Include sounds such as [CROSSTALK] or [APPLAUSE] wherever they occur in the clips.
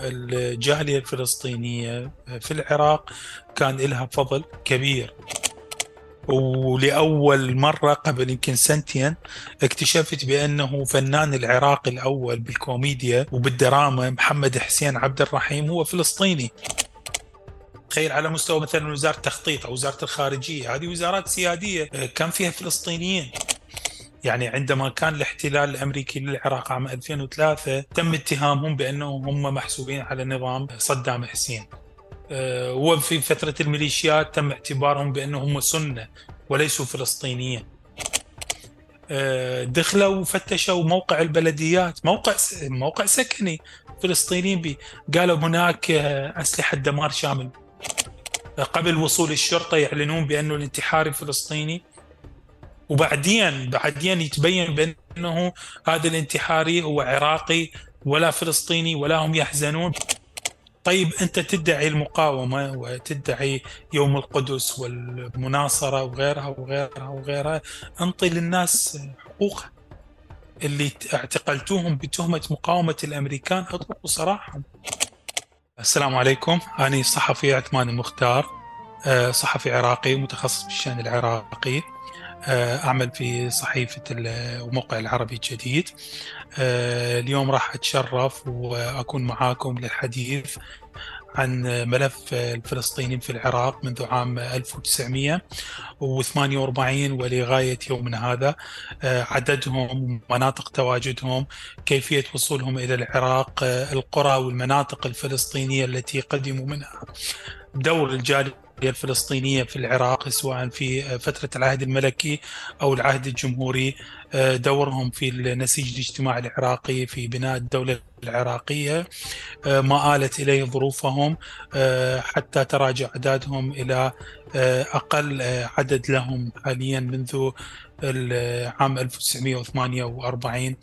الجالية الفلسطينية في العراق كان لها فضل كبير. ولأول مرة قبل يمكن سنتين اكتشفت بأنه فنان العراقي الأول بالكوميديا وبالدراما محمد حسين عبد الرحيم هو فلسطيني. تخيل على مستوى مثلا وزارة التخطيط أو وزارة الخارجية هذه وزارات سيادية كان فيها فلسطينيين. يعني عندما كان الاحتلال الأمريكي للعراق عام 2003 تم اتهامهم بأنهم هم محسوبين على نظام صدام حسين. آه، وفي فترة الميليشيات تم اعتبارهم بأنهم سنة وليسوا فلسطينيين. آه، دخلوا وفتشوا موقع البلديات موقع موقع سكني فلسطينيين بي. قالوا هناك آه، أسلحة دمار شامل. قبل وصول الشرطة يعلنون بانه الانتحاري فلسطيني وبعدين بعدين يتبين بأنه هذا الانتحاري هو عراقي ولا فلسطيني ولا هم يحزنون. طيب أنت تدعي المقاومة وتدعي يوم القدس والمناصرة وغيرها وغيرها وغيرها. أنطي للناس حقوقها اللي اعتقلتوهم بتهمة مقاومة الأمريكان. أطلقوا سراحهم السلام عليكم. أنا صحفي عثمان المختار آه، صحفي عراقي متخصص بالشان العراقي. أعمل في صحيفة وموقع العربي الجديد. آه، اليوم راح أتشرف وأكون معاكم للحديث عن ملف الفلسطينيين في العراق منذ عام 1948 ولغاية يومنا هذا. آه، عددهم مناطق تواجدهم كيفية وصولهم إلى العراق القرى والمناطق الفلسطينية التي قدموا منها. دور الجالية الفلسطينية في العراق سواء في فترة العهد الملكي أو العهد الجمهوري آه، دورهم في النسيج الاجتماعي العراقي في بناء الدولة العراقية آه، ما آلت إليه ظروفهم آه، حتى تراجع أعدادهم إلى أقل عدد لهم حاليا منذ عام 1948 آه،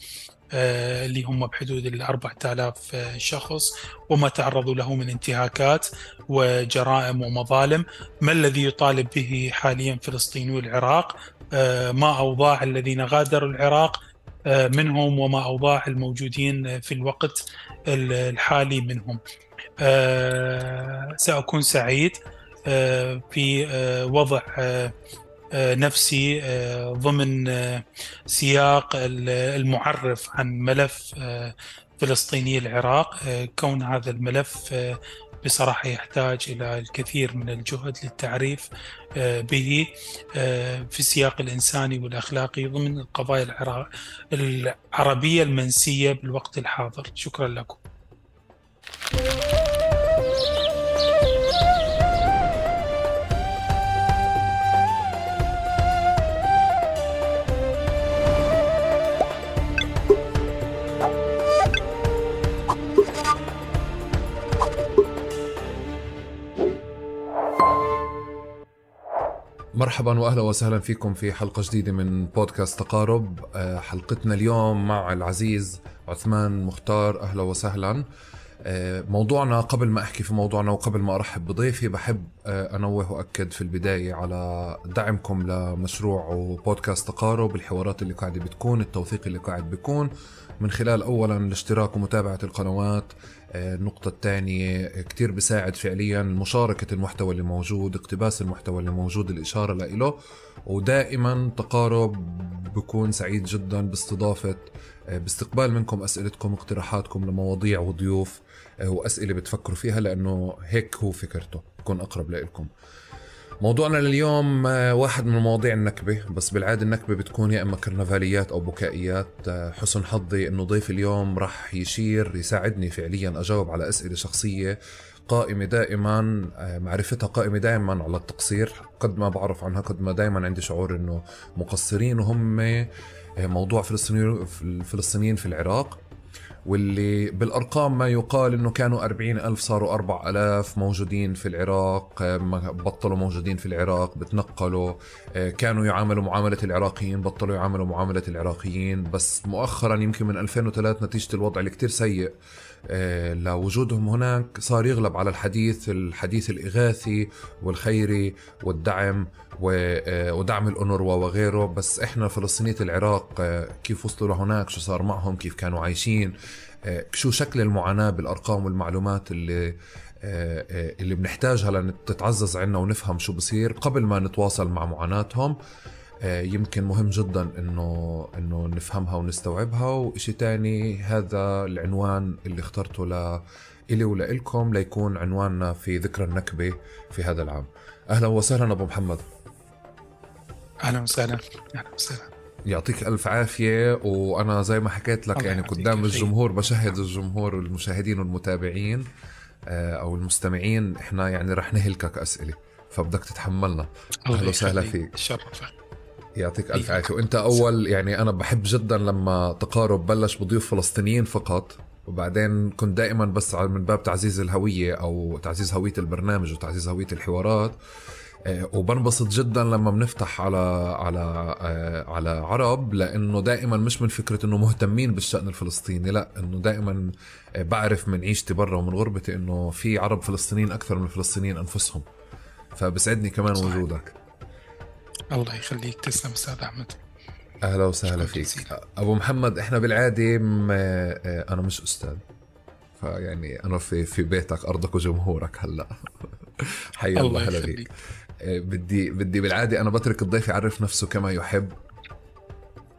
اللي هم بحدود ال 4000 شخص وما تعرضوا له من انتهاكات وجرائم ومظالم. ما الذي يطالب به حاليا فلسطينيو العراق آه، ما أوضاع الذين غادروا العراق؟ آه، منهم وما أوضاع الموجودين في الوقت الحالي منهم. سأكون سعيد في وضع آه، نفسي آه، ضمن آه، سياق المعرف عن ملف فلسطيني العراق. كون هذا الملف بصراحة يحتاج إلى الكثير من الجهد للتعريف به في السياق الإنساني والأخلاقي ضمن القضايا العربية المنسية بالوقت الحاضر. شكرا لكم. مرحبا واهلا وسهلا فيكم في حلقة جديدة من بودكاست تقارب. آه، حلقتنا اليوم مع العزيز عثمان مختار. أهلا وسهلا. آه، موضوعنا قبل ما أحكي في موضوعنا وقبل ما أرحب بضيفي بحب آه، أنوه وأكد في البداية على دعمكم لمشروع وبودكاست تقارب الحوارات اللي قاعدة بتكون التوثيق اللي قاعد بيكون. من خلال اولا الاشتراك ومتابعة القنوات النقطة الثانية كتير بساعد فعليا مشاركة المحتوى اللي موجود اقتباس المحتوى اللي موجود الإشارة له ودائما تقارب بكون سعيد جدا باستضافة باستقبال منكم أسئلتكم اقتراحاتكم لمواضيع وضيوف وأسئلة بتفكروا فيها لأنه هيك هو فكرته. يكون أقرب لكم موضوعنا لليوم آه، واحد من مواضيع النكبة بس بالعادة النكبة بتكون يا إما كرنفاليات أو بكائيات. آه، حسن حظي إنه ضيف اليوم راح يشير يساعدني فعليا أجاوب على أسئلة شخصية قائمة دائما آه، معرفتها قائمة دائما على التقصير. قد ما بعرف عنها قد ما دائما عندي شعور إنه مقصرين وهم موضوع فلسطينيين في العراق. واللي بالأرقام ما يقال أنه كانوا أربعين ألف صاروا أربع ألاف موجودين في العراق بطلوا موجودين في العراق بتنقلوا آه، كانوا يعاملوا معاملة العراقيين بطلوا يعاملوا معاملة العراقيين بس مؤخرا يمكن من 2003 نتيجة الوضع اللي كتير سيء. لوجودهم هناك صار يغلب على الحديث الحديث الإغاثي والخيري والدعم آه، ودعم الأونروا وغيره. بس إحنا فلسطينية العراق آه، كيف وصلوا لهناك؟ شو صار معهم؟ كيف كانوا عايشين؟ شو شكل المعاناة بالأرقام والمعلومات اللي اللي بنحتاجها لتتعزز عنا ونفهم شو بصير قبل ما نتواصل مع معاناتهم؟ آه، يمكن مهم جدا إنه إنه نفهمها ونستوعبها. وشيء تاني هذا العنوان اللي اخترته ل إلي ولإلكم ليكون عنواننا في ذكرى النكبة في هذا العام. أهلا وسهلا أبو محمد. أهلا وسهلا. أهلا وسهلا. يعطيك ألف عافية. وأنا زي ما حكيت لك يعني قدام الجمهور بشهد الجمهور والمشاهدين والمتابعين آه، أو المستمعين. إحنا يعني رح نهلكك أسئلة فبدك تتحملنا. أهلا وسهلا فيك. شرفك يعطيك الف عافية. وانت أول يعني أنا بحب جدا لما تقارب بلش بضيوف فلسطينيين فقط وبعدين كنت دائما بس من باب تعزيز الهوية أو تعزيز هوية البرنامج وتعزيز هوية الحوارات. آه، وبنبسط جدا لما بنفتح على على آه، على عرب لأنه دائما مش من فكرة إنه مهتمين بالشأن الفلسطيني لا إنه دائما آه، بعرف من عيشتي برا ومن غربتي إنه في عرب فلسطينيين أكثر من الفلسطينيين أنفسهم. فبسعدني كمان صحيح. وجودك. الله يخليك. تسلم أستاذ أحمد. أهلا وسهلا فيك. جزيلا. أبو محمد إحنا بالعادة آه، أنا مش أستاذ. فيعني أنا في في بيتك أرضك وجمهورك هلأ. [LAUGHS] حيا الله هلا فيك آه، بدي بدي بالعادة أنا بترك الضيف يعرف نفسه كما يحب.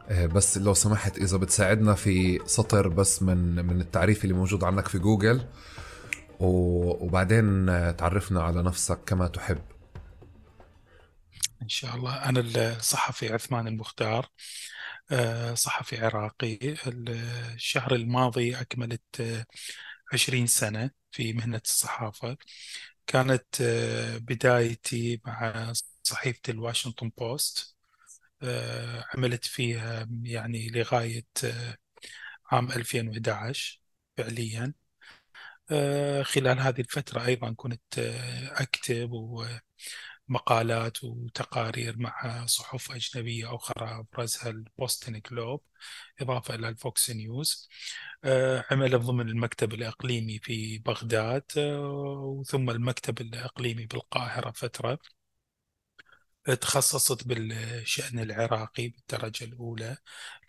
آه، بس لو سمحت إذا بتساعدنا في سطر بس من من التعريف اللي موجود عندك في جوجل وبعدين تعرفنا على نفسك كما تحب. إن شاء الله. أنا الصحفي عثمان المختار آه، صحفي عراقي. الشهر الماضي أكملت آه، عشرين سنة في مهنة الصحافة. كانت آه، بدايتي مع صحيفة الواشنطن بوست عملت فيها يعني لغاية عام 2011 فعليا. خلال هذه الفترة أيضا كنت أكتب و مقالات وتقارير مع صحف أجنبية أخرى أبرزها البوستن جلوب إضافة إلى الفوكس نيوز. آه، عمل ضمن المكتب الإقليمي في بغداد آه، وثم المكتب الإقليمي بالقاهرة فترة. تخصصت بالشأن العراقي بالدرجة الأولى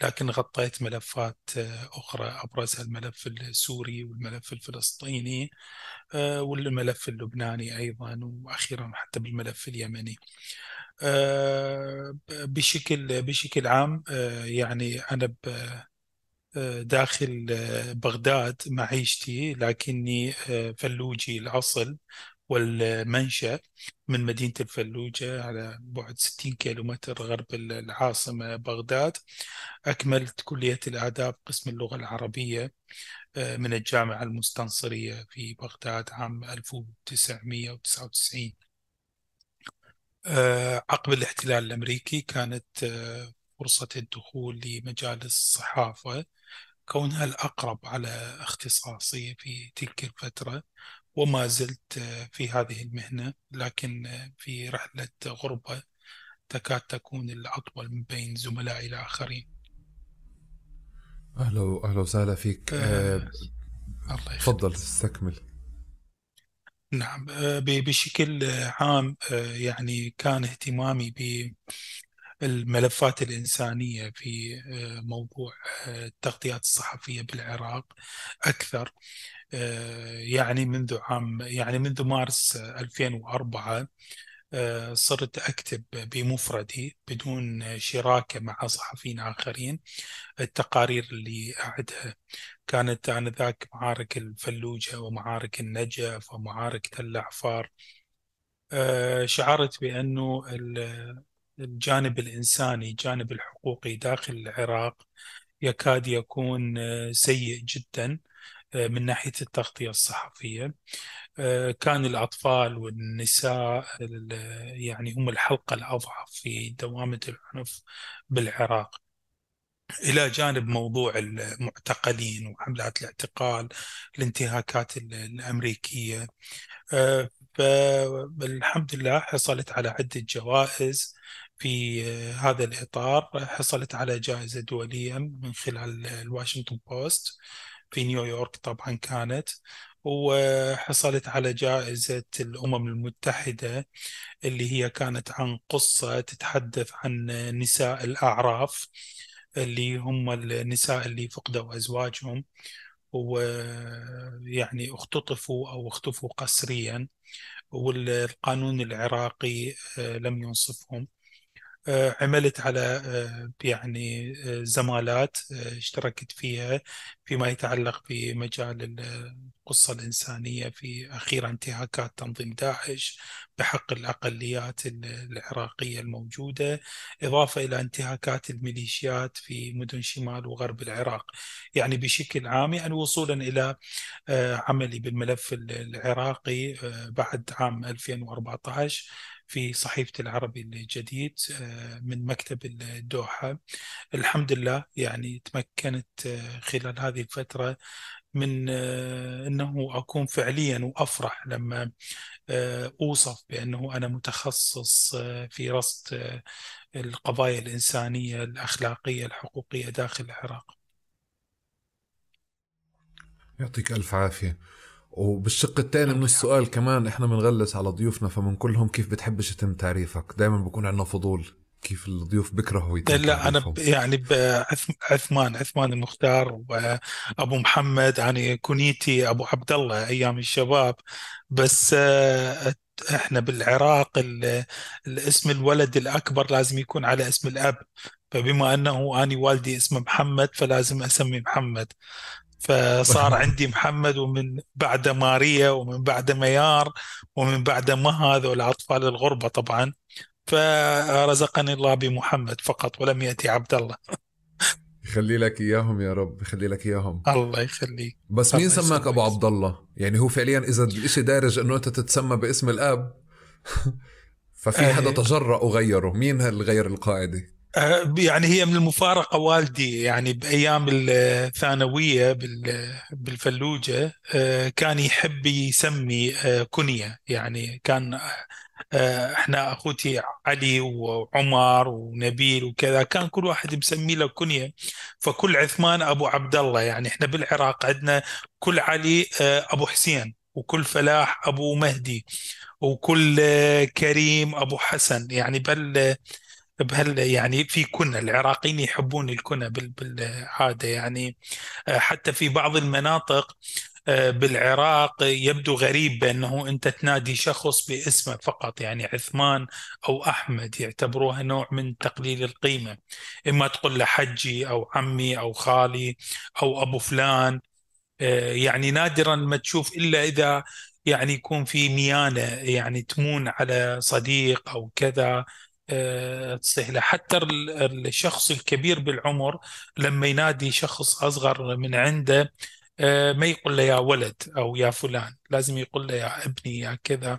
لكن غطيت ملفات آه، أخرى أبرزها الملف السوري والملف الفلسطيني آه، والملف اللبناني أيضا وأخيرا حتى بالملف اليمني. آه، بشكل بشكل عام يعني أنا داخل بغداد معيشتي لكني فلوجي الأصل. والمنشأ من مدينة الفلوجة على بعد 60 كيلومتر غرب العاصمة بغداد. أكملت كلية الآداب قسم اللغة العربية آه، من الجامعة المستنصرية في بغداد عام 1999 آه، عقب الاحتلال الأمريكي كانت آه، فرصة الدخول لمجال الصحافة كونها الأقرب على اختصاصي في تلك الفترة. وما زلت في هذه المهنة لكن في رحلة غربة تكاد تكون الأطول من بين زملائي الآخرين. أهلا أهلا وسهلا فيك. آه, آه، الله تفضل استكمل. نعم آه بشكل عام آه يعني كان اهتمامي بالملفات الإنسانية في موضوع التغطيات الصحفية بالعراق أكثر. يعني منذ عام يعني منذ مارس 2004 آه، صرت أكتب بمفردي بدون شراكة مع صحفيين آخرين التقارير اللي أعدها. كانت آنذاك معارك الفلوجة ومعارك النجف ومعارك تل عفار آه، شعرت بأنه الجانب الإنساني الجانب الحقوقي داخل العراق يكاد يكون سيء جدا. آه، من ناحية التغطية الصحفية. آه، كان الأطفال والنساء يعني هم الحلقة الأضعف في دوامة العنف بالعراق. إلى جانب موضوع المعتقلين وحملات الاعتقال الانتهاكات الأمريكية. آه، فالحمد لله حصلت على عدة جوائز في هذا الإطار. حصلت على جائزة دولية من خلال الواشنطن بوست. في نيويورك طبعا كانت وحصلت على جائزة الأمم المتحدة اللي هي كانت عن قصة تتحدث عن نساء الأعراف اللي هم النساء اللي فقدوا أزواجهم ويعني اختطفوا أو اختفوا قسريا والقانون العراقي آه، لم ينصفهم. عملت على آه، يعني زمالات اشتركت فيها فيما يتعلق بمجال القصة الإنسانية في أخيرا انتهاكات تنظيم داعش بحق الأقليات العراقية الموجودة إضافة إلى انتهاكات الميليشيات في مدن شمال وغرب العراق. يعني بشكل عام يعني وصولا إلى آه، عملي بالملف العراقي آه، بعد عام 2014 في صحيفة العربي الجديد آه، من مكتب الدوحة الحمد لله يعني تمكنت خلال هذه الفترة من آه، إنه أكون فعليا وأفرح لما آه، أوصف بأنه أنا متخصص آه، في رصد القضايا الإنسانية الأخلاقية الحقوقية داخل العراق. يعطيك ألف عافية. وبالشق الثاني من السؤال كمان إحنا بنغلس على ضيوفنا فمن كيف بتحبش يتم تعريفك؟ دائما بكون عندنا فضول كيف الضيوف بكرهوا لا أنا يعني عثمان عثمان المختار وأبو محمد يعني كنيتي أبو عبد الله أيام الشباب. بس آه، إحنا بالعراق الاسم الولد الأكبر لازم يكون على اسم الأب. فبما أنه أني والدي اسمه محمد فلازم أسمي محمد. فصار [LAUGHS] عندي محمد ومن بعد ماريا ومن بعد ميار ومن بعد مها هذول اطفال الغربة طبعا. فرزقني الله بمحمد فقط ولم يأتي عبد الله. [LAUGHS] يخلي لك إياهم يا رب يخلي لك إياهم. الله يخليك. بس مين سماك أبو عبد الله يعني هو فعليا إذا الإشي دارج إنه أنت تتسمى باسم الآب [LAUGHS] ففي حدا تجرأ وغيره مين اللي غير القاعدة؟ يعني هي من المفارقة والدي يعني بأيام الثانوية بالفلوجة آه، كان يحب يسمي آه، كنية. يعني كان آه، إحنا أخوتي علي وعمر ونبيل وكذا كان كل واحد مسمي له كنية. فكل عثمان أبو عبد الله يعني إحنا بالعراق عندنا كل علي آه، أبو حسين وكل فلاح أبو مهدي وكل آه، كريم أبو حسن. يعني بل بهال يعني في كنى العراقيين يحبون الكنى بالعاده يعني. حتى في بعض المناطق آه، بالعراق يبدو غريب بأنه أنت تنادي شخص باسمه فقط يعني عثمان أو أحمد يعتبروها نوع من تقليل القيمة. إما تقول له حجي أو عمي أو خالي أو أبو فلان. آه، يعني نادرا ما تشوف إلا إذا يعني يكون في ميانة يعني تمون على صديق أو كذا. آه، له حتى الشخص الكبير بالعمر لما ينادي شخص أصغر من عنده آه، ما يقول له يا ولد أو يا فلان لازم يقول له يا ابني يا كذا.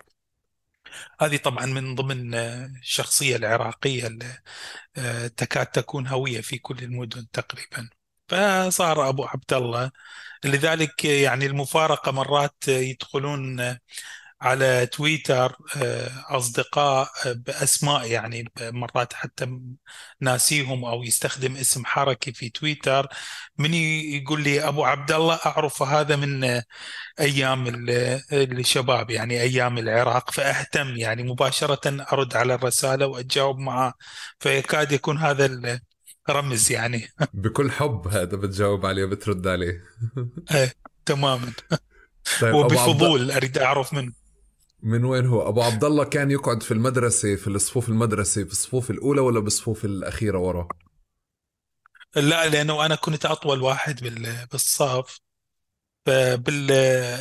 هذه طبعا من ضمن آه، الشخصية العراقية اللي تكاد تكون هوية في كل المدن تقريبا. فصار أبو عبد الله. لذلك يعني المفارقة مرات يدخلون على تويتر آه، أصدقاء آه، بأسماء يعني مرات حتى ناسيهم أو يستخدم اسم حركي في تويتر. من يقول لي أبو عبد الله أعرف هذا من آه، أيام الشباب يعني أيام العراق. فأهتم يعني مباشرة أرد على الرسالة وأتجاوب معه. فيكاد يكون هذا الرمز يعني. [LAUGHS] بكل حب هذا بتجاوب عليه بترد عليه. إيه تماما. طيب وبفضول أريد أعرف منه. من وين هو؟ أبو عبد الله كان يقعد في المدرسة في الصفوف المدرسة في الصفوف الأولى ولا بالصفوف الأخيرة ورا؟ لا لأنه أنا كنت أطول واحد بالصف. فبال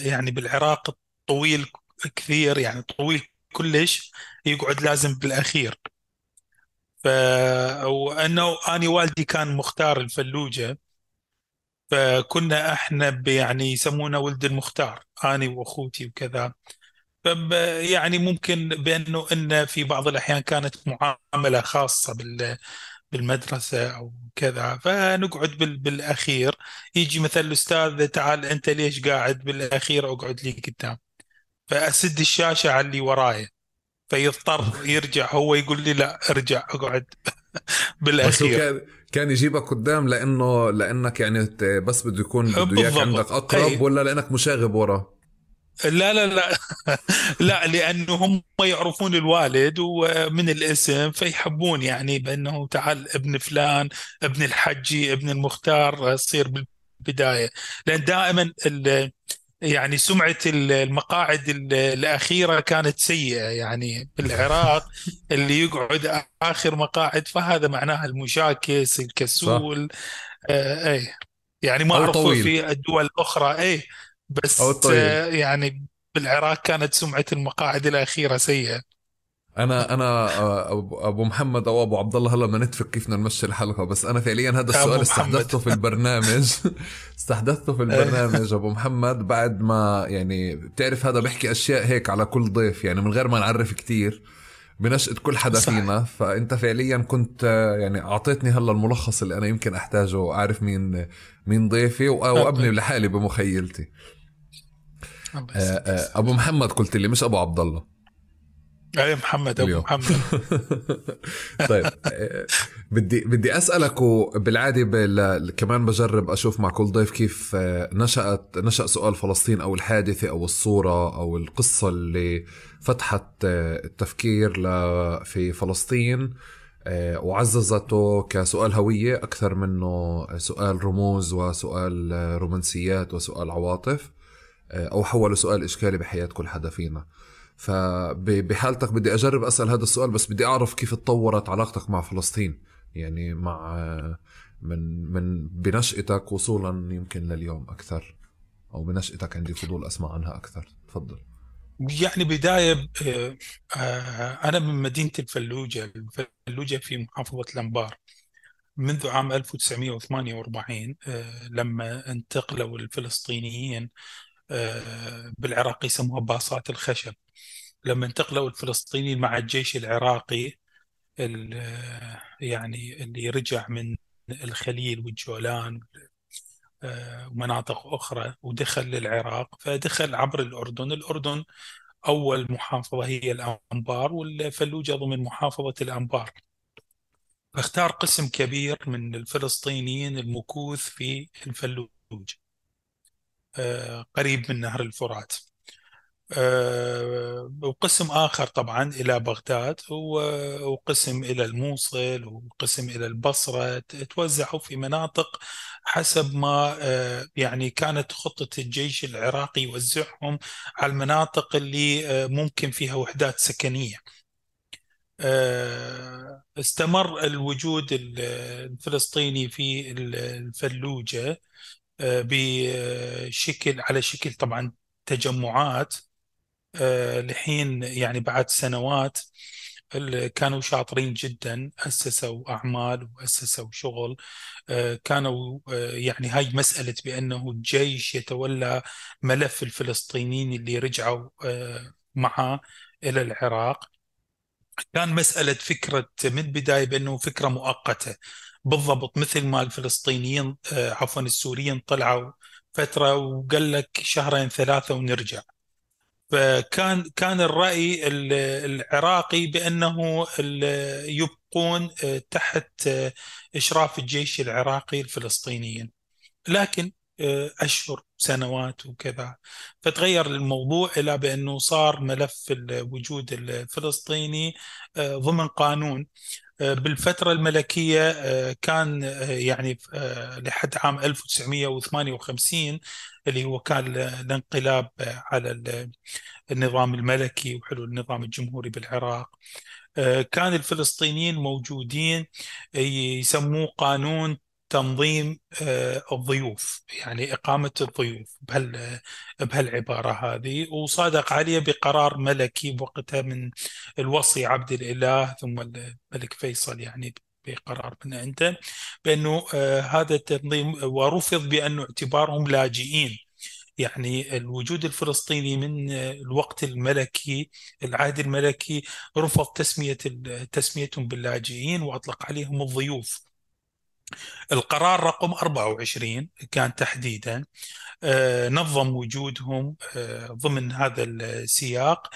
يعني بالعراق طويل كثير يعني طويل كلش يقعد لازم بالأخير. ف وأنه أني والدي كان مختار الفلوجة. فكنا إحنا يعني يسمونه ولد المختار أني وأخوتي وكذا. يعني ممكن بأنه إن في بعض الأحيان كانت معاملة خاصة بال بالمدرسة أو كذا. فنقعد بالأخير. يجي مثلا الأستاذ تعال أنت ليش قاعد بالأخير أقعد لي قدام؟ فأسد الشاشة على اللي وراي فيضطر يرجع. هو يقول لي لا ارجع أقعد [LAUGHS] بالأخير. كان كان يجيبك قدام لأنه لأنك يعني بس بده يكون بده إياك عندك أقرب أي. ولا لأنك مشاغب وراه؟ لا لا لا. [LAUGHS] لا لأنه هم يعرفون الوالد ومن الاسم فيحبون يعني بأنه تعال ابن فلان ابن الحجي ابن المختار تصير بالبداية. لأن دائما يعني سمعة المقاعد الأخيرة كانت سيئة. يعني بالعراق اللي يقعد آخر مقاعد فهذا معناها المشاكس الكسول. آه اي يعني ما أعرفه في الدول الأخرى. بس طيب. يعني بالعراق كانت سمعة المقاعد الأخيرة سيئة. أنا أنا آه، أبو محمد أو أبو عبد الله هلا بدنا نتفق كيف بدنا نمشي الحلقة بس أنا فعليا هذا السؤال استحدثته في البرنامج. [LAUGHS] استحدثته في البرنامج أبو محمد بعد ما يعني بتعرف هذا بيحكي أشياء هيك على كل ضيف يعني من غير ما نعرف كتير بنشأة كل حدا صح. فينا. فأنت فعليا كنت آه، يعني أعطيتني هلا الملخص اللي أنا يمكن أحتاجه اعرف مين مين ضيفي وابني لحالي بمخيلتي. آه، آه، أبو محمد قلت لي مش أبو عبد الله أي محمد أبو اليوم. محمد [LAUGHS] طيب آه، بدي بدي أسألك وبالعادة. كمان بجرب أشوف مع كل ضيف كيف نشأت نشأ سؤال فلسطين أو الحادثة أو الصورة أو القصة اللي فتحت التفكير ل... في فلسطين وعززته كسؤال هوية أكثر منه سؤال رموز وسؤال رومانسيات وسؤال عواطف أو حولوا سؤال إشكالي بحياة كل حدا فينا. فبحالتك بدي أجرب أسأل هذا السؤال بس بدي أعرف كيف تطورت علاقتك مع فلسطين؟ يعني مع من من بنشأتك وصولا يمكن لليوم أكثر أو بنشأتك عندي فضول أسمع عنها أكثر. تفضل. يعني بداية آه، أنا من مدينة الفلوجة. الفلوجة في محافظة الأنبار منذ عام 1948 آه، لما انتقلوا الفلسطينيين آه، بالعراق يسموها باصات الخشب. لما انتقلوا الفلسطينيين مع الجيش العراقي يعني اللي رجع من الخليل والجولان آه، ومناطق أخرى ودخل للعراق. فدخل عبر الأردن. الأردن أول محافظة هي الأنبار والفلوجة ضمن محافظة الأنبار. فاختار قسم كبير من الفلسطينيين المكوث في الفلوجة آه، قريب من نهر الفرات. آه، وقسم آخر طبعا إلى بغداد وقسم إلى الموصل وقسم إلى البصرة. توزعوا في مناطق حسب ما آه، يعني كانت خطة الجيش العراقي يوزعهم على المناطق اللي ممكن فيها وحدات سكنية. استمر الوجود الفلسطيني في الفلوجة. بشكل على شكل طبعا تجمعات آه، لحين يعني بعد سنوات كانوا شاطرين جدا أسسوا أعمال وأسسوا شغل آه، كانوا آه، يعني هاي مسألة بأنه الجيش يتولى ملف الفلسطينيين اللي رجعوا معه إلى العراق. كان مسألة فكرة من البداية بأنه فكرة مؤقتة. بالضبط مثل ما الفلسطينيين آه، عفوا السوريين طلعوا فترة وقال لك شهرين ثلاثة ونرجع. فكان كان الرأي العراقي بأنه يبقون آه، تحت آه، إشراف الجيش العراقي الفلسطينيين. لكن أشهر سنوات وكذا. فتغير الموضوع إلى بأنه صار ملف الوجود الفلسطيني ضمن قانون. بالفترة الملكية آه، كان آه، يعني آه، لحد عام 1958 اللي هو كان الانقلاب على النظام الملكي وحلول النظام الجمهوري بالعراق. كان الفلسطينيين موجودين يسموه قانون تنظيم آه، الضيوف يعني إقامة الضيوف بهال بهالعبارة هذه. وصادق عليه بقرار ملكي وقتها من الوصي عبد الإله ثم الملك فيصل يعني بقرار من عنده بأنه آه، هذا التنظيم ورفض بأنه اعتبارهم لاجئين. يعني الوجود الفلسطيني من الوقت الملكي العهد الملكي رفض تسمية تسميتهم باللاجئين وأطلق عليهم الضيوف. القرار رقم 24 كان تحديدا نظم وجودهم ضمن هذا السياق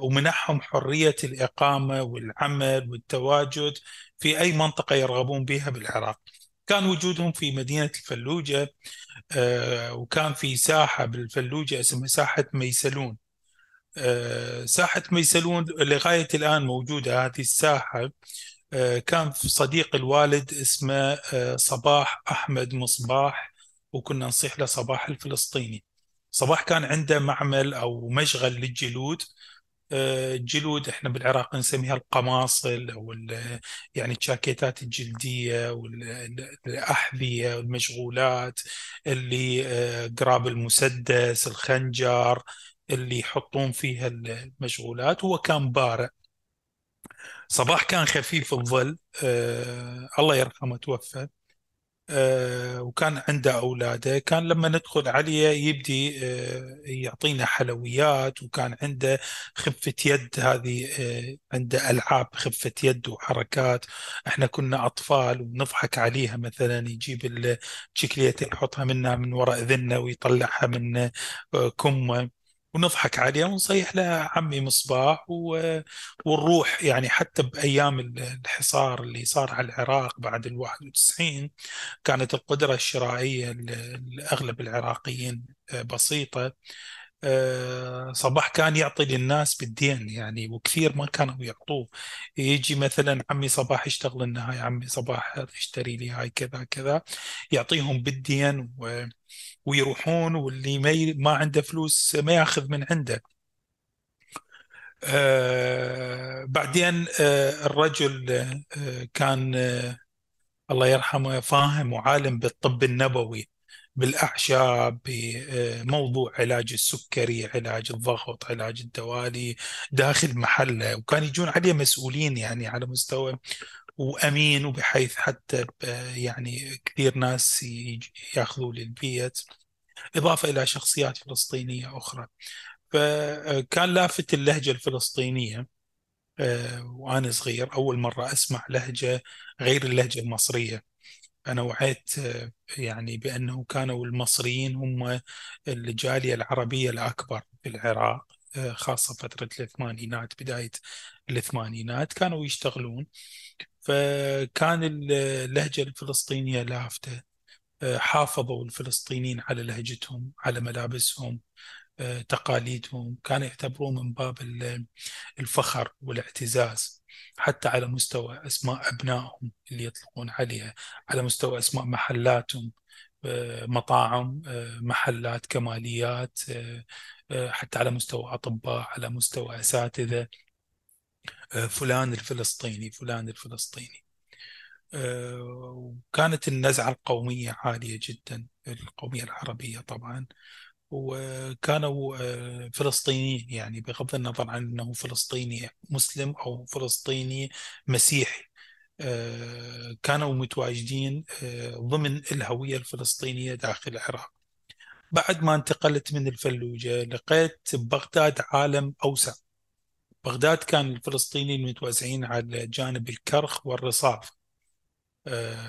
ومنحهم حرية الإقامة والعمل والتواجد في أي منطقة يرغبون بها بالعراق. كان وجودهم في مدينة الفلوجة وكان في ساحة بالفلوجة اسمها ساحة ميسلون. ساحة ميسلون لغاية الآن موجودة هذه الساحة كان في صديق الوالد اسمه آه، صباح أحمد مصباح وكنا نصيح له صباح الفلسطيني. صباح كان عنده معمل أو مشغل للجلود. الجلود آه، إحنا بالعراق نسميها القماصل أو يعني الجاكيتات الجلدية والاحذيه والمشغولات اللي آه، قراب المسدس الخنجر اللي يحطون فيها المشغولات. هو كان بارع صباح كان خفيف الظل. آه الله يرحمه توفى. آه وكان عنده أولاده. كان لما ندخل عليه يبدي آه يعطينا حلويات. وكان عنده خفة يد هذه آه عنده ألعاب خفة يد وحركات. إحنا كنا أطفال ونضحك عليها. مثلا يجيب الشكلية يحطها منا من وراء ذنة ويطلعها من آه كمة. ونضحك عليه ونصيح له عمي مصباح. ونروح يعني حتى بأيام الحصار اللي صار على العراق بعد ال 91 كانت القدرة الشرائية لأغلب العراقيين آه، بسيطة آه، صباح كان يعطي للناس بالدين يعني وكثير ما كانوا يعطوه يجي مثلا عمي صباح يشتغل لنا هاي عمي صباح اشتري لي هاي كذا كذا يعطيهم بالدين و... ويروحون واللي ما ما عنده فلوس ما ياخذ من عنده. آه بعدين آه الرجل آه كان آه الله يرحمه فاهم وعالم بالطب النبوي بالأعشاب بموضوع علاج السكري علاج الضغط علاج الدوالي داخل محله وكان يجون عليه مسؤولين يعني على مستوى وأمين وبحيث حتى يعني كثير ناس ياخذوا للبيت إضافة إلى شخصيات فلسطينية أخرى. فكان لافت اللهجة الفلسطينية آه، وأنا صغير أول مرة أسمع لهجة غير اللهجة المصرية. أنا وعيت آه، يعني بأنه كانوا المصريين هم الجالية العربية الأكبر في العراق آه، خاصة فترة الثمانينات بداية الثمانينات كانوا يشتغلون. فكان اللهجة الفلسطينية لافتة. آه، حافظوا الفلسطينيين على لهجتهم على ملابسهم تقاليدهم. كانوا يعتبروه من باب الفخر والاعتزاز حتى على مستوى أسماء أبنائهم اللي يطلقون عليها على مستوى أسماء محلاتهم آه، مطاعم آه، محلات كماليات آه، حتى على مستوى أطباء على مستوى أساتذة. فلان الفلسطيني فلان الفلسطيني. وكانت النزعة القومية عالية جدا القومية العربية طبعا. وكانوا آه، فلسطينيين يعني بغض النظر عن إنه فلسطيني مسلم أو فلسطيني مسيحي. آه، كانوا متواجدين آه، ضمن الهوية الفلسطينية داخل العراق. بعد ما انتقلت من الفلوجة لقيت بغداد عالم أوسع. بغداد كان الفلسطينيين متوزعين على جانب الكرخ والرصاف.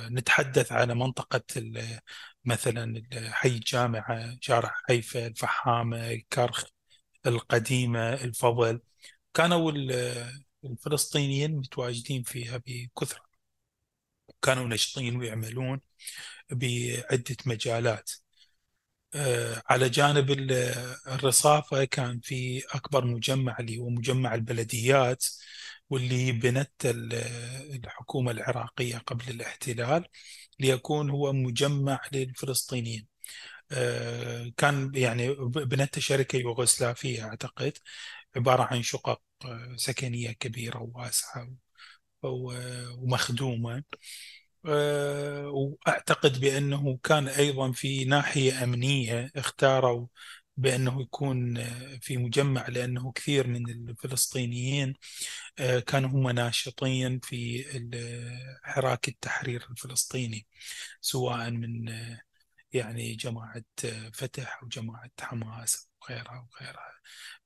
نتحدث على منطقة مثلا حي الجامعة شارع حيفا الفحامة الكرخ القديمة الفضل. كانوا الفلسطينيين متواجدين فيها بكثرة. كانوا نشطين ويعملون بعدة مجالات. آه، على جانب الرصافة كان في أكبر مجمع اللي هو مجمع البلديات واللي بنت الحكومة العراقية قبل الاحتلال ليكون هو مجمع للفلسطينيين. آه، كان يعني بنت شركة يوغوسلافية أعتقد عبارة عن شقق آه، سكنية كبيرة وواسعة ومخدومة. آه، وأعتقد بأنه كان أيضا في ناحية أمنية اختاروا بأنه يكون في مجمع لأنه كثير من الفلسطينيين كانوا هم ناشطين في حراك التحرير الفلسطيني سواء من يعني جماعة فتح أو جماعة حماس وغيرها وغيرها.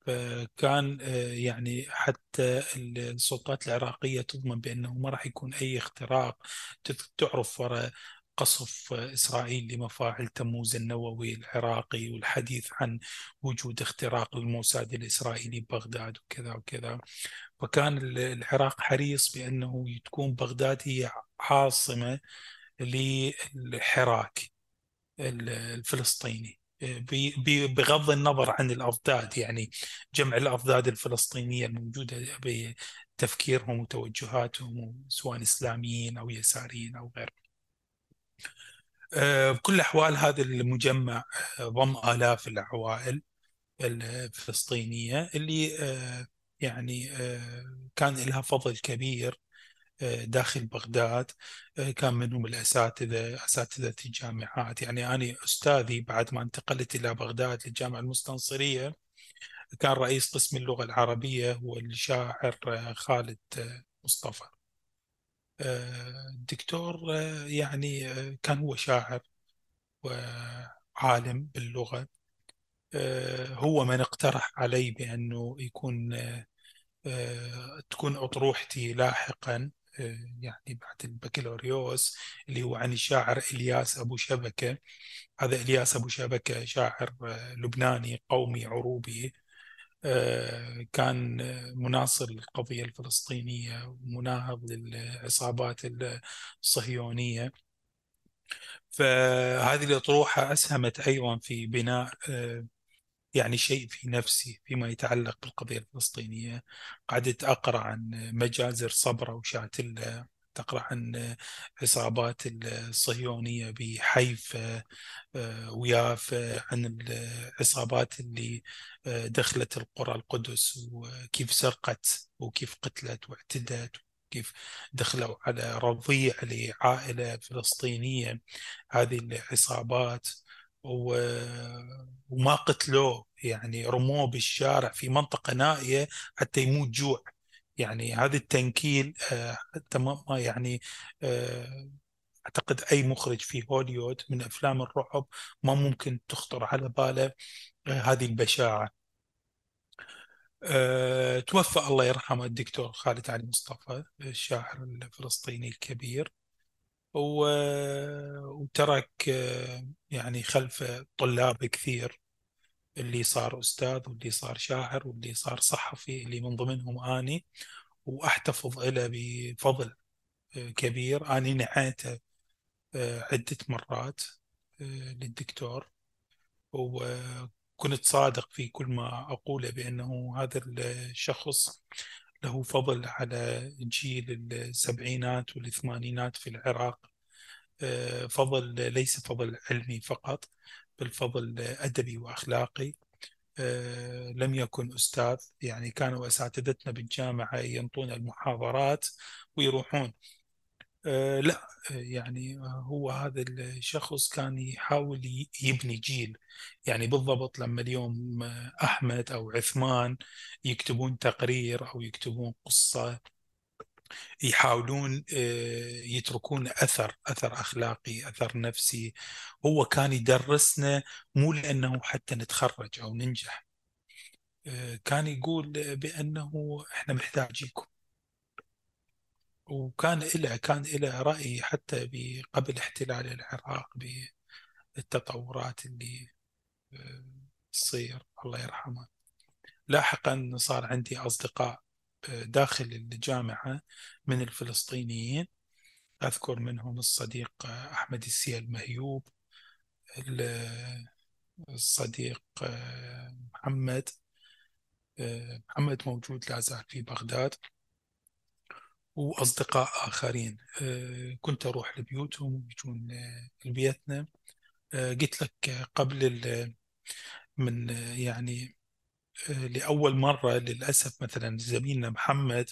فكان يعني حتى السلطات العراقية تضمن بأنه ما راح يكون أي اختراق تعرف وراء قصف إسرائيل لمفاعل تموز النووي العراقي والحديث عن وجود اختراق الموساد الإسرائيلي ببغداد وكذا وكذا. وكان العراق حريص بأنه تكون بغداد هي عاصمة للحراك الفلسطيني. بغض النظر عن الأضداد يعني جمع الأضداد الفلسطينية الموجودة بتفكيرهم وتوجهاتهم سواء إسلاميين أو يساريين أو غيره آه، بكل الأحوال هذا المجمع آه، ضم آلاف العوائل الفلسطينية اللي آه، يعني كان لها فضل كبير داخل بغداد كان منهم الأساتذة أساتذة الجامعات. يعني أنا أستاذي بعد ما انتقلت إلى بغداد للجامعة المستنصرية كان رئيس قسم اللغة العربية هو الشاعر خالد مصطفى. الدكتور يعني كان هو شاعر وعالم باللغة. هو من اقترح علي بأنه يكون تكون أطروحتي لاحقا. يعني بعد البكالوريوس اللي هو عن الشاعر إلياس أبو شبكة. هذا إلياس أبو شبكة شاعر لبناني قومي عروبي آه، كان مناصر للقضية الفلسطينية ومناهض للعصابات الصهيونية. فهذه الأطروحة أسهمت أيضا في بناء آه، يعني شيء في نفسي فيما يتعلق بالقضية الفلسطينية. قعدت أقرأ عن مجازر صبرا وشاتلة تقرأ عن عصابات الصهيونية بحيفا آه، ويافا عن العصابات اللي آه، دخلت القرى القدس وكيف سرقت وكيف قتلت واعتدت كيف دخلوا على رضيع لعائلة فلسطينية. هذه العصابات وما قتلوه يعني رموه بالشارع في منطقة نائية حتى يموت جوع. يعني هذا التنكيل آه، حتى ما يعني آه، أعتقد أي مخرج في هوليوود من أفلام الرعب ما ممكن تخطر على باله آه، هذه البشاعة. توفى الله يرحمه الدكتور خالد علي مصطفى الشاعر الفلسطيني الكبير. وترك يعني خلفه طلاب كثير اللي صار أستاذ واللي صار شاعر واللي صار صحفي اللي من ضمنهم أني وأحتفظ له بفضل آه، كبير. أني نعيته آه، عدة مرات آه، للدكتور. وكنت صادق في كل ما أقوله بأنه هذا الشخص له فضل على جيل السبعينات والثمانينات في العراق. فضل ليس فضل علمي فقط بل فضل أدبي وأخلاقي. آه، لم يكن أستاذ يعني كانوا أساتذتنا بالجامعة ينطون المحاضرات ويروحون. آه، لا يعني هو هذا الشخص كان يحاول يبني جيل. يعني بالضبط لما اليوم أحمد أو عثمان يكتبون تقرير أو يكتبون قصة يحاولون آه، يتركون أثر أثر أخلاقي أثر نفسي. هو كان يدرسنا مو لأنه حتى نتخرج أو ننجح. آه، كان يقول بأنه إحنا محتاجينكم. وكان له كان له رأي حتى قبل احتلال العراق بالتطورات اللي آه، تصير. الله يرحمه. لاحقا صار عندي أصدقاء داخل الجامعة من الفلسطينيين. أذكر منهم الصديق أحمد السيال مهيوب الصديق محمد محمد موجود لا زال في بغداد. وأصدقاء آخرين. كنت أروح لبيوتهم ويجون لبيتنا. قلت لك قبل من يعني لأول مرة للأسف مثلا زميلنا محمد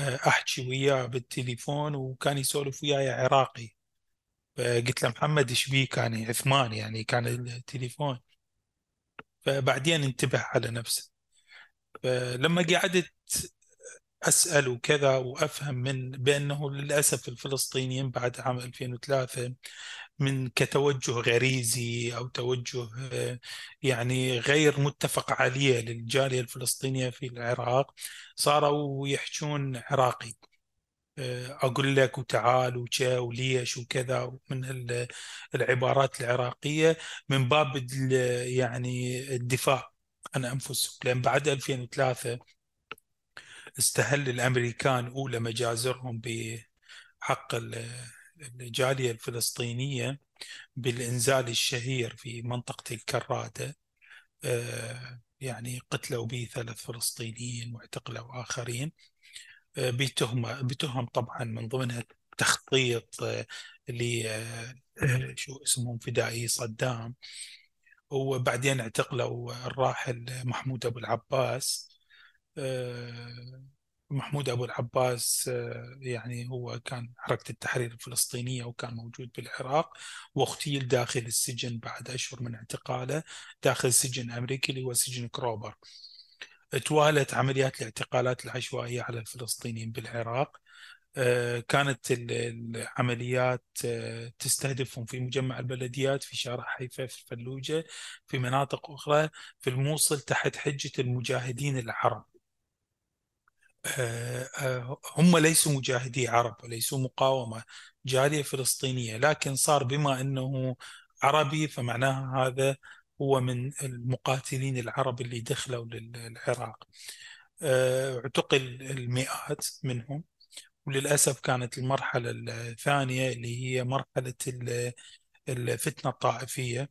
آه، أحكي وياه بالتليفون وكان يسولف وياي عراقي. فقلت له محمد إيش بيه كان عثمان يعني كان التليفون. فبعدين انتبه على نفسه. فلما قعدت أسأل وكذا وأفهم من بأنه للأسف الفلسطينيين بعد عام 2003 من كتوجه غريزي أو توجه يعني غير متفق عليه للجالية الفلسطينية في العراق صاروا يحجون عراقي. أقول لك وتعال وجا وليش وكذا من العبارات العراقية من باب يعني الدفاع عن أنفسهم. لأن بعد 2003 استهل الأمريكان أولى مجازرهم بحق الجالية الفلسطينية بالإنزال الشهير في منطقة الكرادة آه، يعني قتلوا به ثلاث فلسطينيين واعتقلوا آخرين. آه، بتهمة بتهم طبعا من ضمنها تخطيط آه، ل شو اسمهم فدائي صدام. وبعدين اعتقلوا الراحل محمود أبو العباس. محمود أبو العباس آه، يعني هو كان حركة التحرير الفلسطينية وكان موجود بالعراق واغتيل داخل السجن بعد أشهر من اعتقاله داخل سجن أمريكي اللي هو سجن كروبر. توالت عمليات الاعتقالات العشوائية على الفلسطينيين بالعراق. آه، كانت العمليات آه، تستهدفهم في مجمع البلديات في شارع حيفا في الفلوجة في مناطق أخرى في الموصل تحت حجة المجاهدين العرب. آه، آه، هم ليسوا مجاهدي عرب وليسوا مقاومة جالية فلسطينية لكن صار بما أنه عربي فمعناها هذا هو من المقاتلين العرب اللي دخلوا للعراق. آه، اعتقل المئات منهم وللأسف كانت المرحلة الثانية اللي هي مرحلة الفتنة الطائفية.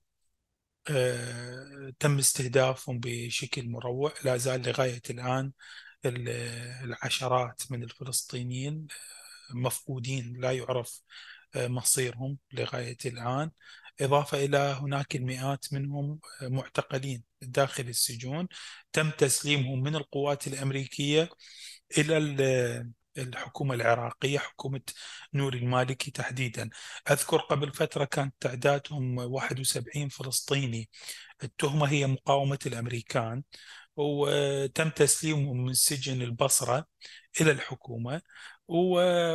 تم استهدافهم بشكل مروع لا زال لغاية الآن العشرات من الفلسطينيين مفقودين لا يعرف مصيرهم لغاية الآن. إضافة إلى هناك المئات منهم معتقلين داخل السجون. تم تسليمهم من القوات الأمريكية إلى الحكومة العراقية حكومة نور المالكي تحديدا. أذكر قبل فترة كانت تعدادهم 71 فلسطيني. التهمة هي مقاومة الأمريكان. وتم تسليمهم من سجن البصرة إلى الحكومة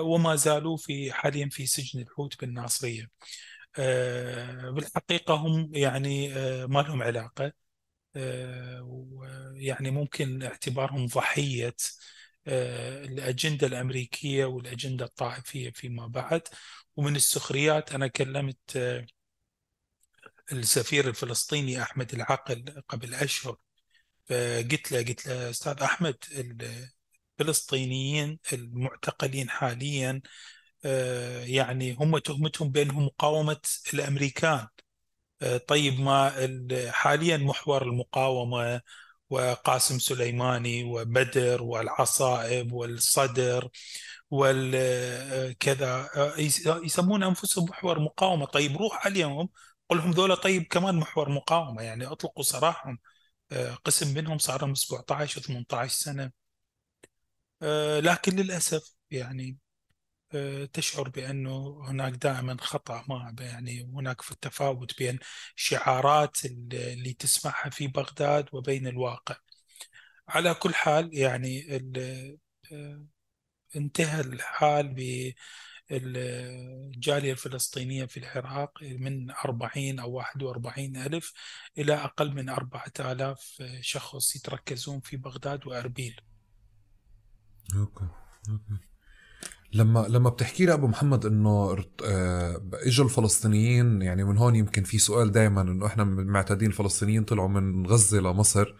وما زالوا في حاليا في سجن الحوت بالناصرية. آه، بالحقيقة هم يعني آه، ما لهم علاقة. ويعني ممكن اعتبارهم ضحية الأجندة الأمريكية والأجندة الطائفية فيما بعد. ومن السخريات أنا كلمت السفير الفلسطيني أحمد العقل قبل أشهر. فقلت له قلت له أستاذ أحمد الفلسطينيين المعتقلين حاليا آه، يعني هم تهمتهم بأنهم مقاومة الأمريكان. آه، طيب ما حاليا محور المقاومة وقاسم سليماني وبدر والعصائب والصدر والكذا آه، يسمون أنفسهم محور مقاومة. طيب روح عليهم قل لهم ذولا طيب كمان محور مقاومة يعني أطلقوا سراحهم. قسم منهم صار لهم 17 و 18 سنة. آه، لكن للأسف يعني آه، تشعر بأنه هناك دائما خطأ ما يعني هناك في التفاوت بين شعارات اللي تسمعها في بغداد وبين الواقع. على كل حال يعني آه، انتهى الحال الجالية الفلسطينية في العراق من 40 أو 41 ألف إلى أقل من 4000 شخص يتركزون في بغداد وأربيل Okay. Okay. لما لما بتحكي لي أبو محمد إنه آه، إجوا الفلسطينيين يعني من هون يمكن في سؤال دائما إنه إحنا معتادين الفلسطينيين طلعوا من غزة لمصر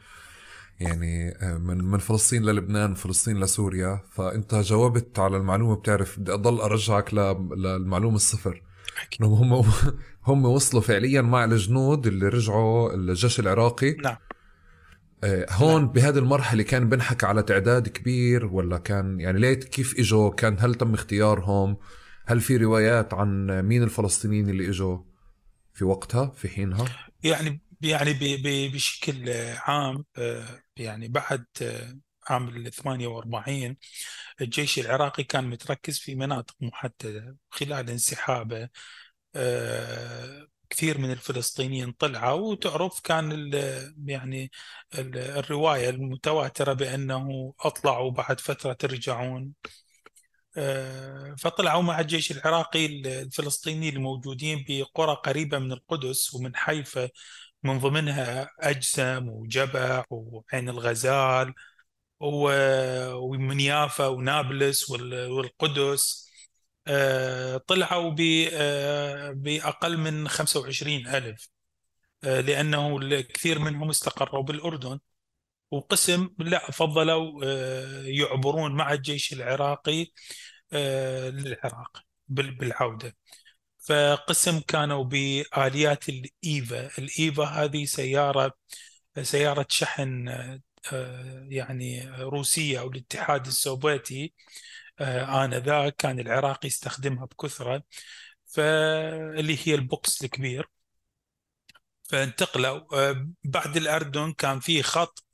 يعني آه، من من فلسطين للبنان فلسطين لسوريا. فأنت جاوبت على المعلومة بتعرف بدي أضل أرجعك للمعلومة الصفر. انهم هم هم وصلوا فعليا مع الجنود اللي رجعوا الجيش العراقي. نعم. آه، هون نعم. بهذه المرحلة كان بنحكى على تعداد كبير ولا كان يعني ليت كيف إجوا كان هل تم اختيارهم؟ هل في روايات عن مين الفلسطينيين اللي إجوا في وقتها في حينها؟ يعني يعني بشكل عام آه، يعني بعد آه، عام ال 48 الجيش العراقي كان متركز في مناطق محددة خلال انسحابه. آه، كثير من الفلسطينيين طلعوا وتعرف كان يعني الرواية المتواترة بأنه أطلعوا بعد فترة ترجعون. فطلعوا مع الجيش العراقي الفلسطيني الموجودين بقرى قريبة من القدس ومن حيفا من ضمنها أجسم وجبع وعين الغزال ومن يافا ونابلس والقدس طلعوا بأقل من 25 ألف لأنه الكثير منهم استقروا بالأردن. وقسم لا فضلوا يعبرون مع الجيش العراقي للعراق بالعودة. فقسم كانوا بآليات الإيفا. الإيفا هذه سيارة سيارة شحن آه، يعني روسية أو الاتحاد السوفيتي آه، آنذاك كان العراق يستخدمها بكثرة. فاللي هي البوكس الكبير. فانتقلوا آه، بعد الأردن كان في خط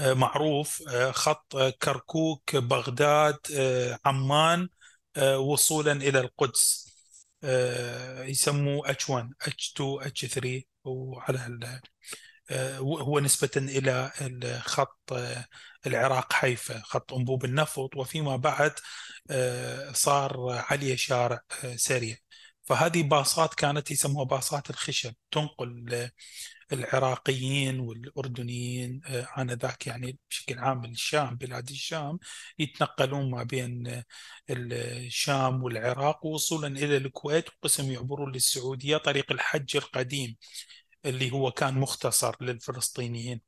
معروف خط كركوك بغداد عمان وصولا إلى القدس. يسموه H1 H2 H3 وعلى هو نسبة إلى خط العراق حيفا خط أنبوب النفط. وفيما بعد صار عليه شارع سريع. فهذه باصات كانت يسموها باصات الخشب تنقل العراقيين والأردنيين آه، آنذاك يعني بشكل عام الشام بلاد الشام يتنقلون ما بين الشام والعراق وصولا إلى الكويت وقسم يعبرون للسعودية طريق الحج القديم اللي هو كان مختصر للفلسطينيين.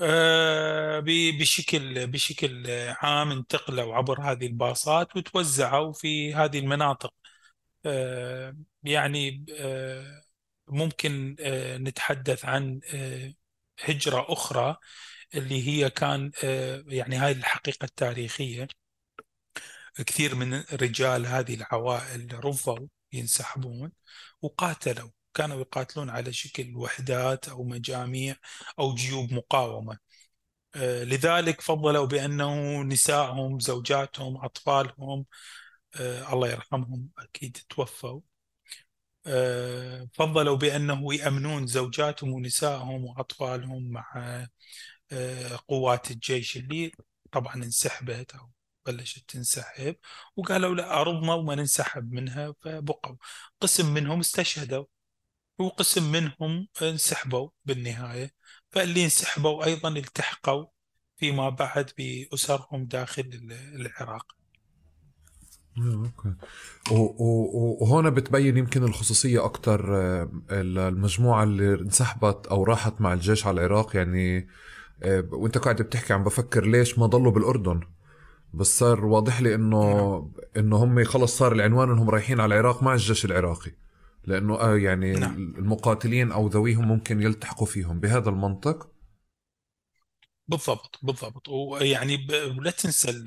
آه، بشكل بشكل عام انتقلوا عبر هذه الباصات وتوزعوا في هذه المناطق. آه، يعني ممكن آه، نتحدث عن آه، هجرة أخرى اللي هي كان آه، يعني هاي الحقيقة التاريخية. كثير من رجال هذه العوائل رفضوا ينسحبون وقاتلوا كانوا يقاتلون على شكل وحدات أو مجاميع أو جيوب مقاومة. لذلك فضلوا بأنه نسائهم زوجاتهم أطفالهم الله يرحمهم أكيد توفوا. فضلوا بأنه يأمنون زوجاتهم ونسائهم وأطفالهم مع آه، قوات الجيش اللي طبعا انسحبت أو بلشت تنسحب وقالوا لا أرضنا وما ننسحب منها فبقوا. قسم منهم استشهدوا وقسم منهم انسحبوا بالنهاية. فاللي انسحبوا أيضا التحقوا فيما بعد بأسرهم داخل العراق. أوكي. وهون بتبين يمكن الخصوصية أكتر آه، المجموعة اللي انسحبت أو راحت مع الجيش على العراق. يعني آه، وأنت قاعد بتحكي عم بفكر ليش ما ضلوا بالأردن. بس صار واضح لي إنه نعم. إنه هم خلص صار العنوان إنهم رايحين على العراق مع الجيش العراقي. لأنه آه يعني نعم. المقاتلين أو ذويهم ممكن يلتحقوا فيهم. بهذا المنطق؟ بالضبط بالضبط. ويعني لا تنسى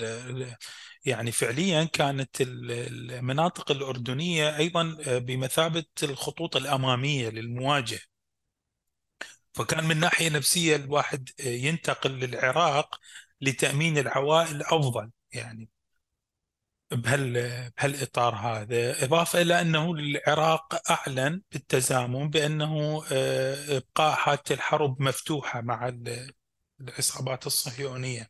يعني فعليا كانت المناطق الأردنية أيضا آه، بمثابة الخطوط الأمامية للمواجهة. فكان من ناحية نفسية الواحد آه، ينتقل للعراق لتأمين العوائل أفضل يعني بهال بهالإطار هذا. إضافة إلى أنه العراق أعلن بالتزامن بأنه آه، إبقاء حالة الحرب مفتوحة مع العصابات الصهيونية.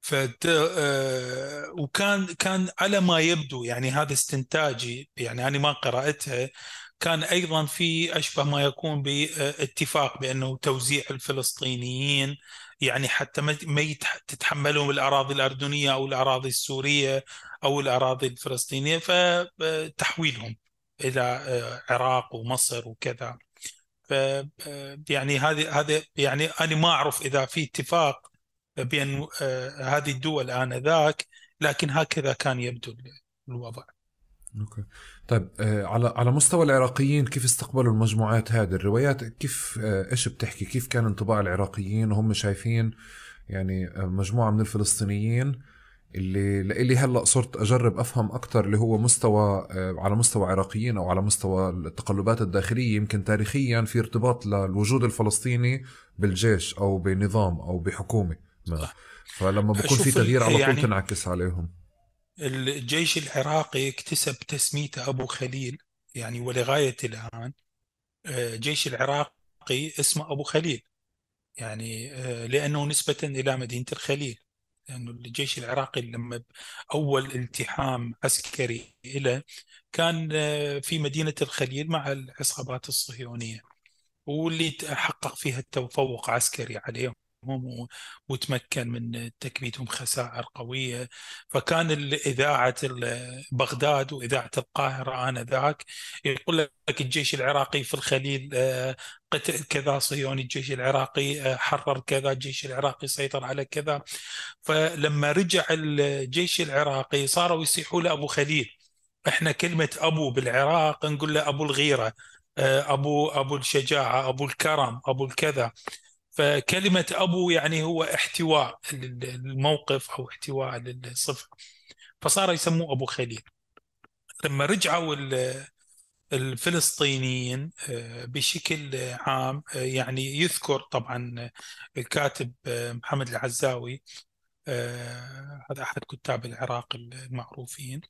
فت... آه، وكان كان على ما يبدو يعني هذا استنتاجي يعني أنا ما قراتها كان أيضا في أشبه ما يكون باتفاق بأنه توزيع الفلسطينيين يعني حتى ما تتحملون الأراضي الأردنية أو الأراضي السورية أو الأراضي الفلسطينية فتحويلهم إلى آه، العراق ومصر وكذا. ف آه، يعني هذه هذا يعني أنا ما أعرف إذا في اتفاق بين آه، هذه الدول آنذاك لكن هكذا كان يبدو الوضع. أوكي. طيب آه، على على مستوى العراقيين كيف استقبلوا المجموعات هذه؟ الروايات كيف آه، إيش بتحكي؟ كيف كان انطباع العراقيين؟ وهم شايفين يعني مجموعة من الفلسطينيين اللي لإلي هلأ صرت أجرب أفهم أكثر اللي هو مستوى على مستوى عراقيين أو على مستوى التقلبات الداخلية يمكن تاريخيا في ارتباط للوجود الفلسطيني بالجيش أو بنظام أو بحكومة. ما. فلما بكون في تغيير على طول يعني تنعكس عليهم. الجيش العراقي اكتسب تسميته أبو خليل يعني ولغاية الآن آه، جيش العراقي اسمه أبو خليل. يعني آه، لأنه نسبة إلى مدينة الخليل. لأنه الجيش العراقي لما أول التحام عسكري له كان آه، في مدينة الخليل مع العصابات الصهيونية واللي حقق فيها التفوق عسكري عليهم. وتمكن من تكبيدهم خسائر قوية. فكان إذاعة بغداد وإذاعة القاهرة آنذاك يقول لك الجيش العراقي في الخليل آه، قتل كذا صهيوني الجيش العراقي آه، حرر كذا الجيش العراقي سيطر على كذا. فلما رجع الجيش العراقي صاروا يصيحوا له أبو خليل. إحنا كلمة أبو بالعراق نقول له أبو الغيرة آه، أبو أبو الشجاعة أبو الكرم أبو الكذا. فكلمة أبو يعني هو احتواء الموقف أو احتواء للصفة. فصار يسموه أبو خليل. لما رجعوا الفلسطينيين آه، بشكل عام آه، يعني يذكر طبعا الكاتب آه، محمد العزاوي هذا أحد كتاب العراق المعروفين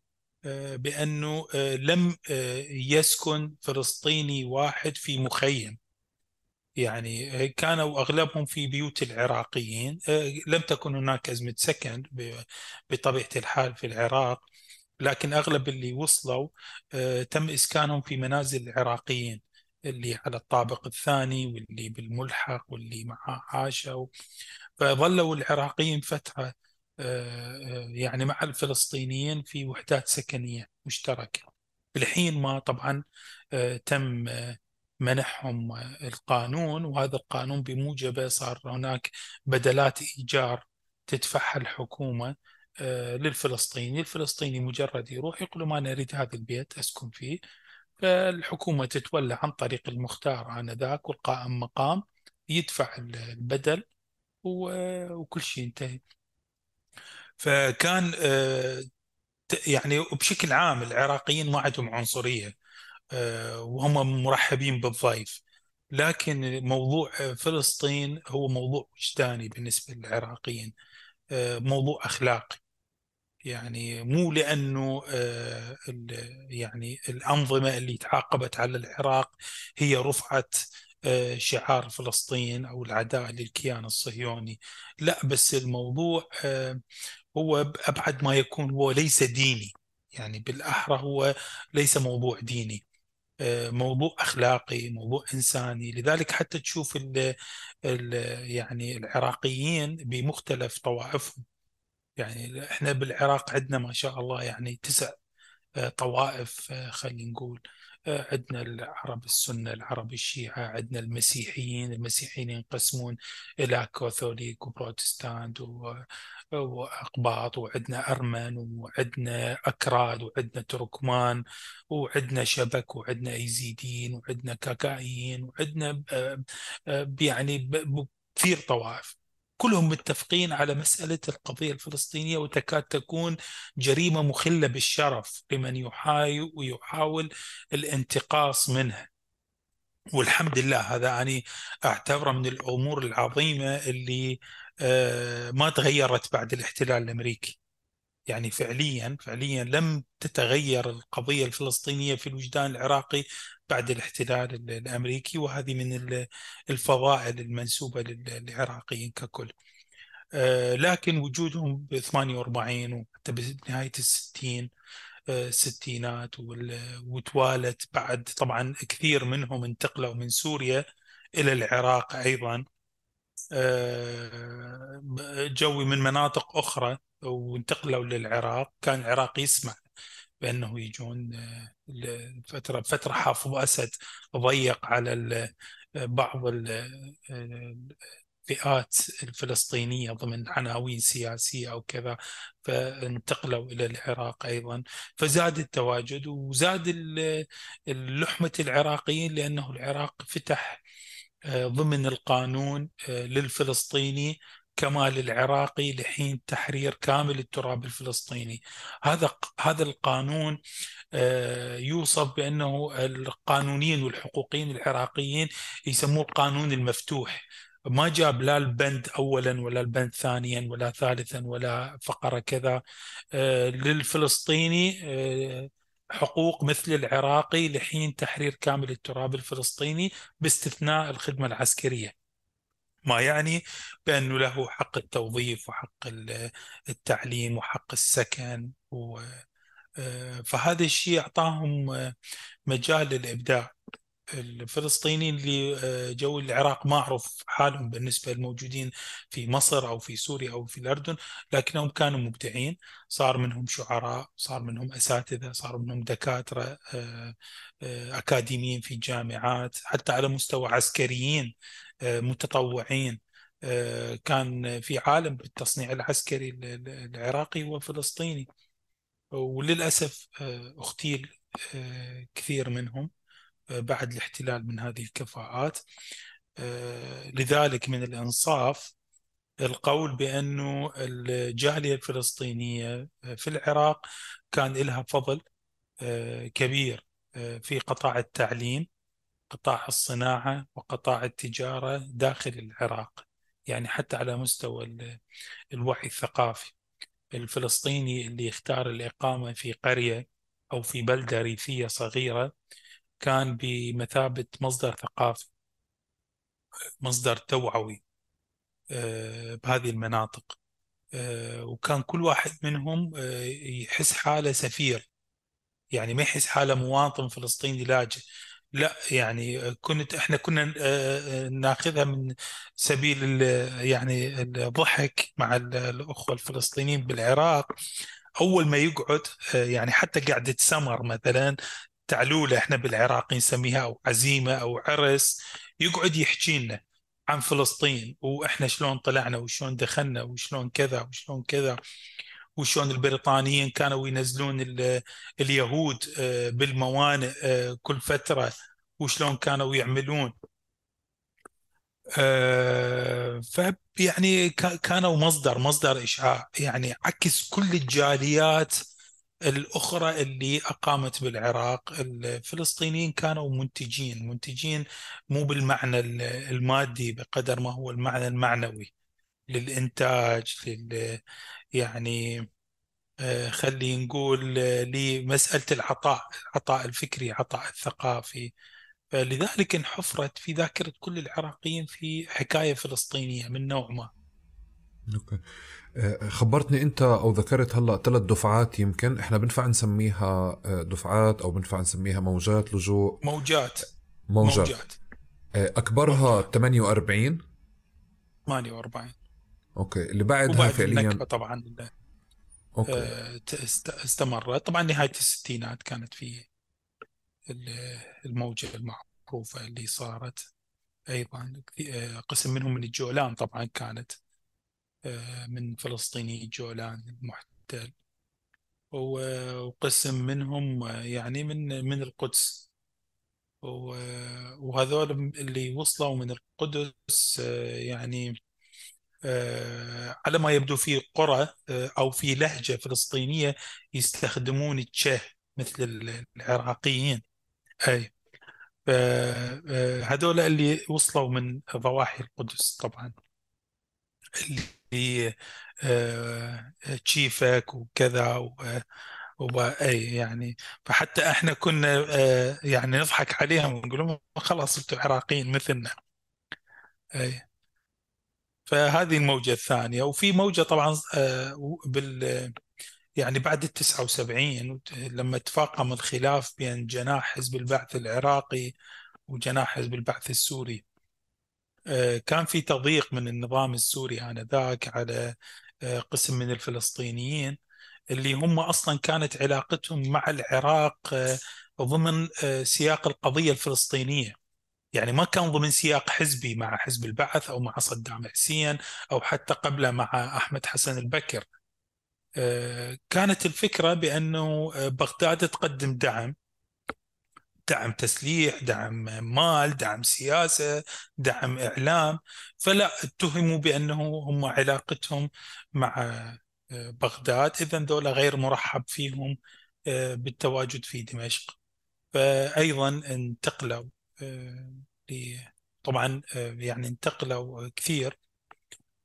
بأنه لم يسكن فلسطيني واحد في مخيم. يعني كانوا أغلبهم في بيوت العراقيين لم تكن هناك أزمة سكن بطبيعة الحال في العراق لكن أغلب اللي وصلوا تم إسكانهم في منازل العراقيين اللي على الطابق الثاني واللي بالملحق واللي مع عاشوا فظلوا العراقيين فترة يعني مع الفلسطينيين في وحدات سكنية مشتركة. الحين ما طبعا تم منحهم القانون وهذا القانون بموجبه صار هناك بدلات إيجار تدفعها الحكومة آه، للفلسطيني. الفلسطيني مجرد يروح يقول ما نريد هذا البيت أسكن فيه. فالحكومة تتولى عن طريق المختار آنذاك والقائم مقام يدفع البدل وكل شيء انتهي فكان آه، يعني بشكل عام العراقيين ما عندهم عنصرية. آه، وهم مرحبين بالضيف. لكن موضوع فلسطين هو موضوع وجداني بالنسبة للعراقيين آه، موضوع أخلاقي. يعني مو لأنه آه، يعني الأنظمة اللي تعاقبت على العراق هي رفعت شعار فلسطين أو العداء للكيان الصهيوني. لا بس الموضوع هو أبعد ما يكون هو ليس ديني. يعني بالأحرى هو ليس موضوع ديني. موضوع أخلاقي موضوع إنساني. لذلك حتى تشوف ال ال يعني العراقيين بمختلف طوائفهم. يعني إحنا بالعراق عندنا ما شاء الله يعني تسع آه، طوائف آه، خلينا نقول آه، عندنا العرب السنة العرب الشيعة عندنا المسيحيين المسيحيين ينقسمون إلى كاثوليك وبروتستانت وأقباط وعندنا أرمن وعندنا أكراد وعندنا تركمان وعندنا شبك وعندنا ايزيديين وعندنا كاكايين وعندنا آه، آه، يعني كثير طوائف. كلهم متفقين على مسألة القضية الفلسطينية وتكاد تكون جريمة مخلة بالشرف لمن يحاول ويحاول الانتقاص منها. والحمد لله هذا يعني أعتبره من الأمور العظيمة اللي ما تغيرت بعد الاحتلال الأمريكي يعني فعليا فعليا لم تتغير القضية الفلسطينية في الوجدان العراقي بعد الاحتلال الأمريكي وهذه من الفضائل المنسوبة للعراقيين ككل. آه، لكن وجودهم ب 48 وحتى بنهاية الستين الستينات وتوالت بعد طبعا كثير منهم انتقلوا من سوريا إلى العراق أيضا آه، جوي من مناطق أخرى وانتقلوا للعراق. كان العراق يسمع بأنه يجون آه، فترة فترة حافظ أسد ضيق على بعض الفئات الفلسطينية ضمن عناوين سياسية أو كذا فانتقلوا إلى العراق أيضا. فزاد التواجد وزاد اللحمة العراقيين لأنه العراق فتح آه، ضمن القانون آه، للفلسطيني كما للعراقي لحين تحرير كامل التراب الفلسطيني. هذا هذا القانون آه، يوصف بأنه القانونيين والحقوقيين العراقيين يسموه القانون المفتوح. ما جاب لا البند اولا ولا البند ثانيا ولا ثالثا ولا فقرة كذا آه، للفلسطيني آه، حقوق مثل العراقي لحين تحرير كامل التراب الفلسطيني باستثناء الخدمة العسكرية. ما يعني بانه له حق التوظيف وحق التعليم وحق السكن و آه، فهذا الشيء أعطاهم مجال للإبداع. الفلسطينيين اللي آه، جو العراق معروف حالهم بالنسبة للموجودين في مصر أو في سوريا أو في الأردن لكنهم كانوا مبدعين. صار منهم شعراء صار منهم أساتذة صار منهم دكاترة آه، آه، أكاديميين في جامعات حتى على مستوى عسكريين متطوعين. كان في عالم بالتصنيع العسكري العراقي وفلسطيني وللأسف اغتيل كثير منهم. بعد الاحتلال من هذه الكفاءات. آه، لذلك من الإنصاف القول بأنه الجالية الفلسطينية في العراق كان لها فضل آه، كبير آه، في قطاع التعليم قطاع الصناعة وقطاع التجارة داخل العراق يعني حتى على مستوى الوعي الثقافي. الفلسطيني اللي يختار الإقامة في قرية أو في بلدة ريفية صغيرة كان بمثابة مصدر ثقافي مصدر توعوي آه، بهذه المناطق. آه، وكان كل واحد منهم آه، يحس حاله سفير. يعني ما يحس حاله مواطن فلسطيني لاجئ. لا يعني كنت إحنا كنا ناخذها من سبيل يعني الضحك مع الأخوة الفلسطينيين بالعراق. أول ما يقعد يعني حتى قعده سمر مثلا تعلولة إحنا بالعراق نسميها أو عزيمة أو عرس يقعد يحكي لنا عن فلسطين وإحنا شلون طلعنا وشلون دخلنا وشلون كذا وشلون كذا وشلون البريطانيين كانوا ينزلون اليهود آه، بالموانئ آه، كل فترة وشلون كانوا يعملون. آه، فيعني كانوا مصدر مصدر إشعاع. يعني عكس كل الجاليات الأخرى اللي أقامت بالعراق الفلسطينيين كانوا منتجين منتجين مو بالمعنى المادي بقدر ما هو المعنى المعنوي للإنتاج لل يعني آه، خلي نقول آه، لمسألة العطاء العطاء الفكري عطاء الثقافي فلذلك انحفرت في ذاكرة كل العراقيين في حكاية فلسطينية من نوع ما Okay. آه، خبرتني انت أو ذكرت هلا ثلاث دفعات يمكن إحنا بنفع نسميها آه، دفعات أو بنفع نسميها موجات لجوء. موجات. موجات, موجات. آه، أكبرها موجات. 48 48 okay. اللي بعدها فعليا؟ طبعا. Okay. استمرت. طبعا نهاية الستينات كانت في الموجة المعروفة اللي صارت أيضا. قسم منهم من الجولان طبعا كانت. من فلسطيني جولان المحتل وقسم منهم آه، يعني من من القدس. وهذول اللي وصلوا من القدس آه، يعني على ما يبدو في قرى أو في لهجة فلسطينية يستخدمون التشه مثل العراقيين. أي. هذول اللي وصلوا من ضواحي القدس طبعا. اللي تشيفك وكذا أي يعني فحتى إحنا كنا آه، يعني نضحك عليهم ونقول لهم خلاص أنتم عراقيين مثلنا. أي. فهذه الموجة الثانية. وفي موجة طبعا آه، بال يعني بعد ال 79 لما تفاقم الخلاف بين جناح حزب البعث العراقي وجناح حزب البعث السوري. آه، كان في تضييق من النظام السوري آنذاك على آه، قسم من الفلسطينيين اللي هم أصلا كانت علاقتهم مع العراق آه، ضمن سياق القضية الفلسطينية. يعني ما كان ضمن سياق حزبي مع حزب البعث أو مع صدام حسين أو حتى قبل مع أحمد حسن البكر. كانت الفكرة بأنه بغداد تقدم دعم دعم تسليح دعم مال دعم سياسة دعم إعلام. فلا اتهموا بأنه هم علاقتهم مع آه، بغداد. إذا دولة غير مرحب فيهم آه، بالتواجد في دمشق. فأيضا انتقلوا آه، طبعا يعني انتقلوا كثير.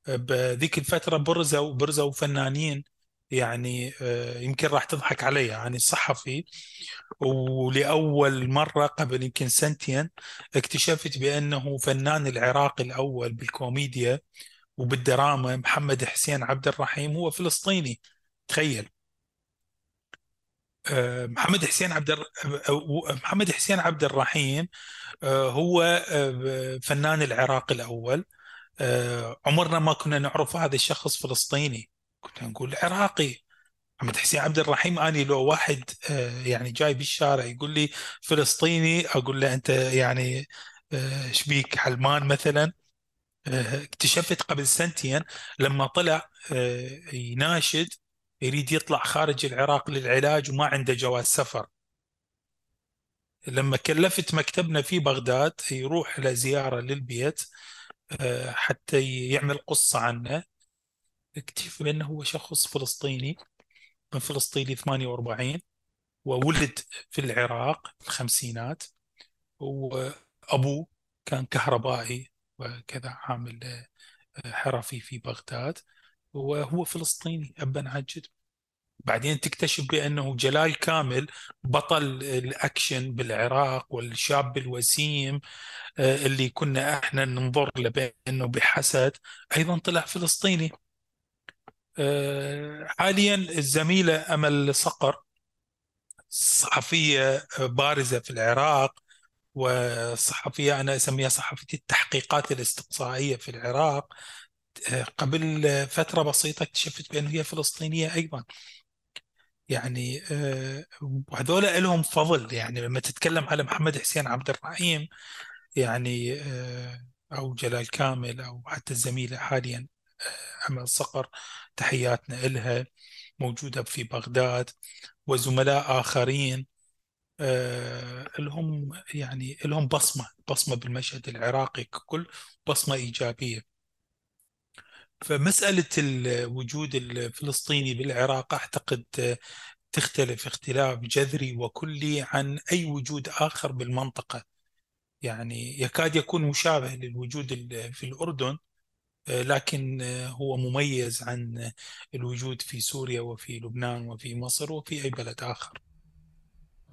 بذيك الفترة برزوا برزوا فنانين. يعني يمكن راح تضحك علي يعني الصحفي. ولأول مرة قبل يمكن سنتين اكتشفت بأنه فنان العراق الأول بالكوميديا وبالدراما محمد حسين عبد الرحيم هو فلسطيني تخيل. آه، محمد حسين عبد الر... محمد حسين عبد الرحيم آه، هو آه، فنان العراق الأول. عمرنا ما كنا نعرف هذا الشخص فلسطيني. كنا نقول عراقي. محمد حسين عبد الرحيم اني لو واحد يعني جاي بالشارع يقول لي فلسطيني أقول له أنت يعني شبيك حلمان مثلا. اكتشفت قبل سنتين لما طلع يناشد يريد يطلع خارج العراق للعلاج وما عنده جواز سفر. لما كلفت مكتبنا في بغداد يروح لزيارة للبيت آه، حتى يعمل قصة عنه. اكتشف بأنه هو شخص فلسطيني من فلسطين 48 وولد في العراق في الخمسينات وأبوه كان كهربائي وكذا عامل آه، حرفي في بغداد وهو فلسطيني أبا عن جد بعدين تكتشف بأنه جلال كامل بطل الأكشن بالعراق والشاب الوسيم آه، اللي كنا إحنا ننظر له بأنه بحسد أيضا طلع فلسطيني. حاليا الزميلة أمل صقر صحفية بارزة في العراق وصحفية أنا أسميها صحفية التحقيقات الاستقصائية في العراق. آه، قبل فترة بسيطة اكتشفت بأنه هي فلسطينية أيضا. يعني آه، وهذول لهم فضل. يعني لما تتكلم على محمد حسين عبد الرحيم يعني آه، أو جلال كامل أو حتى الزميلة حاليا أمل صقر تحياتنا إلها موجودة في بغداد وزملاء آخرين لهم يعني لهم بصمة بصمة بالمشهد العراقي ككل بصمة إيجابية. فمسألة الوجود الفلسطيني بالعراق أعتقد تختلف اختلاف جذري وكلي عن أي وجود آخر بالمنطقة. يعني يكاد يكون مشابه للوجود في الأردن. لكن هو مميز عن الوجود في سوريا وفي لبنان وفي مصر وفي أي بلد آخر.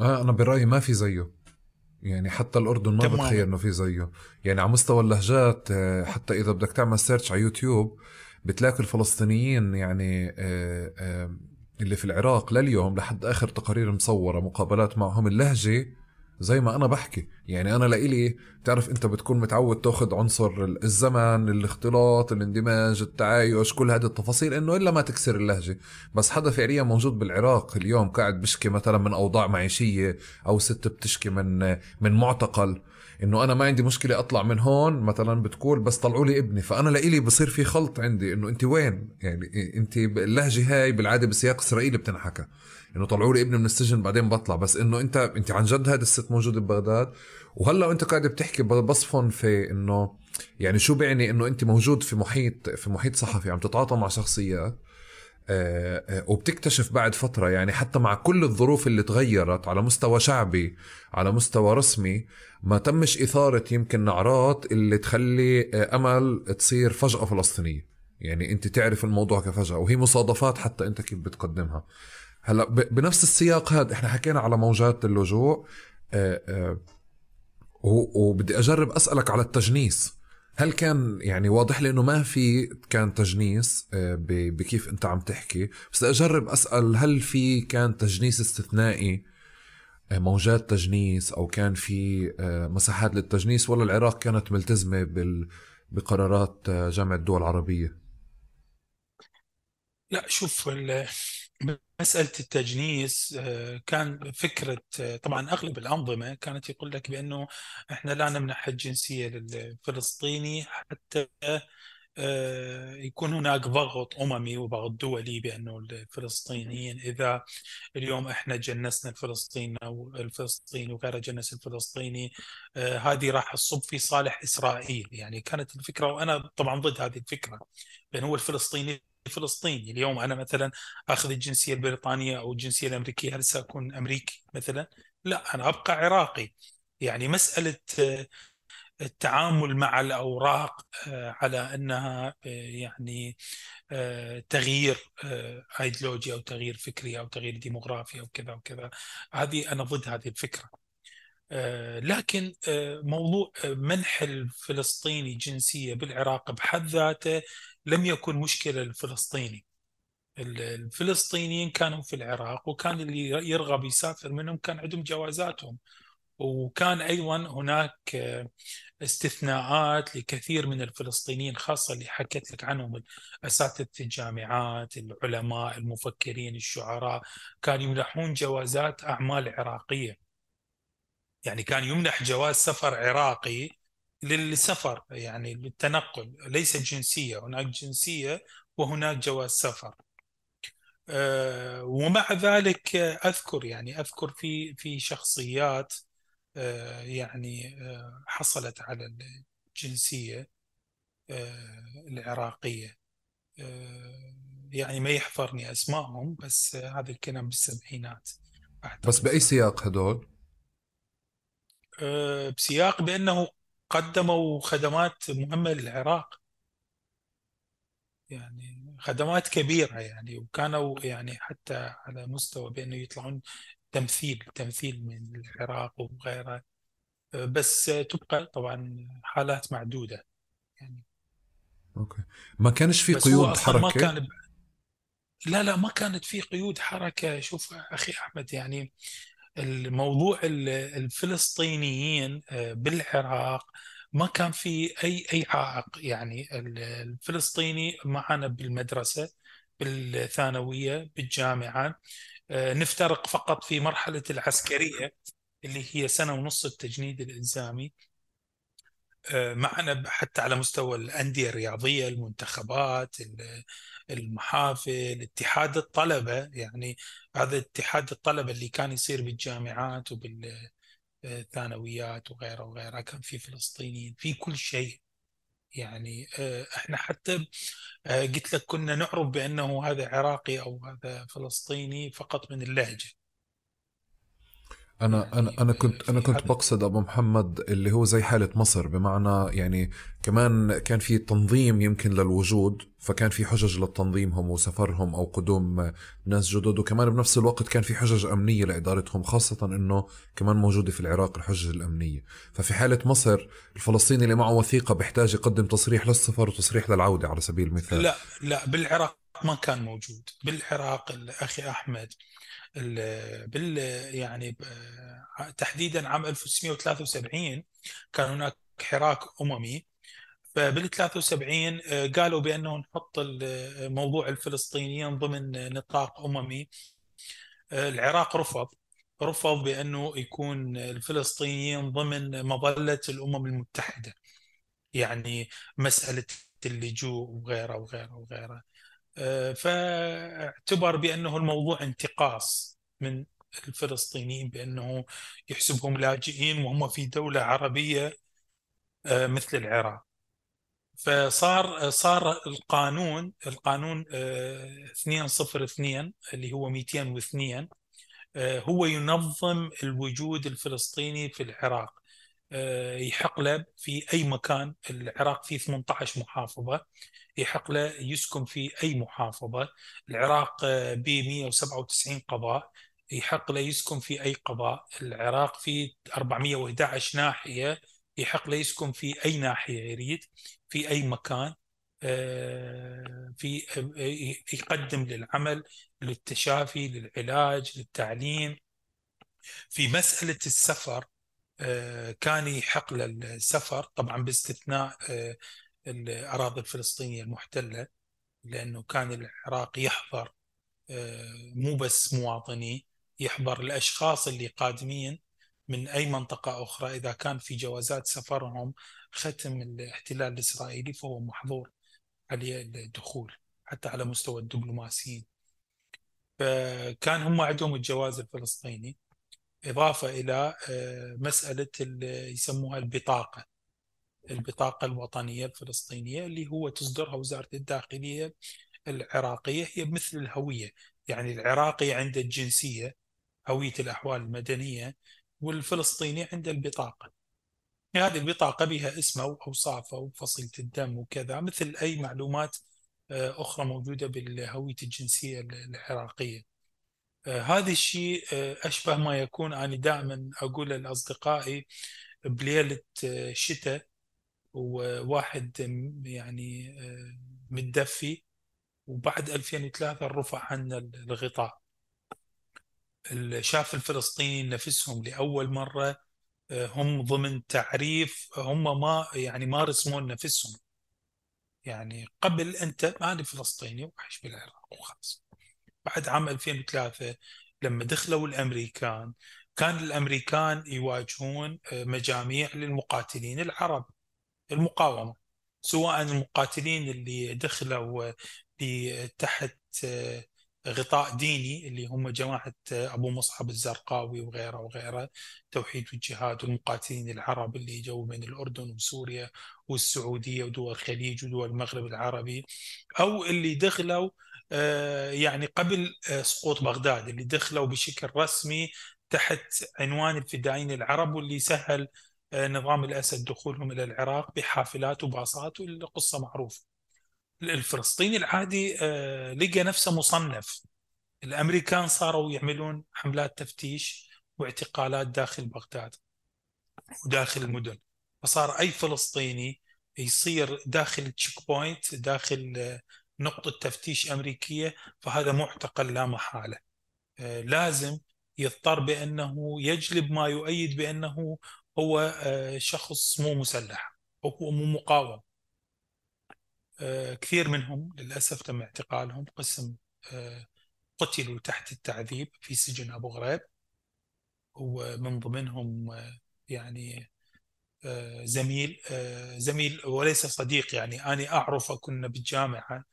آه أنا برأيي ما في زيه. يعني حتى الأردن ما بتخيل إنه في زيه. يعني على مستوى اللهجات آه، حتى إذا بدك تعمل سيرش على يوتيوب بتلاقي الفلسطينيين يعني آه، آه، اللي في العراق لليوم لحد آخر تقارير مصورة مقابلات معهم. اللهجة زي ما أنا بحكي. يعني أنا لإلي بتعرف أنت بتكون متعود تاخذ عنصر الزمن الاختلاط الاندماج التعايش كل هذه التفاصيل إنه إلا ما تكسر اللهجة. بس حدا فعليا موجود بالعراق اليوم قاعد بشكي مثلا من أوضاع معيشية أو ست بتشكي من من معتقل. إنه أنا ما عندي مشكلة أطلع من هون مثلا بتقول بس طلعوا لي ابني. فأنا لإلي بصير في خلط عندي. إنه أنت وين؟ يعني أنت اللهجه هاي بالعادة بسياق إسرائيلي بتنحكى. إنه طلعوا لي ابني من السجن بعدين بطلع. بس إنه انت أنت عن جد هذا الست موجودة ببغداد؟ وهلأ وأنت قاعد بتحكي بصفن في إنه يعني شو بيعني إنه أنت موجود في محيط في محيط صحفي عم تتعاطى مع شخصيات آه، آه، وبتكتشف بعد فترة يعني حتى مع كل الظروف اللي تغيرت على مستوى شعبي على مستوى رسمي ما تمش إثارة يمكن نعرات اللي تخلي آه، أمل تصير فجأة فلسطينية. يعني أنت تعرف الموضوع كفجأة وهي مصادفات حتى أنت كيف بتقدمها. هلا بنفس السياق هذا إحنا حكينا على موجات اللجوء آه، آه، وبدي أجرب أسألك على التجنيس. هل كان يعني واضح لي إنه ما في كان تجنيس آه، بكيف أنت عم تحكي؟ بس أجرب أسأل هل في كان تجنيس استثنائي موجات تجنيس أو كان في مساحات للتجنيس ولا العراق كانت ملتزمة بقرارات جامعة الدول العربية؟ لا شوف مسألة التجنيس آه، كان فكرة آه، طبعا أغلب الأنظمة كانت يقول لك بأنه إحنا لا نمنح الجنسية للفلسطيني حتى آه، يكون هناك ضغط أممي وضغط دولي بأنه الفلسطينيين إذا اليوم إحنا جنسنا الفلسطيني أو الفلسطيني وغيره جنس الفلسطيني هذه راح تصب في صالح إسرائيل. يعني كانت الفكرة وأنا طبعا ضد هذه الفكرة لأنه هو الفلسطيني فلسطيني. اليوم أنا مثلا أخذ الجنسية البريطانية أو الجنسية الأمريكية هل سأكون أمريكي مثلا؟ لا أنا أبقى عراقي. يعني مسألة آه، التعامل مع الأوراق آه، على أنها آه، يعني تغيير ايديولوجي أو تغيير فكري أو تغيير ديموغرافي أو كذا وكذا هذه أنا ضد هذه الفكرة. لكن موضوع منح الفلسطيني جنسية بالعراق بحد ذاته لم يكن مشكلة للفلسطيني الفلسطينيين كانوا في العراق وكان اللي يرغب يسافر منهم كان عندهم جوازاتهم وكان أيضا هناك استثناءات لكثير من الفلسطينيين خاصة اللي حكيت لك عنهم اساتذه الجامعات، العلماء، المفكرين، الشعراء، كانوا يمنحون جوازات أعمال عراقية. يعني كان يمنح جواز سفر عراقي للسفر يعني للتنقل ليس جنسية، هناك جنسية وهناك جواز سفر. آه، ومع ذلك أذكر يعني أذكر في في شخصيات آه، يعني آه، حصلت على الجنسية العراقية يعني ما يحضرني أسمائهم بس هذا الكلام بالسبعينات بس بأي سياق هدول؟ بسياق بأنه قدموا خدمات مهمة للعراق. يعني خدمات كبيرة يعني وكانوا يعني حتى على مستوى بأنه يطلعون تمثيل تمثيل من العراق وغيره بس تبقى طبعا حالات معدودة يعني. أوكي. ما كانش في قيود حركة ما كان لا لا ما كانت في قيود حركة. شوف أخي أحمد يعني الموضوع الفلسطينيين بالعراق ما كان في أي أي عائق. يعني الفلسطيني معنا بالمدرسة بالثانوية بالجامعة. آه، نفترق فقط في مرحلة العسكرية اللي هي سنة ونص التجنيد الإلزامي. آه، معنا حتى على مستوى الأندية الرياضية المنتخبات المحافل اتحاد الطلبة يعني هذا اتحاد الطلبة اللي كان يصير بالجامعات وبال ثانويات وغيره وغيره. كان في فلسطينيين في كل شيء. يعني آه، إحنا حتى آه، قلت لك كنا نعرف بأنه هذا عراقي أو هذا فلسطيني فقط من اللهجة. أنا أنا أنا كنت أنا كنت بقصد أبو محمد اللي هو زي حالة مصر بمعنى يعني كمان كان في تنظيم يمكن للوجود فكان في حجج لتنظيمهم وسفرهم أو قدوم ناس جدد وكمان بنفس الوقت كان في حجج أمنية لإدارتهم خاصة إنه كمان موجودة في العراق الحجج الأمنية. ففي حالة مصر الفلسطيني اللي معه وثيقة بيحتاج يقدم تصريح للسفر وتصريح للعودة على سبيل المثال. لا لا بالعراق ما كان موجود. بالعراق الأخي أحمد بال يعني تحديدا عام 1973 كان هناك حراك أممي. فبال 73 آه، قالوا بأنه نحط موضوع الفلسطينيين ضمن نطاق أممي. آه، العراق رفض رفض بأنه يكون الفلسطينيين ضمن مظلة الأمم المتحدة. يعني مسألة اللجوء وغيره وغيره وغيره آه، فاعتبر بأنه الموضوع انتقاص من الفلسطينيين بأنه يحسبهم لاجئين وهم في دولة عربية آه، مثل العراق. فصار صار القانون القانون 202 آه، اللي هو 202 هو ينظم الوجود الفلسطيني في العراق. يحق له في أي مكان. العراق فيه 18 محافظة. يحق له يسكن في أي محافظة. العراق ب 197 قضاء. يحق له يسكن في أي قضاء. العراق في 411 ناحية. يحق له يسكن في أي ناحية يريد. في أي مكان. آه، في آه، يقدم للعمل للتشافي للعلاج للتعليم. في مسألة السفر آه، كان يحق له السفر طبعا باستثناء الأراضي الفلسطينية المحتلة لأنه كان العراق يحضر آه، مو بس مواطني يحضر الأشخاص اللي قادمين من أي منطقة أخرى. إذا كان في جوازات سفرهم ختم الاحتلال الإسرائيلي فهو محظور عليه الدخول حتى على مستوى الدبلوماسيين. فكان هم عندهم الجواز الفلسطيني إضافة إلى آه، مسألة يسموها البطاقة. البطاقة الوطنية الفلسطينية اللي هو تصدرها وزارة الداخلية العراقية هي مثل الهوية. يعني العراقي عنده الجنسية هوية الأحوال المدنية والفلسطيني عنده البطاقة. هذه البطاقة بها اسمه وأوصافه وفصيلة الدم وكذا مثل أي معلومات آه، أخرى موجودة بالهوية الجنسية العراقية. آه، هذا الشيء آه، أشبه ما يكون أنا دائما أقول لأصدقائي بليلة شتاء وواحد يعني آه، متدفي وبعد 2003 رفع عنا الغطاء. شاف الفلسطينيين نفسهم لأول مرة آه، هم ضمن تعريف هم ما يعني ما رسمون نفسهم. يعني قبل أنت أنا فلسطيني وعايش بالعراق وخلاص. بعد عام 2003 لما دخلوا الأمريكان كان الأمريكان يواجهون آه، مجاميع للمقاتلين العرب. المقاومة سواء المقاتلين اللي دخلوا تحت آه، غطاء ديني اللي هم جماعة آه، أبو مصعب الزرقاوي وغيره وغيره توحيد والجهاد والمقاتلين العرب اللي جو من الأردن وسوريا والسعودية ودول الخليج ودول المغرب العربي أو اللي دخلوا آه، يعني قبل سقوط بغداد اللي دخلوا بشكل رسمي تحت عنوان الفدائيين العرب واللي سهل نظام الأسد دخولهم إلى العراق بحافلات وباصات والقصة معروفة الفلسطيني العادي آه، لقى نفسه مصنف. الأمريكان صاروا يعملون حملات تفتيش واعتقالات داخل بغداد وداخل المدن. فصار أي فلسطيني يصير داخل checkpoint داخل آه، نقطة تفتيش أمريكية فهذا معتقل لا محالة. آه، لازم يضطر بأنه يجلب ما يؤيد بأنه هو شخص مو مسلح هو مو مقاوم. آه، كثير منهم للأسف تم اعتقالهم قسم آه، قتلوا تحت التعذيب في سجن أبو غريب ومن ضمنهم آه، يعني زميل زميل وليس صديق يعني أنا أعرفه كنا بالجامعة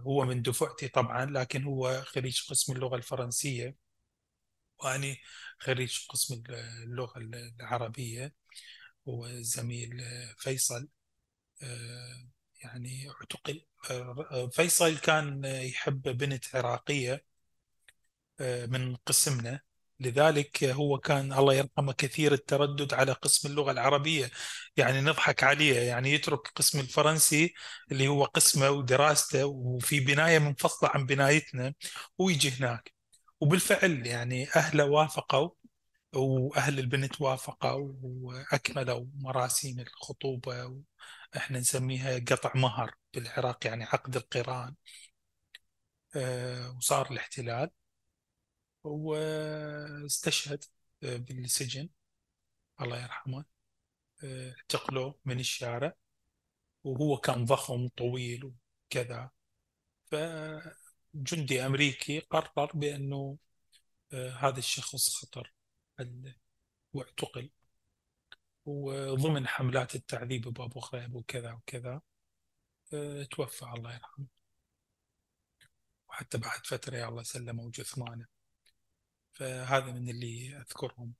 هو من دفعتي طبعا لكن هو خريج قسم اللغة الفرنسية وأنا خريج قسم اللغة العربية هو زميل فيصل يعني اعتقل آه، فيصل كان يحب بنت عراقية آه، من قسمنا. لذلك هو كان الله يرحمه كثير التردد على قسم اللغة العربية. يعني نضحك عليه يعني يترك قسم الفرنسي اللي هو قسمه ودراسته وفي بناية منفصلة عن بنايتنا ويجي هناك. وبالفعل يعني أهله وافقوا وأهل البنت وافقوا وأكملوا مراسيم الخطوبة إحنا نسميها قطع مهر بالعراق يعني عقد القران. آه، وصار الاحتلال. واستشهد آه، بالسجن الله يرحمه آه، اعتقلوه من الشارع وهو كان ضخم طويل وكذا. فجندي أمريكي قرر بأنه هذا الشخص خطر واعتقل. وضمن حملات التعذيب بأبو غريب وكذا وكذا آه، توفى الله يرحمه. وحتى بعد فترة يا الله سلموا جثمانه فهذا من اللي أذكرهم.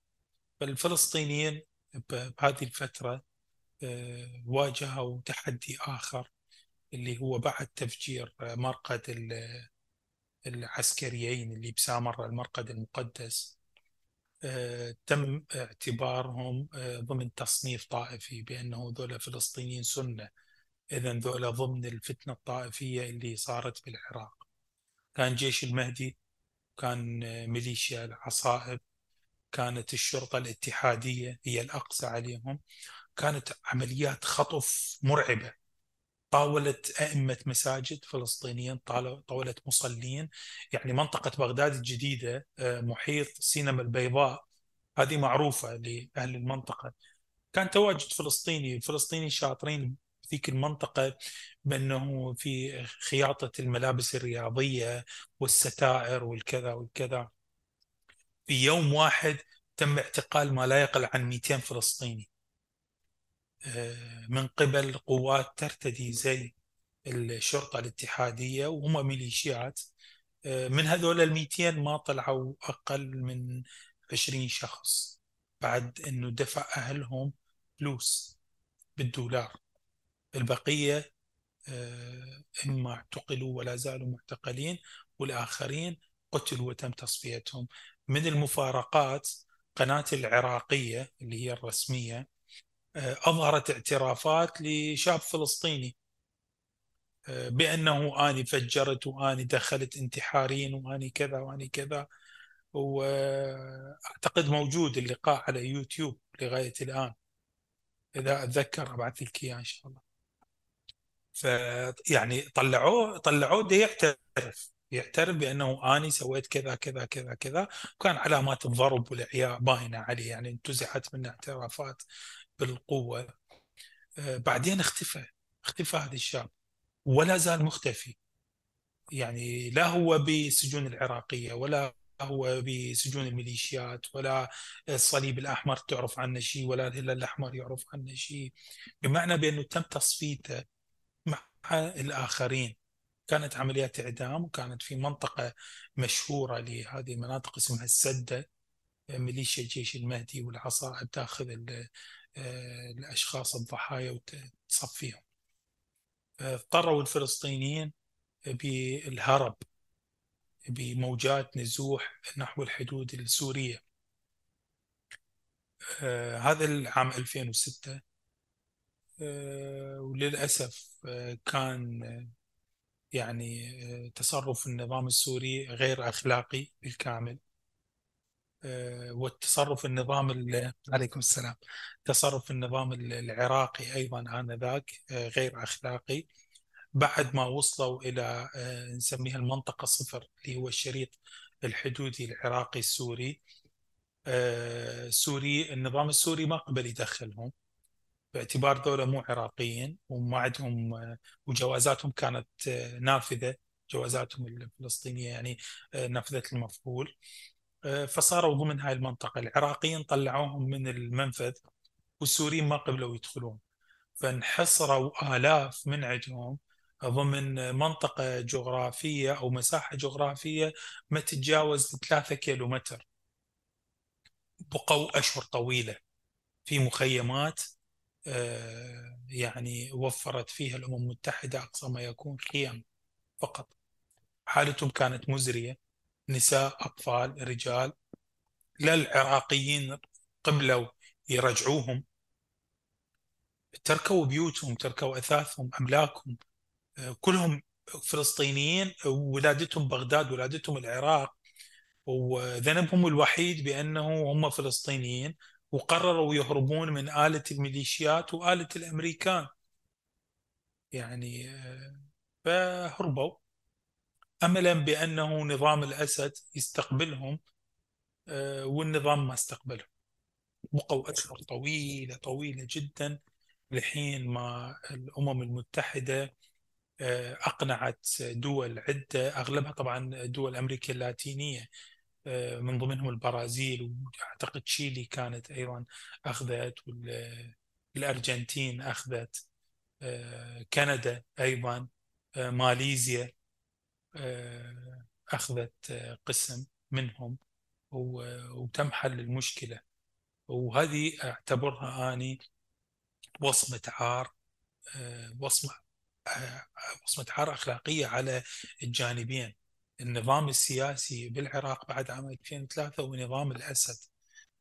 فالفلسطينيين بهذه الفترة آه، واجهوا تحدي آخر اللي هو بعد تفجير مرقد العسكريين اللي بسامر المرقد المقدس آه، تم اعتبارهم آه، ضمن تصنيف طائفي بأنه ذولا فلسطينيين سنة. إذا ذولا ضمن الفتنة الطائفية اللي صارت بالعراق. كان جيش المهدي كان آه، ميليشيا العصائب كانت الشرطة الاتحادية هي الأقصى عليهم. كانت عمليات خطف مرعبة. طاولت أئمة مساجد فلسطينيين طاولت مصلين. يعني منطقة بغداد الجديدة آه، محيط سينما البيضاء. هذه معروفة لأهل المنطقة. كان تواجد فلسطيني الفلسطيني شاطرين ذيك المنطقة بأنه في خياطة الملابس الرياضية والستائر والكذا والكذا. في يوم واحد تم اعتقال ما لا يقل عن 200 فلسطيني. من قبل قوات ترتدي زي الشرطة الاتحادية وهم ميليشيات. من هذول ال 200 ما طلعوا أقل من 20 شخص بعد أنه دفع أهلهم فلوس بالدولار. البقية آه، إما اعتقلوا ولا زالوا معتقلين والآخرين قتلوا وتم تصفيتهم. من المفارقات قناة العراقية اللي هي الرسمية آه، أظهرت اعترافات لشاب فلسطيني آه، بأنه أني فجرت وأني دخلت انتحارين وأني كذا وأني كذا وأعتقد موجود اللقاء على يوتيوب لغاية الآن إذا أتذكر أبعث لك إياه إن شاء الله. فيعني طلعوه طلعوه ده يعترف يعترف بأنه آني سويت كذا كذا كذا كذا وكان علامات الضرب والإعياء باينة عليه يعني انتزعت منه اعترافات. بالقوة. آه، بعدين اختفى اختفى هذا الشاب ولا زال مختفي. يعني لا هو بالسجون العراقية ولا هو بسجون الميليشيات ولا الصليب الأحمر تعرف عنه شيء ولا الهلال الأحمر يعرف عنه شيء. بمعنى بأنه تم تصفيته مع الآخرين. كانت عمليات إعدام وكانت في منطقة مشهورة لهذه المناطق اسمها السدة ميليشيا جيش المهدي والعصائب تاخذ الاشخاص الضحايا وتصفيهم اضطروا الفلسطينيين بالهرب بموجات نزوح نحو الحدود السورية. آه هذا العام 2006 آه وللأسف آه كان يعني آه، تصرف النظام السوري غير أخلاقي بالكامل. آه، والتصرف النظام عليكم السلام. تصرف النظام العراقي أيضا آنذاك آه، غير أخلاقي. بعد ما وصلوا إلى آه، نسميها المنطقة صفر اللي هو الشريط الحدودي العراقي السوري. آه، سوري النظام السوري ما قبل يدخلهم باعتبار ذولا مو عراقيين وما عندهم آه، وجوازاتهم كانت نافذة. جوازاتهم الفلسطينية يعني نفذت المفعول. فصاروا ضمن هاي المنطقة. العراقيين طلعوهم من المنفذ والسوريين ما قبلوا يدخلون. فانحصروا آلاف من عندهم ضمن منطقة جغرافية أو مساحة جغرافية ما تتجاوز 3 كيلو متر بقوا أشهر طويلة في مخيمات آه، يعني وفرت فيها الأمم المتحدة أقصى ما يكون خيام فقط. حالتهم كانت مزرية. نساء أطفال رجال لا العراقيين قبلوا يرجعوهم. تركوا بيوتهم تركوا أثاثهم أملاكهم. كلهم فلسطينيين ولادتهم بغداد ولادتهم العراق. وذنبهم الوحيد بأنه هم فلسطينيين وقرروا يهربون من آلة الميليشيات وآلة الأمريكان. يعني فهربوا. أملا بأنه نظام الأسد يستقبلهم والنظام ما استقبلهم بقوا أشهر طويلة طويلة جدا لحين ما الأمم المتحدة آه، أقنعت دول عدة أغلبها طبعا دول أمريكا اللاتينية آه، من ضمنهم البرازيل وأعتقد تشيلي كانت أيضا أخذت والأرجنتين أخذت آه، كندا أيضا ماليزيا أخذت قسم منهم وتم حل المشكلة. وهذه أعتبرها أني وصمة عار وصمة وصمة عار أخلاقية على الجانبين. النظام السياسي بالعراق بعد عام 2003 ونظام الأسد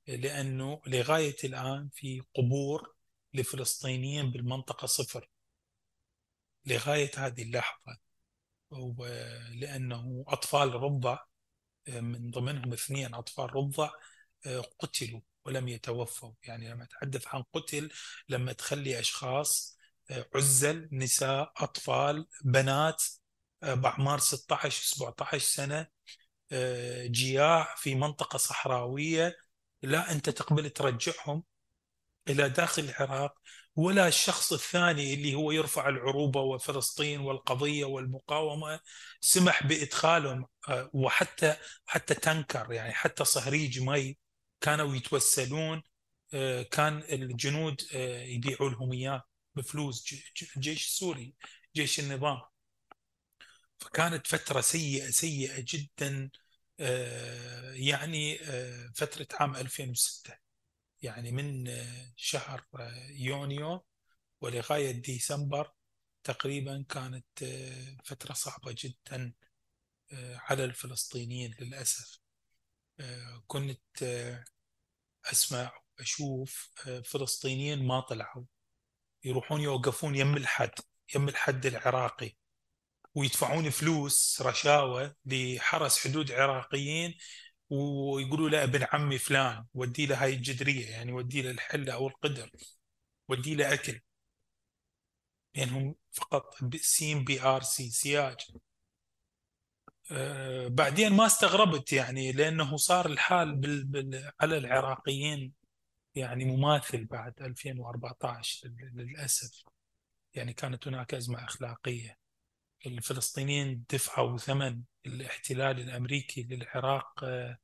لأنه لغاية الآن في قبور لفلسطينيين بالمنطقة صفر. لغاية هذه اللحظة لأنه أطفال رضع من ضمنهم اثنين أطفال رضع قتلوا ولم يتوفوا. يعني لما أتحدث عن قتل لما تخلي أشخاص عزل نساء أطفال بنات بأعمار 16 17 سنة جياع في منطقة صحراوية لا أنت تقبل ترجعهم إلى داخل العراق. ولا الشخص الثاني اللي هو يرفع العروبة وفلسطين والقضية والمقاومة سمح بإدخالهم آه، وحتى حتى تنكر يعني حتى صهريج مي كانوا يتوسلون كان الجنود يبيعوا لهم إياه بفلوس الجيش السوري جيش النظام. فكانت فترة سيئة سيئة جدا آه، يعني آه، فترة عام 2006 يعني من آه، شهر يونيو ولغاية ديسمبر تقريبا كانت فترة صعبة جدا على الفلسطينيين للأسف. كنت أسمع أشوف فلسطينيين ما طلعوا. يروحون يوقفون يم الحد يم الحد العراقي ويدفعون فلوس رشاوى لحرس حدود عراقيين ويقولوا له ابن عمي فلان ودي له هاي الجدريه يعني ودي له الحلة أو القدر ودي له أكل. بينهم فقط سيم BRC سياج. آه، بعدين ما استغربت يعني لأنه صار الحال بال... بال... على العراقيين يعني مماثل بعد 2014 للأسف. يعني كانت هناك أزمة أخلاقية. الفلسطينيين دفعوا ثمن الاحتلال الأمريكي للعراق آه،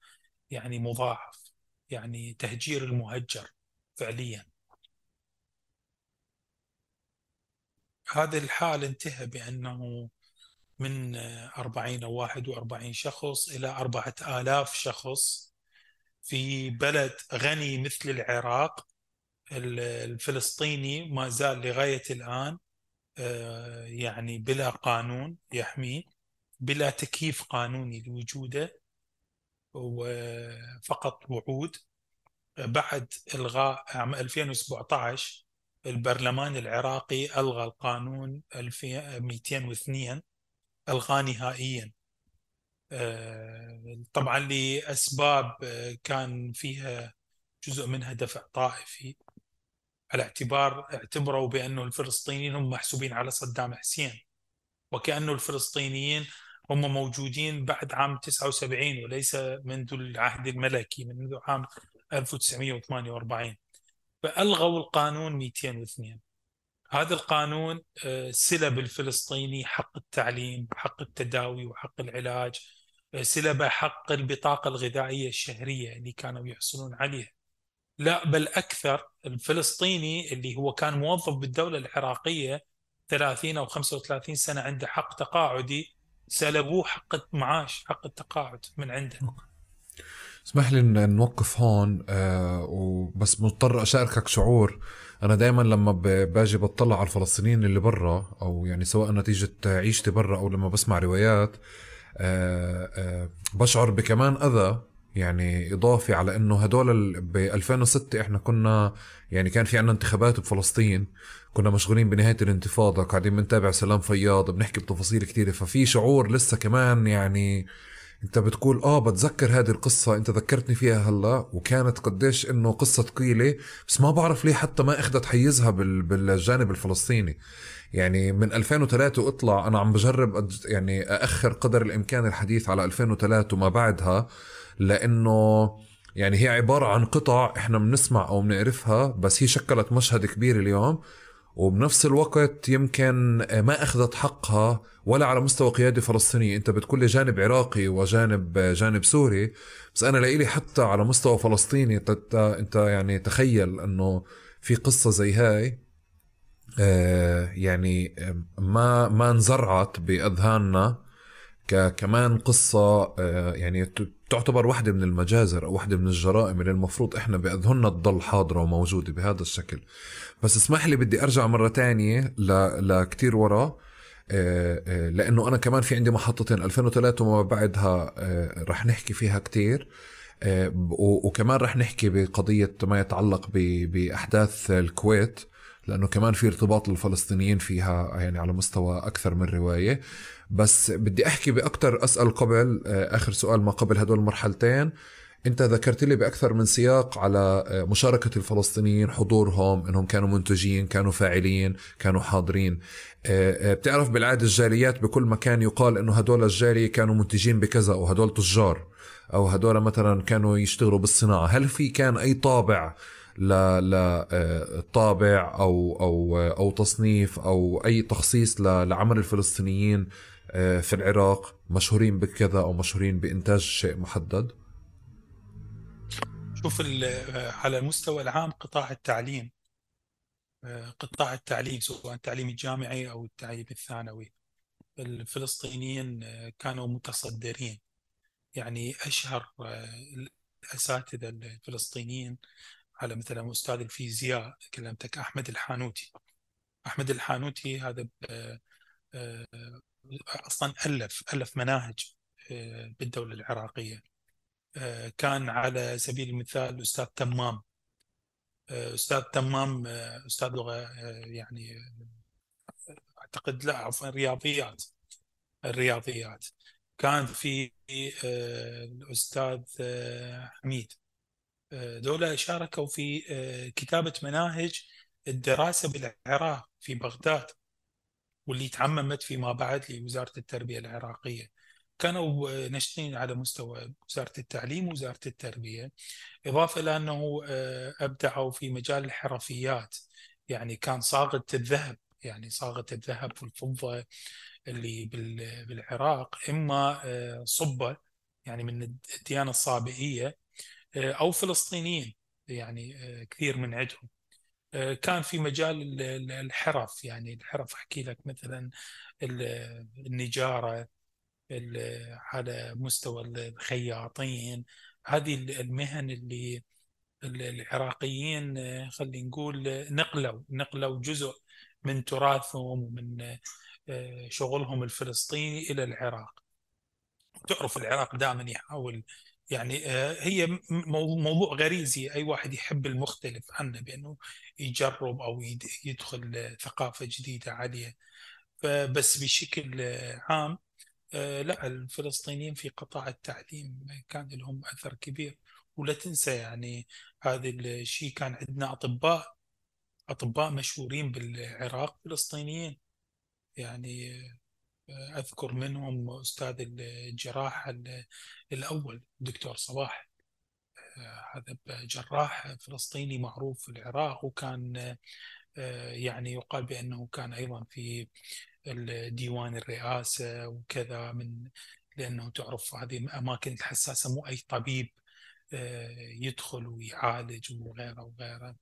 يعني مضاعف يعني تهجير المهجر فعليا. هذا الحال انتهى بأنه من 40 أو 41 شخص إلى 4000 شخص في بلد غني مثل العراق. الفلسطيني ما زال لغاية الآن يعني بلا قانون يحميه بلا تكييف قانوني لوجوده وفقط وعود. بعد إلغاء عام 2017 البرلمان العراقي ألغى القانون 202 ألغاه نهائيا. آه، طبعا لأسباب آه، كان فيها جزء منها دفع طائفي. على اعتبار اعتبروا بأنه الفلسطينيين هم محسوبين على صدام حسين وكأنه الفلسطينيين هم موجودين بعد عام 79 وليس منذ العهد الملكي منذ عام 1948 فألغوا القانون 202 هذا القانون آه، سلب الفلسطيني حق التعليم حق التداوي وحق العلاج آه، سلب حق البطاقة الغذائية الشهرية اللي كانوا يحصلون عليها. لا بل أكثر الفلسطيني اللي هو كان موظف بالدولة العراقية 30 أو 35 سنة عنده حق تقاعدي سلبوه حق معاش حق التقاعد من عنده. اسمح لي نوقف هون آه وبس مضطر أشاركك شعور. أنا دائما لما باجي بطلع على الفلسطينيين اللي برا أو يعني سواء نتيجة عيشتي برا أو لما بسمع روايات آه آه بشعر بكمان أذى يعني إضافي على إنه هدول ب 2006 إحنا كنا يعني كان في عندنا انتخابات بفلسطين كنا مشغولين بنهاية الانتفاضة قاعدين بنتابع سلام فياض بنحكي بتفاصيل كثيره ففي شعور لسه كمان يعني أنت بتقول آه بتذكر هذه القصة أنت ذكرتني فيها هلأ وكانت قديش إنه قصة ثقيلة بس ما بعرف ليه حتى ما أخذت حيزها بالجانب الفلسطيني. يعني من 2003 واطلع أنا عم بجرب يعني أأخر قدر الإمكان الحديث على 2003 وما بعدها. لأنه يعني هي عبارة عن قطع إحنا بنسمع أو بنعرفها بس هي شكلت مشهد كبير اليوم. وبنفس الوقت يمكن ما أخذت حقها ولا على مستوى قيادة فلسطينية. أنت بتقول لي جانب عراقي وجانب جانب سوري بس أنا لإلي حتى على مستوى فلسطيني أنت يعني تخيل إنه في قصة زي هاي آه، يعني ما ما انزرعت بأذهاننا كمان قصة آه، يعني تعتبر واحدة من المجازر أو واحدة من الجرائم اللي المفروض إحنا بأذهننا تضل حاضرة وموجودة بهذا الشكل. بس اسمح لي بدي أرجع مرة تانية لكتير ورا. آه، آه، لأنه أنا كمان في عندي محطتين 2003 وما بعدها رح نحكي فيها كتير. وكمان رح نحكي بقضية ما يتعلق بأحداث الكويت لأنه كمان في ارتباط للفلسطينيين فيها يعني على مستوى أكثر من رواية. بس بدي أحكي باكثر أسأل قبل آه، آخر سؤال ما قبل هدول المرحلتين أنت ذكرت لي بأكثر من سياق على آه، مشاركة الفلسطينيين حضورهم إنهم كانوا منتجين كانوا فاعلين كانوا حاضرين. آه، بتعرف بالعادة الجاليات بكل مكان يقال إنه هدول الجالية كانوا منتجين بكذا أو هدول تجار أو هدول مثلا كانوا يشتغلوا بالصناعة. هل في كان أي طابع لطابع أو أو أو تصنيف أو أي تخصيص لعمل الفلسطينيين في العراق مشهورين بكذا أو مشهورين بإنتاج شيء محدد؟ شوف آه، على المستوى العام قطاع التعليم آه، قطاع التعليم سواء التعليم الجامعي أو التعليم الثانوي. الفلسطينيين كانوا متصدرين. يعني أشهر الأساتذة الفلسطينيين على مثلا أستاذ الفيزياء كلمتك أحمد الحانوتي. أحمد الحانوتي هذا أصلا ألف ألف مناهج آه، بالدولة العراقية. آه، كان على سبيل المثال الاستاذ تمام. آه، أستاذ تمام أستاذ لغة يعني أعتقد لا عفوا رياضيات الرياضيات. كان في الأستاذ حميد. دولة شاركوا في كتابة مناهج الدراسة بالعراق في بغداد. واللي تعممت فيما بعد لوزارة التربية العراقية. كانوا ناشطين على مستوى وزارة التعليم ووزارة التربية. إضافة إلى أنه أبدعوا في مجال الحرفيات. يعني كان صاغة الذهب يعني صاغة الذهب والفضة اللي بالعراق إما صبة يعني من الديانة الصابئية أو فلسطينيين يعني كثير من عندهم. كان في مجال الحرف يعني الحرف أحكي لك مثلا النجارة على مستوى الخياطين هذه المهن اللي العراقيين خلينا نقول نقلوا نقلوا جزء من تراثهم ومن شغلهم الفلسطيني إلى العراق. تعرف العراق دائما يحاول يعني آه، هي موضوع غريزي أي واحد يحب المختلف عنه بأنه يجرب أو يدخل ثقافة جديدة عليه فبس بشكل عام آه، لا الفلسطينيين في قطاع التعليم كان لهم أثر كبير. ولا تنسى يعني هذا الشيء كان عندنا أطباء أطباء مشهورين بالعراق فلسطينيين. يعني أذكر منهم أستاذ الجراحه الأول الدكتور صباح آه، هذا جراح فلسطيني معروف في العراق وكان آه، يعني يقال بأنه كان أيضا في ديوان الرئاسة وكذا من لأنه تعرف هذه الأماكن الحساسة مو أي طبيب آه، يدخل ويعالج وغيره وغيره.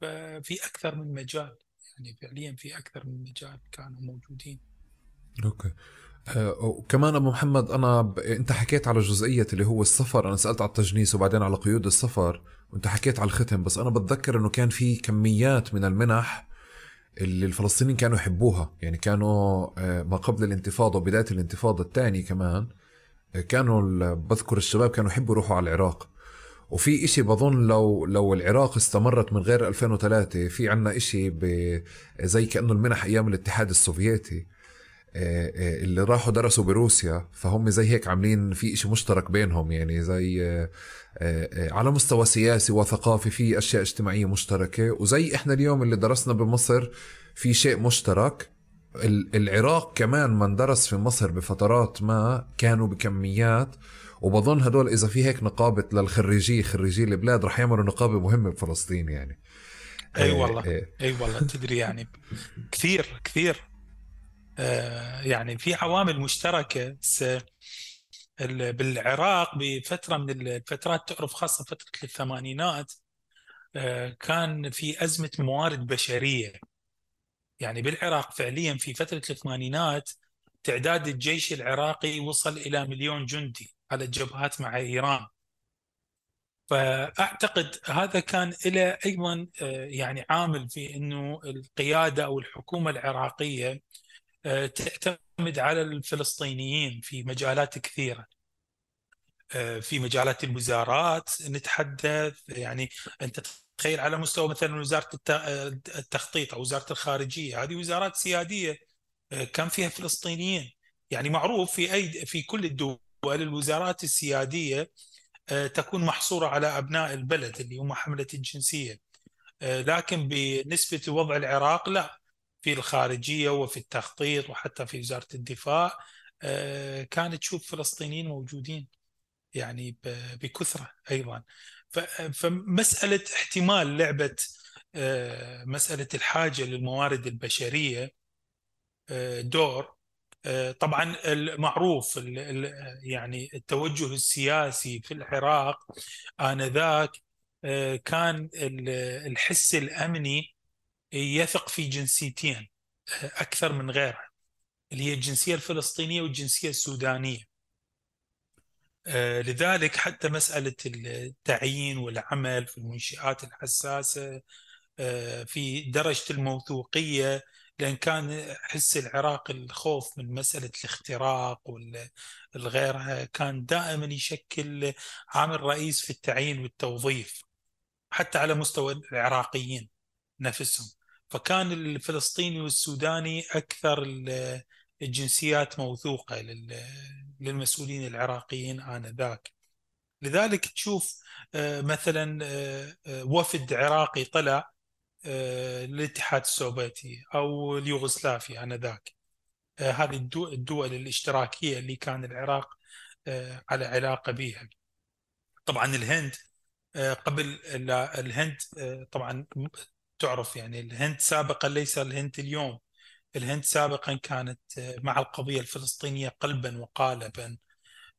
ففي أكثر من مجال يعني فعليا في أكثر من مجال كانوا موجودين. أوكي. آه، وكمان أبو محمد أنا ب... أنت حكيت على جزئية اللي هو السفر أنا سألت على التجنيس وبعدين على قيود السفر وأنت حكيت على الختم بس أنا بتذكر إنه كان في كميات من المنح اللي الفلسطينيين كانوا يحبوها. يعني كانوا آه، ما قبل الانتفاضة وبداية الانتفاضة الثانية كمان آه، كانوا بذكر الشباب كانوا يحبوا يروحوا على العراق. وفي إشي بظن لو لو العراق استمرت من غير 2003 في عنا إشي زي كأنه المنح أيام الاتحاد السوفيتي. اللي راحوا درسوا بروسيا فهم زي هيك عاملين في إشي مشترك بينهم يعني زي آه، على مستوى سياسي وثقافي في أشياء اجتماعية مشتركة وزي إحنا اليوم اللي درسنا بمصر في شيء مشترك. العراق كمان من درس في مصر بفترات ما كانوا بكميات وبظن هدول إذا في هيك نقابة للخريجي خريجي البلاد رح يعملوا نقابة مهمة بفلسطين يعني. أي والله أي والله تدري يعني كثير كثير. آه، يعني في عوامل مشتركة. بالعراق بفترة من الفترات تعرف خاصة فترة الثمانينات آه، كان في أزمة موارد بشرية. يعني بالعراق فعليا في فترة الثمانينات تعداد الجيش العراقي وصل إلى مليون جندي على الجبهات مع إيران. فأعتقد هذا كان له أيضا آه، يعني عامل في إنه القيادة أو الحكومة العراقية آه، تعتمد على الفلسطينيين في مجالات كثيرة. آه، في مجالات الوزارات نتحدث يعني أنت تخيل على مستوى مثلا وزارة التخطيط أو وزارة الخارجية هذه وزارات سيادية آه، كان فيها فلسطينيين؟ يعني معروف في أي في كل الدول الوزارات السيادية تكون محصورة على أبناء البلد اللي هم حملة الجنسية. لكن بالنسبة لوضع العراق لا. في الخارجية وفي التخطيط وحتى في وزارة الدفاع آه، كانت تشوف فلسطينيين موجودين يعني بكثرة أيضا. فمسألة احتمال لعبة آه، مسألة الحاجة للموارد البشرية آه، دور طبعا المعروف يعني التوجه السياسي في العراق آنذاك كان الحس الأمني يثق في جنسيتين أكثر من غيرها اللي هي الجنسية الفلسطينية والجنسية السودانية. آه، لذلك حتى مسألة التعيين والعمل في المنشآت الحساسة آه، في درجة الموثوقية لأن كان حس العراق الخوف من مسألة الاختراق والغيرها كان دائما يشكل عامل رئيس في التعيين والتوظيف حتى على مستوى العراقيين. نفسهم. فكان الفلسطيني والسوداني أكثر الجنسيات موثوقة للمسؤولين العراقيين آنذاك. لذلك تشوف آه، مثلا آه، آه، وفد عراقي طلع الاتحاد السوفيتي أو اليوغوسلافيا آنذاك. هذه الدول الاشتراكية اللي كان العراق على علاقة بها طبعا الهند قبل الهند طبعا تعرف يعني الهند سابقا ليس الهند اليوم. الهند سابقا كانت مع القضية الفلسطينية قلبا وقالبا.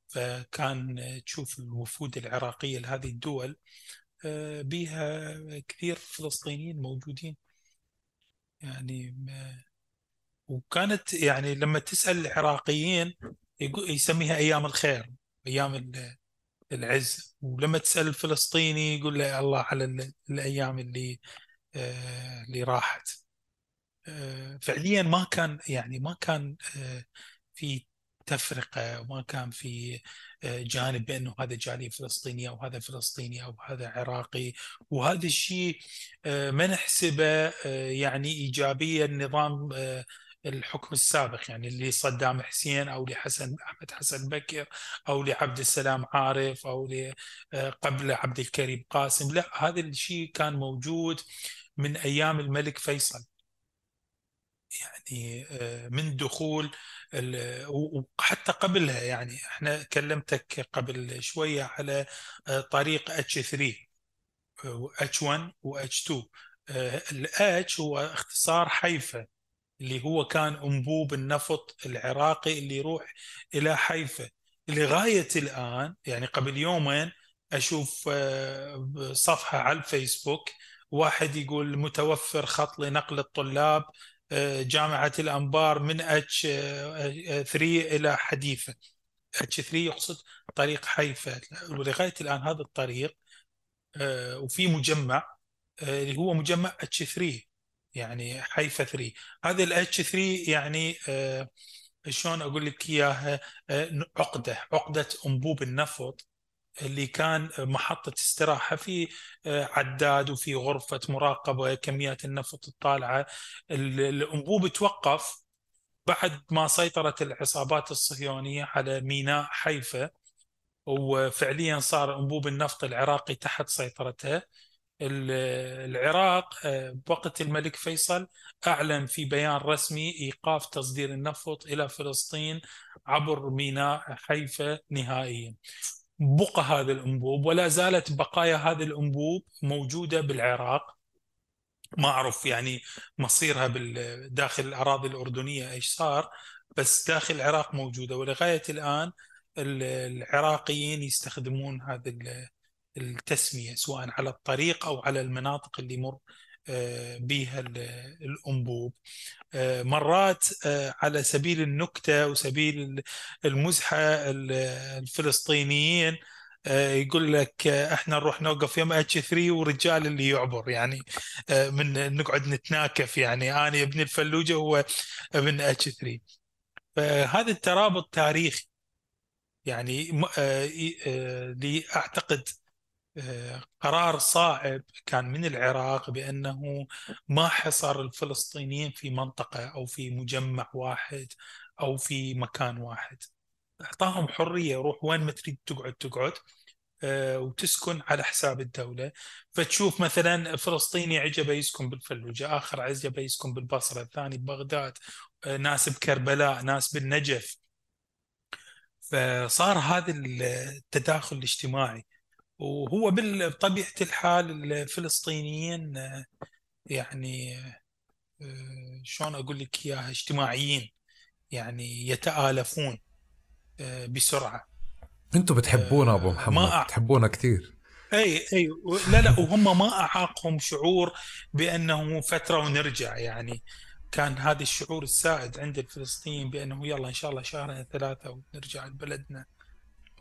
فكان تشوف الوفود العراقية لهذه الدول بها كثير فلسطينيين موجودين. يعني وكانت يعني لما تسأل العراقيين يسميها أيام الخير أيام العز. ولما تسأل الفلسطيني يقول له الله على الأيام اللي آه، اللي راحت. آه، فعليا ما كان يعني ما كان آه، في تفرقة وما كان في جانب بأنه هذا جالية فلسطينية أو هذا فلسطيني أو هذا عراقي. وهذا الشيء ما نحسبه يعني إيجابية النظام الحكم السابق. يعني اللي صدام حسين أو لحسن أحمد حسن بكر أو لعبد السلام عارف أو قبل عبد الكريم قاسم. لا هذا الشيء كان موجود. من أيام الملك فيصل. يعني آه، من دخول وحتى قبلها يعني. إحنا كلمتك قبل شوية على آه، طريق اتش 3 اتش 1 و اتش 2 الاتش هو اختصار حيفا اللي هو كان أنبوب النفط العراقي اللي يروح إلى حيفا. لغاية الآن يعني قبل يومين أشوف آه، صفحة على الفيسبوك واحد يقول متوفر خط لنقل الطلاب آه، جامعة الأنبار من H 3 آه، إلى حديثة. H 3 يقصد طريق حيفا. ولغاية الآن هذا الطريق وفي مجمع اللي هو مجمع H 3 يعني حيفا 3 هذا ال H 3 يعني آه شلون أقول لك إياها؟ آه عقدة عقدة أنبوب النفط. اللي كان محطة استراحة في آه، عداد وفي غرفة مراقبة كميات النفط الطالعة. الأنبوب توقف بعد ما سيطرت العصابات الصهيونية على ميناء حيفا. وفعليا صار أنبوب النفط العراقي تحت سيطرتها العراق آه، بوقت الملك فيصل أعلن في بيان رسمي إيقاف تصدير النفط إلى فلسطين عبر ميناء حيفا نهائيا. بقى هذا الأنبوب ولا زالت بقايا هذا الأنبوب موجودة بالعراق. ما أعرف يعني مصيرها داخل الأراضي الأردنية إيش صار بس داخل العراق موجودة. ولغاية الآن العراقيين يستخدمون هذا التسمية سواء على الطريق أو على المناطق اللي يمر بها الأنبوب. آه، مرات آه، على سبيل النكتة وسبيل المزحة الفلسطينيين يقول لك إحنا نروح نوقف يم اتش 3 ورجال اللي يعبر. يعني من نقعد نتناكف. يعني أنا ابن الفلوجة هو ابن اتش 3 فهذا الترابط تاريخي. يعني أعتقد قرار صائب كان من العراق بأنه ما حصر الفلسطينيين في منطقة أو في مجمع واحد أو في مكان واحد. أعطاهم حرية روح وين ما تريد تقعد تقعد آه، وتسكن على حساب الدولة. فتشوف مثلا فلسطيني عجبه يسكن بالفلوجة آخر عجبه يسكن بالبصرة الثاني ببغداد آه، ناس بكربلاء ناس بالنجف. فصار هذا التداخل الاجتماعي. وهو بطبيعة الحال الفلسطينيين يعني آه، شلون أقول لك إياها اجتماعيين يعني يتآلفون آه، بسرعة. أنتم بتحبونا أبو محمد ما بتحبونا كثير. أي أي لا لا وهم ما أعاقهم شعور بأنه فترة ونرجع يعني كان هذا الشعور السائد عند الفلسطينيين بأنه يلا إن شاء الله شهرين ثلاثة ونرجع لبلدنا.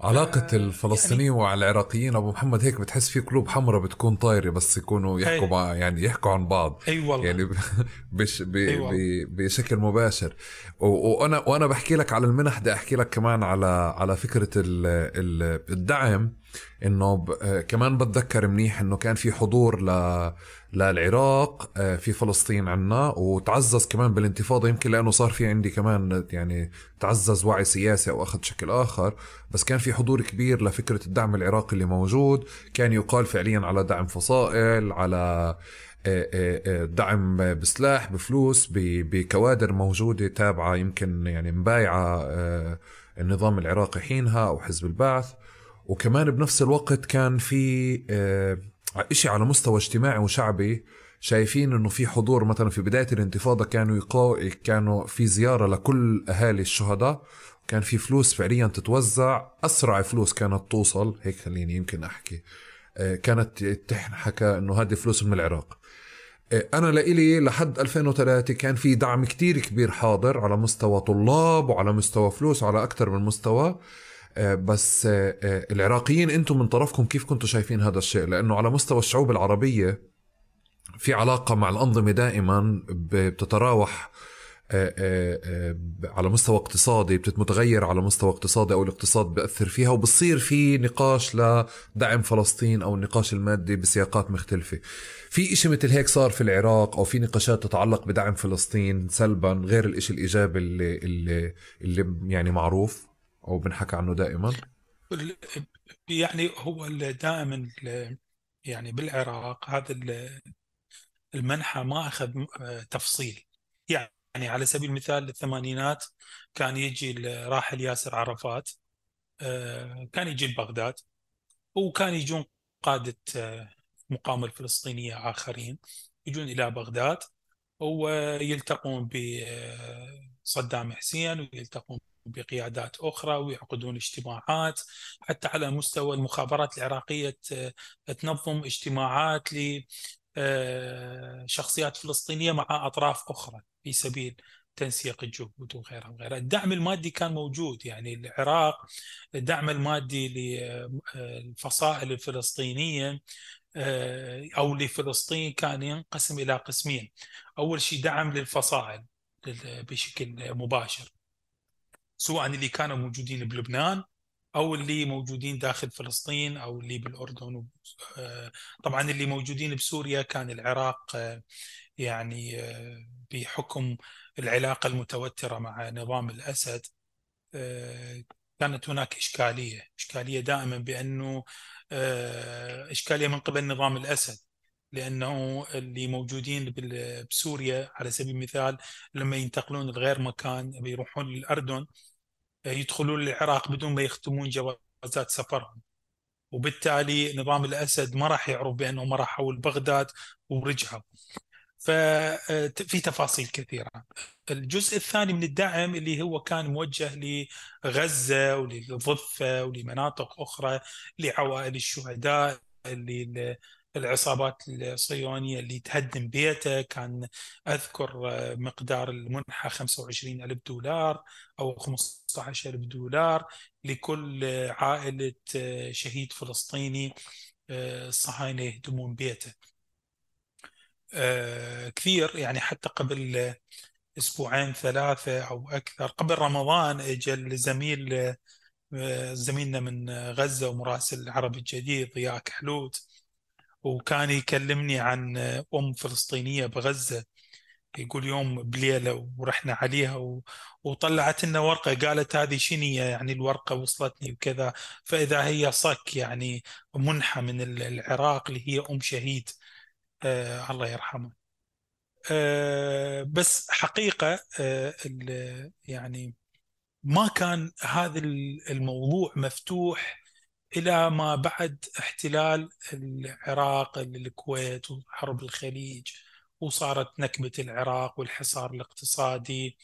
علاقة الفلسطينيين يعني... وعلى العراقيين أبو محمد هيك بتحس في قلوب حمراء بتكون طايرة بس يكونوا يحكوا مع يعني يحكوا عن بعض. أي والله. يعني [LAUGHS] بش ب... أيوة. ب... بشكل مباشر. و... وأنا وأنا بحكي لك على المنح بدي أحكي لك كمان على على فكرة ال... ال... الدعم. إنه ب... آه، كمان بتذكر منيح إنه كان في حضور ل... للعراق آه، في فلسطين عنا وتعزز كمان بالانتفاضة. يمكن لأنه صار في عندي كمان يعني تعزز وعي سياسي أو أخذ شكل آخر. بس كان في حضور كبير لفكرة الدعم العراقي اللي موجود. كان يقال فعليا على دعم فصائل على دعم بسلاح بفلوس بكوادر موجودة تابعة يمكن يعني مبايعة النظام العراقي حينها أو حزب البعث. وكمان بنفس الوقت كان في إشي على مستوى اجتماعي وشعبي شايفين إنه في حضور مثلا في بداية الانتفاضة كانوا يقا... كانوا في زيارة لكل أهالي الشهداء كان في فلوس فعليا تتوزع أسرع فلوس كانت توصل هيك خليني يمكن أحكي آه، كانت تحكى إنه هذه فلوس من العراق. آه، أنا لإلي لحد 2003 كان في دعم كتير كبير حاضر على مستوى طلاب وعلى مستوى فلوس وعلى أكثر من مستوى. آه، بس العراقيين أنتم من طرفكم كيف كنتوا شايفين هذا الشيء؟ لأنه على مستوى الشعوب العربية في علاقة مع الأنظمة دائما بتتراوح آه، آه، آه، على مستوى اقتصادي بتتمتغير على مستوى اقتصادي أو الاقتصاد بأثر فيها وبصير في نقاش لدعم فلسطين أو النقاش المادي بسياقات مختلفة. في إشي مثل هيك صار في العراق أو في نقاشات تتعلق بدعم فلسطين سلبا غير الإشي الإيجابي اللي, اللي, اللي يعني معروف. أو بنحكى عنه دائما؟ يعني هو دائما يعني بالعراق هذا المنحى ما آه، تفصيل. يعني على سبيل المثال الثمانينات كان يجي الراحل ياسر عرفات آه، كان يجي لبغداد وكان يجون قادة آه، الفلسطينية آخرين يجون إلى بغداد ويلتقون بصدام حسين ويلتقون بقيادات أخرى ويعقدون اجتماعات حتى على مستوى المخابرات العراقية تنظم اجتماعات آه، شخصيات فلسطينية مع أطراف أخرى في سبيل تنسيق الجهود وغيرها وغيرها. الدعم المادي كان موجود يعني العراق الدعم المادي للفصائل الفلسطينية آه، أو لفلسطين كان ينقسم إلى قسمين. أول شيء دعم للفصائل بشكل مباشر. سواء اللي كانوا موجودين بلبنان أو اللي موجودين داخل فلسطين أو اللي بالأردن آه، طبعا اللي موجودين بسوريا كان العراق آه، يعني آه، بحكم العلاقة المتوترة مع نظام الأسد كانت هناك إشكالية، إشكالية دائما بأنه إشكالية من قبل نظام الأسد. لأنه اللي موجودين بسوريا على سبيل المثال لما ينتقلون لغير مكان بيروحون للأردن يدخلون للعراق بدون ما يختمون جوازات سفرهم. وبالتالي نظام الأسد ما راح يعرف بانهم راحوا لبغداد ورجعوا. ففي تفاصيل كثيرة. الجزء الثاني من الدعم اللي هو كان موجه لغزة وللضفة ولمناطق أخرى لعوائل الشهداء اللي العصابات الصهيونية اللي تهدم بيته. كان أذكر مقدار المنحة 25 ألف دولار أو 15 ألف دولار لكل عائلة شهيد فلسطيني الصهاينة يهدمون بيته. كثير يعني حتى قبل أسبوعين ثلاثة أو أكثر. قبل رمضان اجى الزميل زميلنا من غزة ومراسل العربي الجديد ضياء كحلوت. وكان يكلمني عن أم فلسطينية بغزة. يقول يوم بليلة ورحنا عليها و... وطلعت لنا ورقة. قالت هذه شنية يعني الورقة وصلتني وكذا. فإذا هي صك يعني منحة من العراق اللي هي أم شهيد. آه الله يرحمه. آه بس حقيقة آه يعني ما كان هذا الموضوع مفتوح إلى ما بعد احتلال العراق للكويت وحرب الخليج وصارت نكبه العراق والحصار الاقتصادي.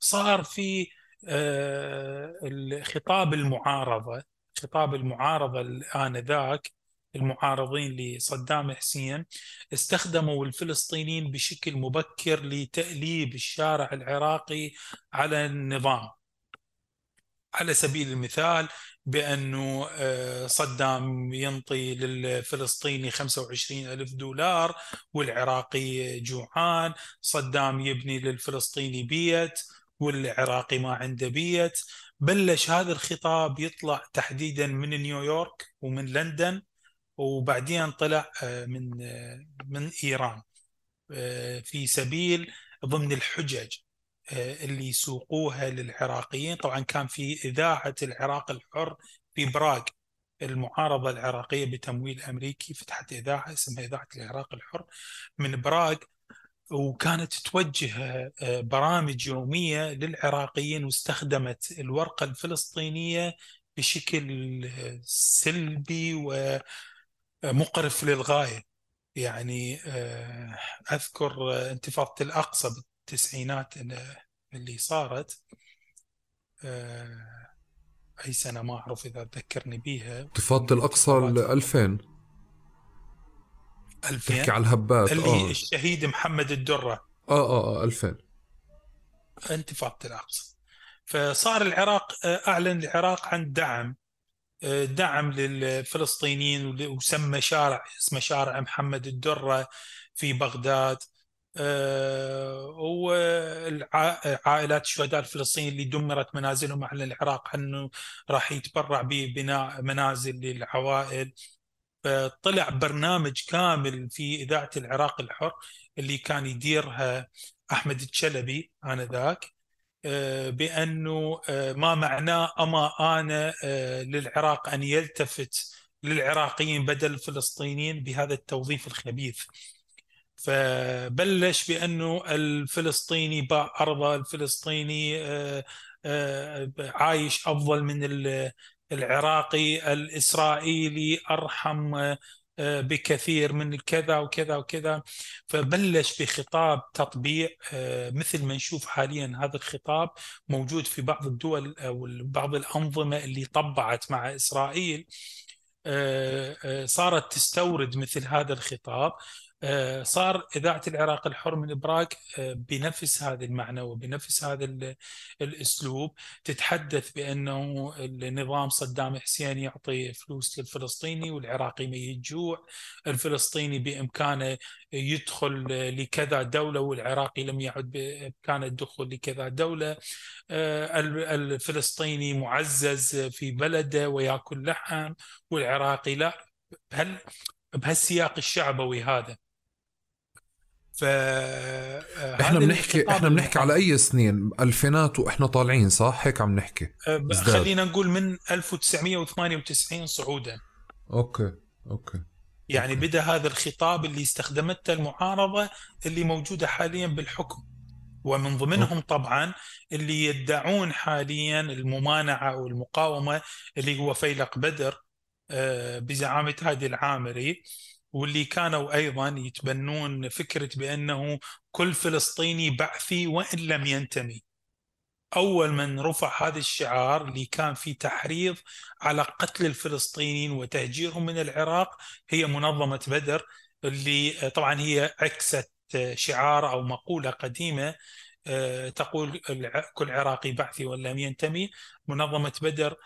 صار في آه، خطاب المعارضة خطاب المعارضة آنذاك المعارضين لصدام حسين استخدموا الفلسطينيين بشكل مبكر لتأليب الشارع العراقي على النظام. على سبيل المثال بأنه آه، صدام ينطي للفلسطيني 25 ألف دولار والعراقي جوعان صدام يبني للفلسطيني بيت والعراقي ما عنده بيت. بلش هذا الخطاب يطلع تحديدا من نيويورك ومن لندن وبعدين طلع آه، من آه، من إيران في سبيل ضمن الحجج. اللي يسوقوها للعراقيين. طبعا كان في إذاعة العراق الحر في براغ المعارضة العراقية بتمويل أمريكي فتحت إذاعة اسمها إذاعة العراق الحر من براغ وكانت توجه آه، برامج يومية للعراقيين واستخدمت الورقة الفلسطينية بشكل سلبي ومقرف للغاية. يعني آه، أذكر انتفاضة الأقصى بالتسعينات اللي صارت آه، أي سنة ما أعرف إذا تذكرني بيها. انتفاضة الأقصى 2000 2000 تحكي على الهبات اللي آه. الشهيد محمد الدرة. آه آه آه 2000 انتفاضة الأقصى. فصار العراق آه، أعلن العراق عن دعم دعم للفلسطينيين وسمى شارع اسمه شارع محمد الدرة في بغداد. آه، وعائلات الشهداء الفلسطينيين اللي دمرت منازلهم على العراق أنه راح يتبرع ببناء منازل للعوائل. فطلع برنامج كامل في إذاعة العراق الحر اللي كان يديرها أحمد الشلبي آنذاك آه، بأنه آه، ما معناه أما أنا للعراق أن يلتفت للعراقيين بدل الفلسطينيين بهذا التوظيف الخبيث. فبلش بأنه الفلسطيني باع أرضه الفلسطيني آه، آه، عايش أفضل من العراقي الإسرائيلي أرحم آه، بكثير من كذا وكذا وكذا. فبلش بخطاب تطبيع مثل ما نشوف حاليا هذا الخطاب موجود في بعض الدول أو بعض الأنظمة اللي طبعت مع إسرائيل. صارت تستورد مثل هذا الخطاب. صار إذاعة العراق الحر من براغ آه، بنفس هذا المعنى وبنفس هذا الأسلوب تتحدث بأنه النظام صدام حسين يعطي فلوس للفلسطيني والعراقي ميت جوع الفلسطيني بإمكانه يدخل لكذا دولة والعراقي لم يعد بإمكانه الدخول لكذا دولة. آه، الفلسطيني معزز في بلده ويأكل لحم والعراقي لا هل بهالسياق الشعبوي هذا. ف آه، إحنا بنحكي إحنا بنحكي على أي سنين؟ ألفينات وإحنا طالعين صح؟ هيك عم نحكي. آه، خلينا نقول من 1998 صعودا. okay okay. يعني okay. بدأ هذا الخطاب اللي استخدمته المعارضة اللي موجودة حاليا بالحكم. ومن ضمنهم. طبعا اللي يدعون حاليا الممانعة أو المقاومة اللي هو فيلق بدر آه، بزعامة هادي العامري. واللي كانوا أيضا يتبنون فكرة بأنه كل فلسطيني بعثي وإن لم ينتمي. أول من رفع هذا الشعار اللي كان في تحريض على قتل الفلسطينيين وتهجيرهم من العراق هي منظمة بدر اللي طبعا هي عكست شعار أو مقولة قديمة آه، تقول كل عراقي بعثي وإن لم ينتمي منظمة بدر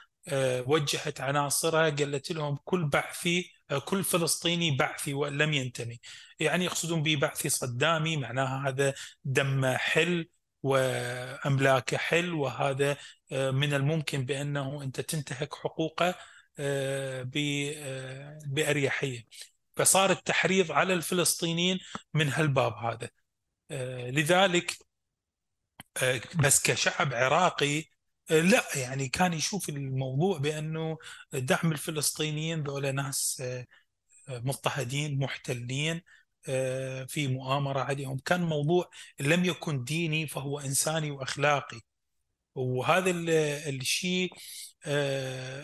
وجهت عناصرها قالت لهم كل بعثي آه، كل فلسطيني بعثي وان لم ينتمي. يعني يقصدون ببعثي صدامي معناها هذا دم حل واملاكه حل وهذا آه، من الممكن بأنه أنت تنتهك حقوقه بأريحية. فصار التحريض على الفلسطينيين من هالباب هذا. لذلك بس كشعب عراقي آه، لا يعني كان يشوف الموضوع بأنه دعم الفلسطينيين ذولا ناس آه، مضطهدين محتلين آه، في مؤامرة عليهم. كان موضوع لم يكن ديني فهو إنساني وأخلاقي. وهذا الشيء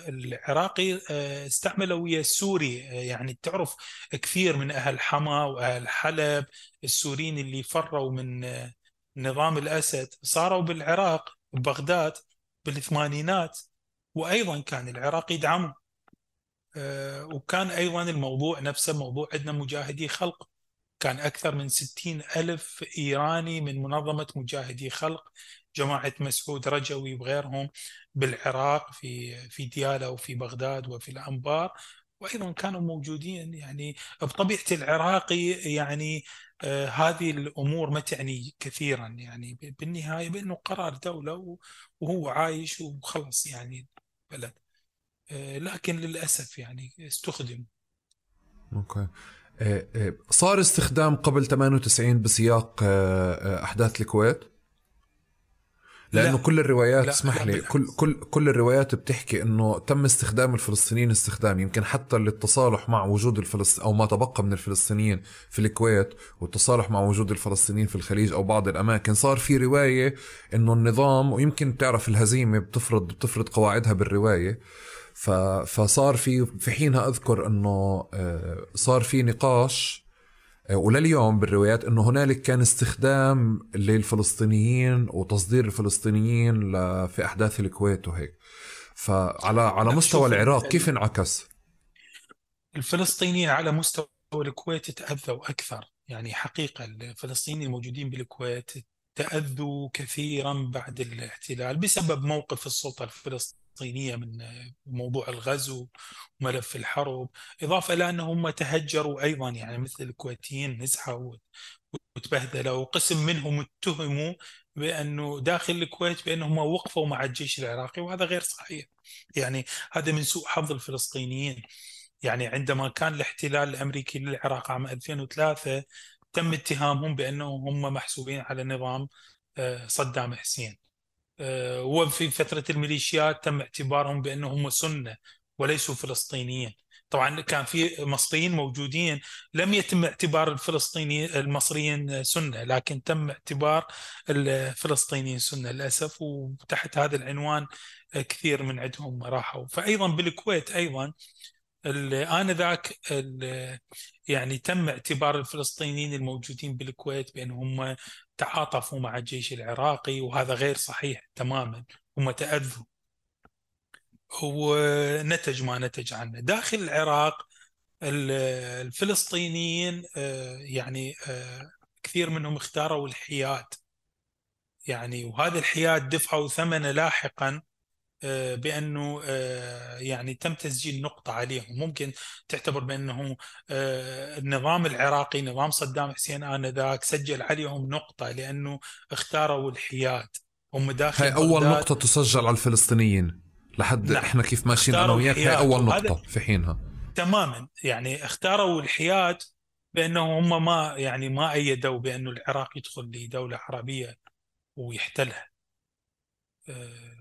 العراقي استعمله ويا السوري. يعني تعرف كثير من أهل حما وأهل حلب السوريين اللي فروا من نظام الأسد صاروا بالعراق ببغداد. بالثمانينات وأيضا كان العراق يدعمه آه، وكان أيضا الموضوع نفسه موضوع عندنا مجاهدي خلق. كان أكثر من ستين ألف إيراني من منظمة مجاهدي خلق جماعة مسعود رجوي وغيرهم بالعراق في في ديالا وفي بغداد وفي الأنبار. وأيضا كانوا موجودين يعني بطبيعة العراقي يعني آه هذه الأمور ما تعني كثيرا يعني بالنهاية بأنه قرار دولة وهو عايش وخلص يعني بلد. آه لكن للأسف يعني استخدم. أوكي. آه، آه، صار استخدام قبل 98 بسياق أحداث الكويت؟ لأنه لا. كل الروايات لا، اسمح لا لي. كل كل كل الروايات بتحكي إنه تم استخدام الفلسطينيين استخدام يمكن حتى للتصالح مع وجود الفلسطين أو ما تبقى من الفلسطينيين في الكويت والتصالح مع وجود الفلسطينيين في الخليج أو بعض الأماكن صار في رواية إنه النظام ويمكن تعرف الهزيمة بتفرض بتفرض قواعدها بالرواية فصار في في حينها أذكر إنه آه، صار في نقاش ولليوم بالروايات إنه هنالك كان استخدام للفلسطينيين وتصدير الفلسطينيين في أحداث الكويت وهيك. فعلى على مستوى العراق ال- كيف انعكس؟ الفلسطينيين على مستوى الكويت تأذوا أكثر. يعني حقيقة الفلسطينيين الموجودين بالكويت تأذوا كثيرا بعد الاحتلال بسبب موقف السلطة الفلسطينية من موضوع الغزو وملف الحرب إضافة إلى أنهم تهجروا أيضا يعني مثل الكويتيين نزحوا وتبهدلوا وقسم منهم اتهموا بأنه داخل الكويت بأنهم وقفوا مع الجيش العراقي وهذا غير صحيح. يعني هذا من سوء حظ الفلسطينيين. يعني عندما كان الاحتلال الأمريكي للعراق عام 2003 تم اتهامهم بأنهم هم محسوبين على نظام آه، صدام حسين. وفي فترة الميليشيات تم اعتبارهم بأنهم سنة وليسوا فلسطينيين. طبعا كان في مصريين موجودين لم يتم اعتبار الفلسطيني المصريين سنة لكن تم اعتبار الفلسطينيين سنة للأسف وتحت هذا العنوان آه، كثير من عندهم راحوا. فايضا بالكويت أيضا آنذاك يعني تم اعتبار الفلسطينيين الموجودين بالكويت بأنهم تعاطفوا مع الجيش العراقي وهذا غير صحيح تماما هم تأذوا. ونتج ما نتج عنه. داخل العراق ال- الفلسطينيين آه، يعني آه، كثير منهم اختاروا الحياد. يعني وهذا الحياد دفعوا ثمنه لاحقا بأنه آه، يعني تم تسجيل نقطة عليهم. ممكن تعتبر بأنه آه، النظام العراقي نظام صدام حسين آنذاك سجل عليهم نقطة لأنه اختاروا الحياد. هم داخل هاي أول نقطة تسجل على الفلسطينيين لحد نعم. إحنا كيف ماشيين أنا وياك؟ هاي أول نقطة في حينها. تماما. يعني اختاروا الحياد بأنه هم ما يعني ما أيدوا بأنه العراق يدخل لدولة عربية ويحتلها. آه،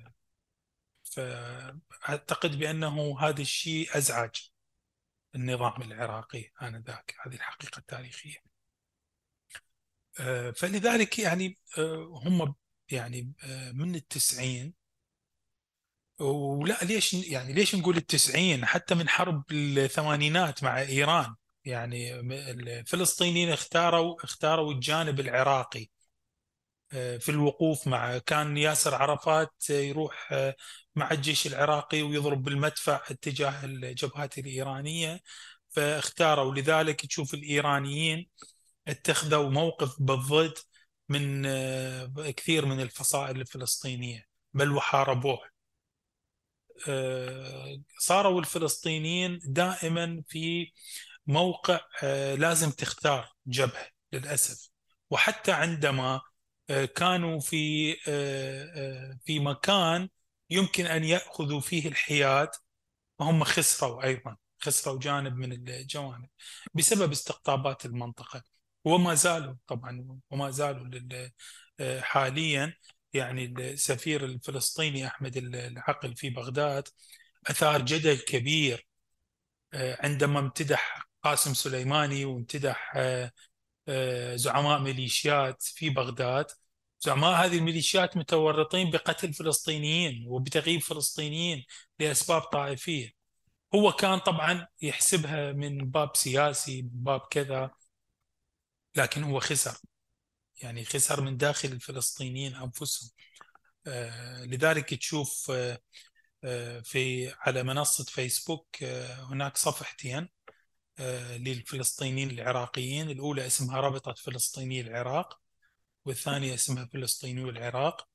فأعتقد بأنه هذا الشيء أزعج النظام العراقي آنذاك هذه الحقيقة التاريخية. آه، فلذلك يعني آه، هم يعني آه، من التسعين. ولا ليش يعني ليش نقول التسعين؟ حتى من حرب الثمانينات مع إيران. يعني الفلسطينيين اختاروا اختاروا الجانب العراقي في الوقوف مع كان ياسر عرفات يروح مع الجيش العراقي ويضرب بالمدفع اتجاه الجبهات الإيرانية فاختاروا لذلك تشوف الإيرانيين اتخذوا موقف بالضد من آه، كثير من الفصائل الفلسطينية بل وحاربوه. آه، صاروا الفلسطينيين دائما في موقع آه، لازم تختار جبهة للأسف. وحتى عندما كانوا في في مكان يمكن أن يأخذوا فيه الحياد وهم خسروا أيضا خسروا جانب من الجوانب بسبب استقطابات المنطقة. وما زالوا طبعا وما زالوا آه، حاليا يعني السفير الفلسطيني أحمد العقل في بغداد أثار جدل كبير آه، عندما امتدح قاسم سليماني وامتدح آه، زعماء ميليشيات في بغداد زعماء هذه الميليشيات متورطين بقتل فلسطينيين وبتغييب فلسطينيين لأسباب طائفية. هو كان طبعا يحسبها من باب سياسي من باب كذا لكن هو خسر. يعني خسر من داخل الفلسطينيين أنفسهم. آه، لذلك تشوف آه، آه، في على منصة فيسبوك هناك صفحتين للفلسطينيين العراقيين. الأولى اسمها رابطة فلسطيني العراق. والثانية اسمها فلسطيني العراق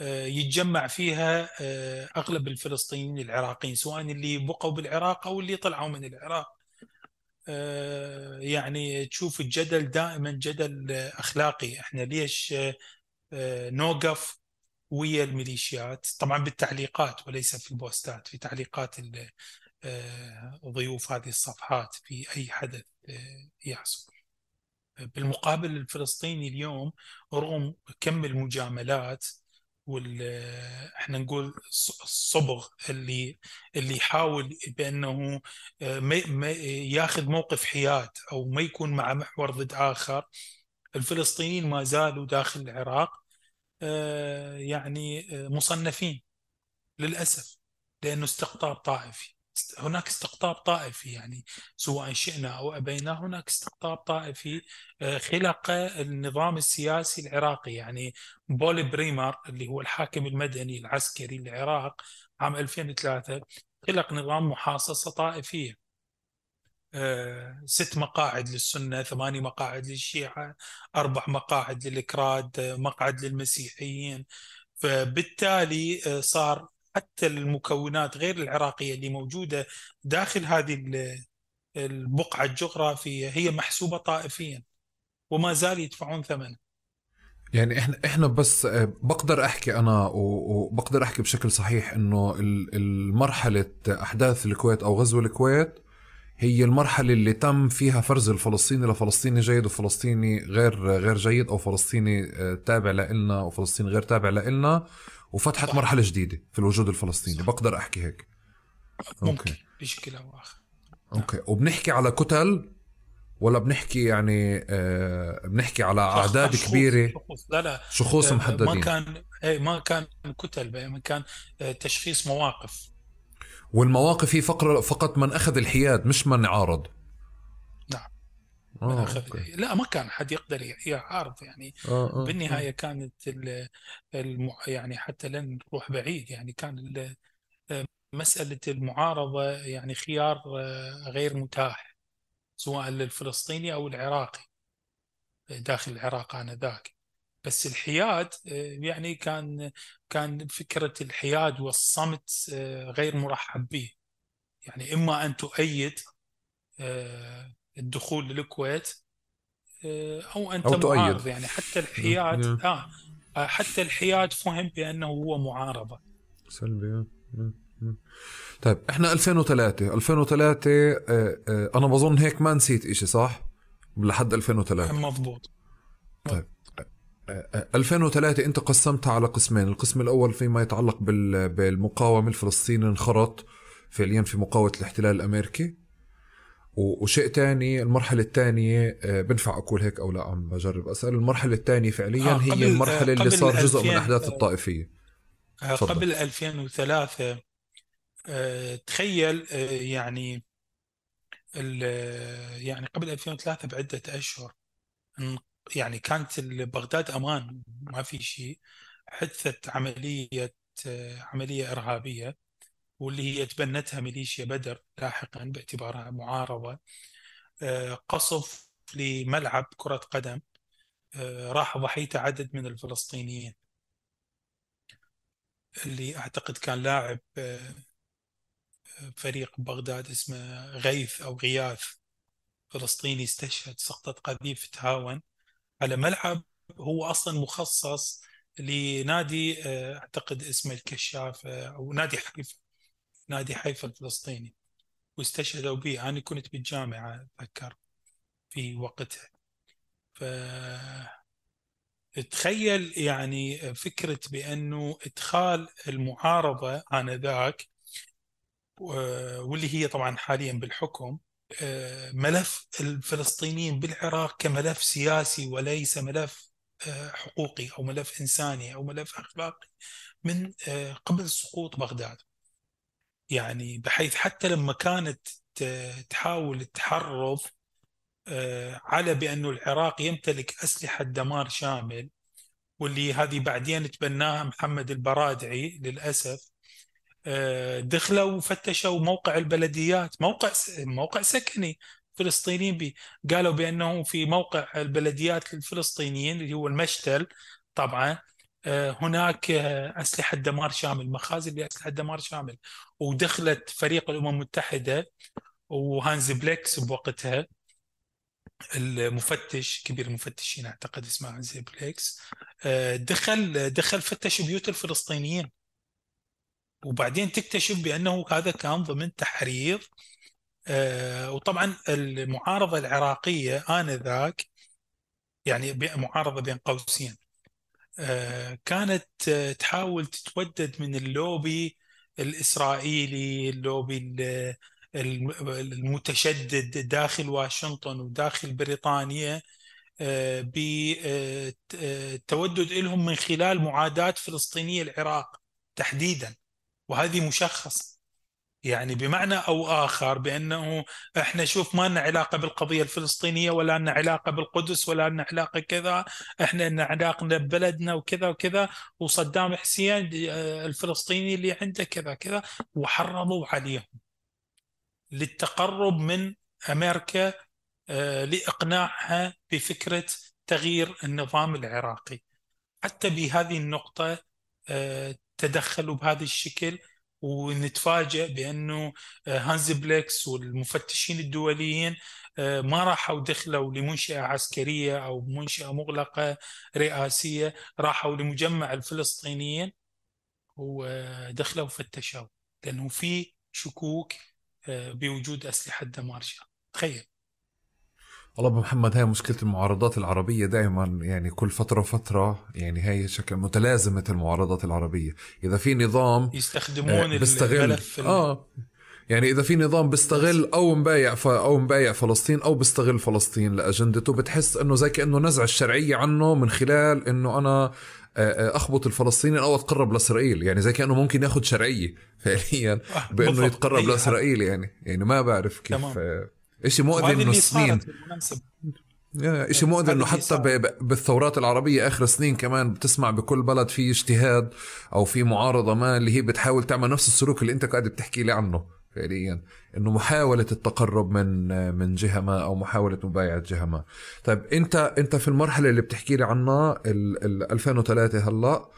آه، يتجمع فيها آه، أغلب الفلسطينيين العراقيين سواء اللي بقوا بالعراق أو اللي طلعوا من العراق. آه، يعني تشوف الجدل دائما جدل أخلاقي. إحنا ليش نوقف ويا الميليشيات؟ طبعا بالتعليقات وليس في البوستات في تعليقات ضيوف هذه الصفحات في أي حدث يحصل. بالمقابل الفلسطيني اليوم رغم كم المجاملات وال إحنا نقول الصبغ اللي اللي يحاول بأنه آه، ما ياخذ موقف حياد أو ما يكون مع محور ضد آخر الفلسطينيين ما زالوا داخل العراق آه، يعني آه، مصنفين للأسف لأنه استقطاب طائفي. هناك استقطاب طائفي يعني سواء شئنا أو أبينا هناك استقطاب طائفي آه، خلق النظام السياسي العراقي يعني بول بريمر اللي هو الحاكم المدني العسكري للعراق عام 2003 خلق نظام محاصصة طائفية. آه، ست مقاعد للسنة ثماني مقاعد للشيعة أربع مقاعد للإكراد مقعد للمسيحيين. فبالتالي آه، صار حتى المكونات غير العراقية اللي موجودة داخل هذه البقعة الجغرافية هي محسوبة طائفيا وما زال يدفعون ثمن. يعني إحنا إحنا بس آه، بقدر أحكي أنا وبقدر أحكي بشكل صحيح إنه المرحله أحداث الكويت أو غزو الكويت هي المرحلة اللي تم فيها فرز الفلسطيني لفلسطيني جيد وفلسطيني غير غير جيد أو فلسطيني آه، تابع لنا وفلسطيني غير تابع لنا وفتحت. مرحلة جديدة في الوجود الفلسطيني. صح. بقدر أحكي هيك. ممكن. okay. بشكل أو آخر. okay. وبنحكي على كتل ولا بنحكي يعني آه بنحكي على أعداد كبيرة؟ شخوص. لا لا. شخوص آه محددين. ما كان اي ما كان كتل ما كان آه تشخيص مواقف. والمواقف هي فقط فقط من أخذ الحياد مش من عارض. آه لا ما كان حد يقدر يعارض يعني. آه آه بالنهاية. كانت الم... يعني حتى لن نروح بعيد يعني. كان مسألة المعارضة يعني خيار غير متاح سواء للفلسطيني أو العراقي. داخل العراق انذاك بس الحياد يعني كان كان فكرة الحياد والصمت غير مرحب به. يعني إما أن تؤيد الدخول للكويت آه، أو أنت أو معارض تؤيد. يعني. حتى الحياد آه حتى الحياد فهم بأنه هو معارضة. سلبي. طيب إحنا 2003 2003 آه آه أنا بظن هيك ما نسيت إشي صح؟ لحد 2003 مضبوط. طيب 2003 أنت قسمتها على قسمين. القسم الأول فيما يتعلق بالمقاومة الفلسطيني انخرط فعليا في مقاومة الاحتلال الأمريكي. وشيء تاني المرحلة الثانية آه، بنفع أقول هيك أو لا عم بجرب أسأل. المرحلة الثانية فعليا آه هي المرحلة اللي صار جزء من أحداث الطائفية. آه قبل 2003 آه تخيل آه يعني يعني قبل 2003 بعدة أشهر يعني كانت بغداد أمان ما في شيء حدثت عملية آه، عملية إرهابية. واللي هي تبنتها ميليشيا بدر لاحقا باعتبارها معارضة آه، قصف لملعب كرة قدم آه، راح ضحيته عدد من الفلسطينيين. اللي أعتقد كان لاعب آه، فريق بغداد اسمه غيث أو غياث فلسطيني استشهد سقطة قذيفة هاون على ملعب هو أصلا مخصص لنادي أعتقد اسمه الكشاف أو نادي حيفا نادي حيفا الفلسطيني واستشهدوا به. أنا كنت بالجامعة أتذكر في وقتها. ف تخيل يعني فكرة بأنه إدخال المعارضة آنذاك واللي هي طبعا حاليا بالحكم ملف الفلسطينيين بالعراق كملف سياسي وليس ملف حقوقي أو ملف إنساني أو ملف أخلاقي من قبل سقوط بغداد. يعني بحيث حتى لما كانت تحاول التحرض آه، على بأنه العراق يمتلك أسلحة دمار شامل واللي هذه بعدين تبناها محمد البرادعي للأسف آه، دخلوا وفتشوا موقع البلديات موقع موقع سكني فلسطينيين بي قالوا بأنه في موقع البلديات للفلسطينيين اللي هو المشتل طبعا هناك آه، أسلحة دمار شامل مخازن لأسلحة دمار شامل ودخلت فريق الأمم المتحدة وهانز بليكس بوقتها المفتش كبير المفتشين أعتقد اسمه هانز بليكس آه، دخل دخل فتش بيوت الفلسطينيين. وبعدين تكتشف بأنه هذا كان ضمن تحريض وطبعا المعارضة العراقية آنذاك يعني معارضة بين قوسين. كانت تحاول تتودد من اللوبي الإسرائيلي اللوبي المتشدد داخل واشنطن وداخل بريطانيا بتودد لهم من خلال معاداة فلسطينية العراق تحديدا. وهذه مشخص يعني بمعنى أو آخر بأنه إحنا شوف ما لنا علاقة بالقضية الفلسطينية ولا لنا علاقة بالقدس ولا لنا علاقة كذا إحنا لنا علاقه ببلدنا وكذا وكذا وصدام حسين الفلسطيني اللي عنده كذا كذا وحرضوا عليهم للتقرب من أمريكا آه، لإقناعها بفكرة تغيير النظام العراقي. حتى بهذه النقطة آه، تدخلوا بهذا الشكل ونتفاجئ بأنه آه، هانز بليكس والمفتشين الدوليين ما راحوا دخلوا لمنشأة عسكرية أو منشأة مغلقة رئاسية راحوا لمجمع الفلسطينيين ودخلوا فتشوا لأنه في شكوك بوجود أسلحة دمار تخيل. والله ابو محمد هاي مشكلة المعارضات العربية دائما يعني كل فترة وفترة يعني هي شكل متلازمة المعارضات العربية. إذا في نظام يستخدمون آه بيستغل آه يعني إذا في نظام بيستغل أو مبايع ف... أو مبايع فلسطين أو بيستغل فلسطين لأجندته بتحس إنه زي كأنه نزع الشرعية عنه من خلال إنه أنا آه، آه، أخبط الفلسطينيين أو أتقرب لإسرائيل. يعني زي كأنه ممكن ياخذ شرعية [LAUGHS] فعليا بإنه يتقرب لإسرائيل يعني. يعني ما بعرف كيف تمام. إشي مؤذي إنه السنين إشي مؤذي إنه حتى بالثورات العربية آخر سنين كمان بتسمع بكل بلد في اجتهاد أو في معارضة ما اللي هي بتحاول تعمل نفس السلوك اللي أنت قاعد بتحكي لي عنه فعليا. إنه محاولة التقرب من من جهة ما أو محاولة مبايعة جهة ما. طيب أنت أنت في المرحلة اللي بتحكي لي عنها ال 2003 هلأ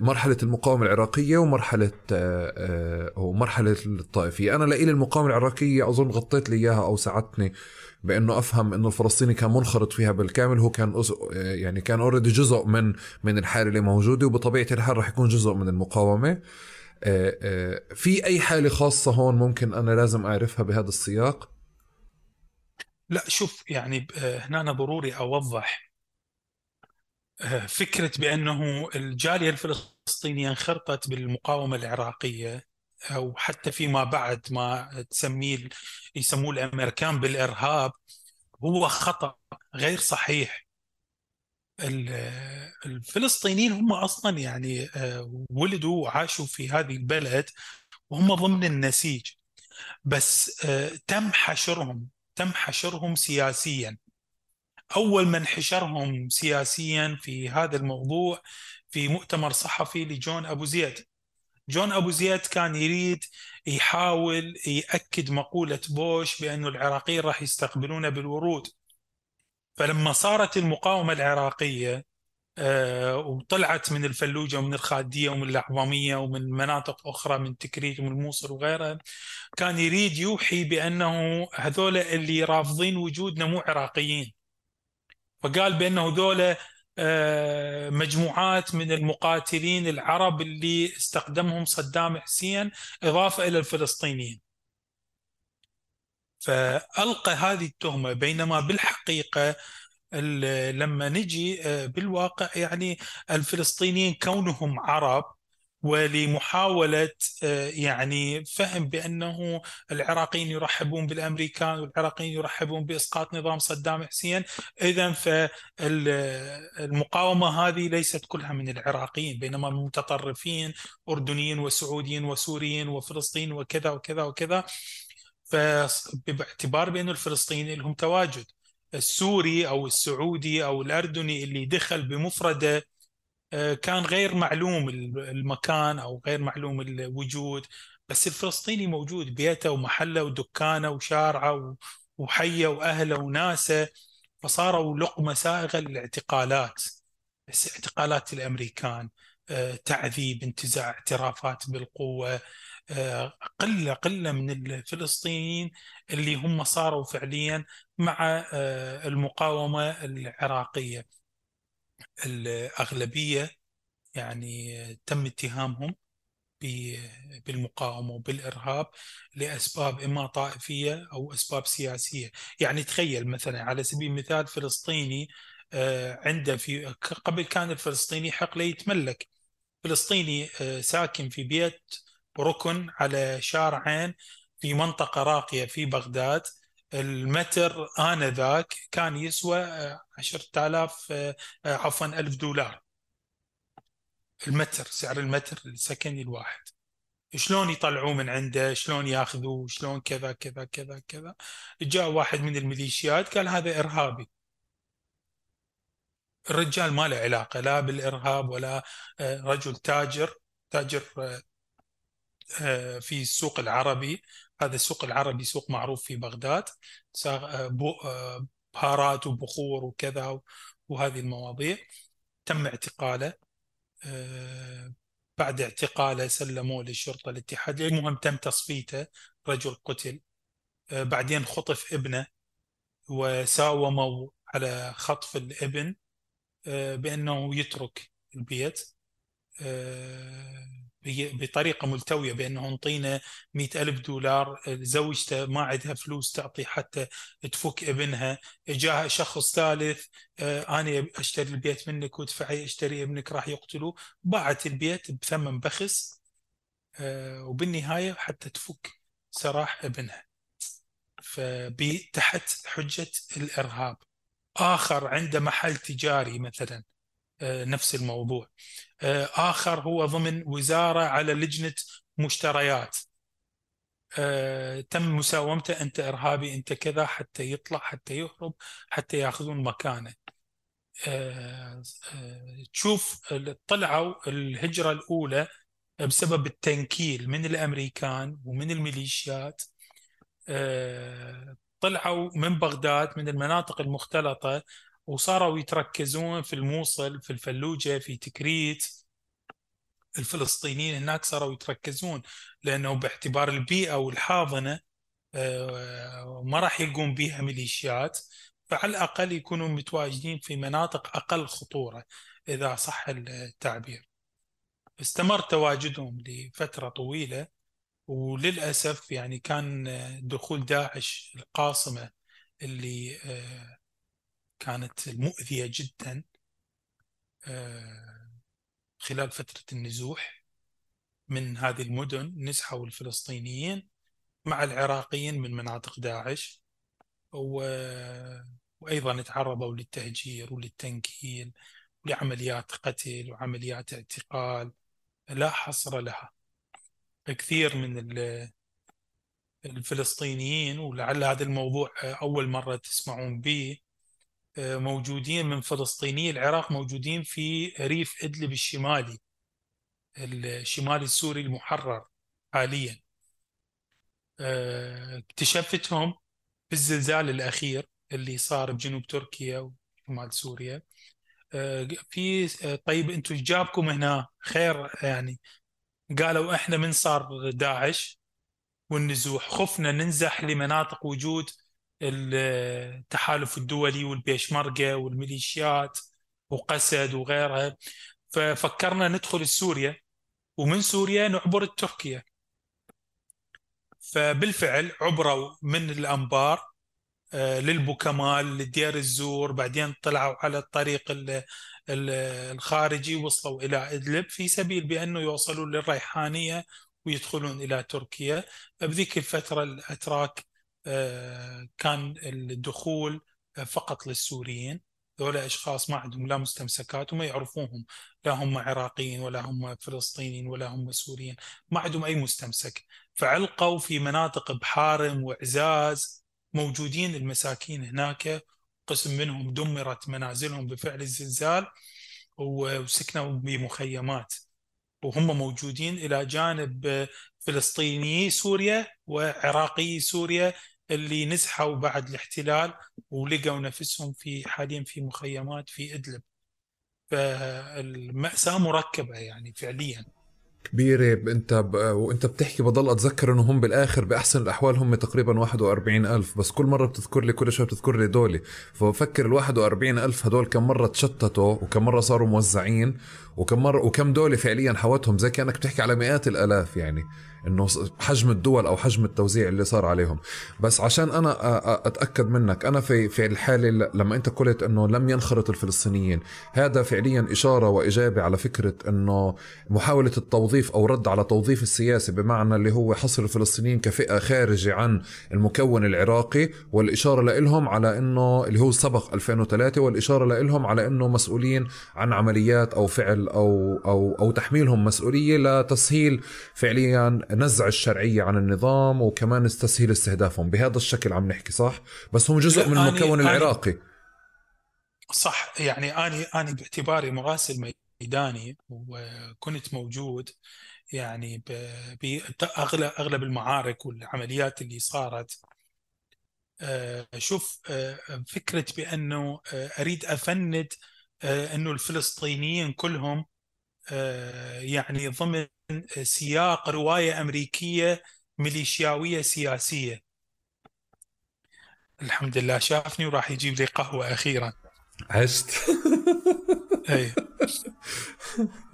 مرحلة المقاومة العراقية ومرحلة آه، ومرحلة الطائفية. أنا لإلي المقاومة العراقية أظن غطيت لي إياها أو ساعدتني بأنه أفهم إنه الفلسطيني كان منخرط فيها بالكامل. هو كان يعني كان اوريدي جزء من من الحالة اللي موجودة وبطبيعة الحال رح يكون جزء من المقاومة. في أي حالة خاصة هون ممكن أنا لازم أعرفها بهذا السياق؟ لا شوف يعني هنا ضروري أوضح فكرة بأنه الجالية الفلسطينية انخرطت بالمقاومة العراقية أو حتى فيما بعد ما تسميه يسموه الأمريكان بالإرهاب هو خطأ غير صحيح. الفلسطينيين هم أصلا يعني آه، ولدوا وعاشوا في هذه البلد وهم ضمن النسيج. بس آه، تم حشرهم تم حشرهم سياسيا. أول من حشرهم سياسيا في هذا الموضوع في مؤتمر صحفي لجون أبو زيد. جون أبو زيد كان يريد يحاول يأكد مقولة بوش بأن العراقيين راح يستقبلون بالورود. فلما صارت المقاومة العراقية آه، وطلعت من الفلوجة ومن الخادية ومن الأعظمية ومن مناطق أخرى من تكريت ومن الموصل وغيرها كان يريد يوحي بأنه هذول اللي رافضين وجودنا مو عراقيين. فقال بأنه ذولا آه، مجموعات من المقاتلين العرب اللي استخدمهم صدام حسين إضافة إلى الفلسطينيين. فألقى هذه التهمة بينما بالحقيقة لما نجي آه، بالواقع يعني الفلسطينيين كونهم عرب ولمحاولة آه، يعني فهم بأنه العراقيين يرحبون بالأمريكان والعراقيين يرحبون بإسقاط نظام صدام حسين. إذا فالمقاومة هذه ليست كلها من العراقيين بينما المتطرفين أردنيين وسعوديين وسوريين وفلسطين وكذا وكذا وكذا. فباعتبار بأن الفلسطينيين لهم تواجد السوري أو السعودي أو الأردني اللي دخل بمفردة كان غير معلوم المكان أو غير معلوم الوجود بس الفلسطيني موجود بيته ومحله ودكانه وشارعه وحيه وأهله وناسه فصاروا لقمة سائغه للاعتقالات. اعتقالات الأمريكان آه، تعذيب انتزاع اعترافات بالقوة آه، قلة قلة من الفلسطينيين اللي هم صاروا فعليا مع المقاومة العراقية. الأغلبية يعني تم اتهامهم بالمقاومة وبالإرهاب لأسباب إما طائفية أو أسباب سياسية. يعني تخيل مثلا على سبيل المثال فلسطيني عنده في قبل كان الفلسطيني حق له يتملك. فلسطيني ساكن في بيت ركن على شارعين في منطقة راقية في بغداد. المتر آنذاك كان يسوى 10000 عفوا 1000 دولار. المتر سعر المتر السكني الواحد. شلون يطلعوه من عنده؟ شلون ياخذوه؟ شلون كذا كذا كذا كذا. جاء واحد من الميليشيات قال هذا إرهابي. الرجال ما له علاقة لا بالإرهاب ولا آه، رجل تاجر. تاجر آه، آه، في السوق العربي. هذا السوق العربي سوق معروف في بغداد بهارات وبخور وكذا وهذه المواضيع. تم اعتقاله بعد اعتقاله سلموه للشرطة الاتحادية المهم تم تصفيته رجل قتل. بعدين خطف ابنه وساوموا على خطف الابن بأنه يترك البيت. بطريقة ملتوية بأنه انطينا مئة ألف دولار زوجته ما عندها فلوس تعطي حتى تفك ابنها جاء شخص ثالث أنا أشتري البيت منك وادفعي أشتري ابنك راح يقتلوه. باعت البيت بثمن بخس وبالنهاية حتى تفك سراح ابنها. فتحت حجة الإرهاب. آخر عنده محل تجاري مثلا نفس الموضوع. آه، آخر هو ضمن وزارة على لجنة مشتريات. آه، تم مساومته أنت إرهابي أنت كذا حتى يطلع حتى يهرب حتى ياخذون مكانه. آه، تشوف طلعوا الهجرة الأولى بسبب التنكيل من الأمريكان ومن الميليشيات. طلعوا من بغداد من المناطق المختلطة وصاروا يتركزون في الموصل في الفلوجة في تكريت. الفلسطينيين هناك صاروا يتركزون لأنه باعتبار البيئة والحاضنة آه، ما راح يلقون بها ميليشيات. فعلى الأقل يكونوا متواجدين في مناطق أقل خطورة إذا صح التعبير. استمر تواجدهم لفترة طويلة وللأسف يعني كان دخول داعش القاصمة اللي آه، كانت مؤذية جدا آه، خلال فترة النزوح من هذه المدن نزحوا الفلسطينيين مع العراقيين من مناطق داعش وأيضا تعرضوا للتهجير وللتنكيل ولعمليات قتل وعمليات اعتقال. لا حصر لها. كثير من الفلسطينيين ولعل هذا الموضوع أول مرة تسمعون به موجودين من فلسطيني العراق موجودين في ريف إدلب الشمالي الشمالي السوري المحرر حاليا. آه، اكتشفتهم في الزلزال الأخير اللي صار بجنوب تركيا وشمال سوريا. آه، في آه، طيب أنتم جابكم هنا؟ خير يعني. قالوا إحنا من صار داعش والنزوح خفنا ننزح لمناطق وجود التحالف الدولي والبيشمركة والميليشيات وقسد وغيرها. ففكرنا ندخل سوريا ومن سوريا نعبر تركيا فبالفعل عبروا من الأنبار آه، للبوكمال لدير الزور. بعدين طلعوا على الطريق الخارجي وصلوا إلى إدلب في سبيل بأنه يوصلوا للريحانية ويدخلون إلى تركيا. بذيك الفترة الأتراك آه، كان الدخول فقط للسوريين. ذولا أشخاص ما عندهم لا مستمسكات وما يعرفوهم. لا هم عراقيين ولا هم فلسطينيين ولا هم سوريين. ما عندهم أي مستمسك. فعلقوا في مناطق بحارم وعزاز موجودين المساكين هناك. قسم منهم دمرت منازلهم بفعل الزلزال وسكنوا بمخيمات. وهم موجودين إلى جانب فلسطيني سوريا وعراقي سوريا اللي نزحوا بعد الاحتلال ولقوا نفسهم في حاليا في مخيمات في إدلب. فالمأساة مركبة يعني فعليا. كبيرة انت ب... وانت بتحكي بضل أتذكر إنه هم بالآخر بأحسن الأحوال هم تقريبا 41 ألف بس كل مرة بتذكر لي كل شوي بتذكر لي دولي فبفكر ال 41 ألف هدول كم مرة تشتتوا وكم مرة صاروا موزعين وكم مرة وكم دولة فعليا حوتهم زي كأنك بتحكي على مئات الآلاف يعني. إنه حجم الدول أو حجم التوزيع اللي صار عليهم. بس عشان أنا أتأكد منك أنا في في الحالة لما أنت قلت إنه لم ينخرط الفلسطينيين هذا فعليا إشارة وإجابة على فكرة إنه محاولة التوظيف أو رد على توظيف السياسي بمعنى اللي هو حصر الفلسطينيين كفئة خارجة عن المكون العراقي والإشارة لهم على إنه اللي هو سبق 2003 والإشارة لهم على إنه مسؤولين عن عمليات أو فعل أو أو أو تحميلهم مسؤولية لتسهيل فعليا نزع الشرعيه عن النظام وكمان تسهيل استهدافهم. بهذا الشكل عم نحكي صح؟ بس هم جزء من المكون العراقي. صح يعني اني اني باعتباري مراسل ميداني وكنت موجود يعني باغلب أغلب المعارك والعمليات اللي صارت. آه، شوف آه، فكرة بأنه آه، أريد أفند أنه الفلسطينيين كلهم يعني ضمن سياق رواية أمريكية ميليشياوية سياسية. الحمد لله شافني وراح يجيب لي قهوة أخيرا. عشت. [LAUGHS] اي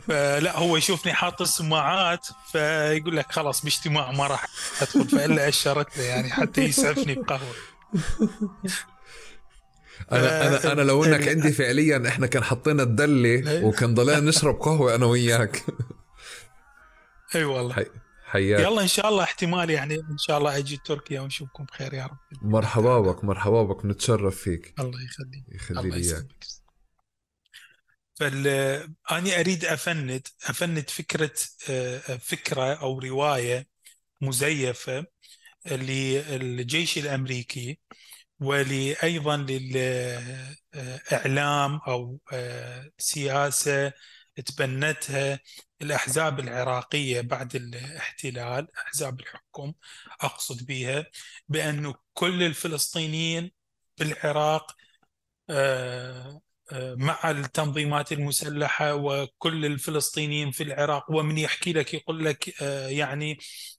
فلا هو يشوفني حاط السماعات فيقول لك خلاص باجتماع ما راح أدخل فإلا أشرت له يعني حتى يسعفني بقهوة. [LAUGHS] أنا أنا أنا لو إنك عندي فعليا إحنا كان حطينا الدلة إيه. وكان ضلينا نشرب قهوة أنا وياك. أي والله. حياك. يلا إن شاء الله احتمال يعني إن شاء الله أجي تركيا ونشوفكم بخير يا رب. مرحبا بك مرحبا بك نتشرف فيك. الله يخليك. يخلي لي فال أنا أريد أفند أفند فكرة آه، فكرة أو رواية مزيفة للجيش الأمريكي. ولأيضا للإعلام أو آه، سياسة تبنتها الأحزاب العراقية بعد الاحتلال أحزاب الحكم أقصد بها بأنه كل الفلسطينيين بالعراق آه، مع التنظيمات المسلحة وكل الفلسطينيين في العراق ومن يحكي لك يقول لك آه، يعني آه،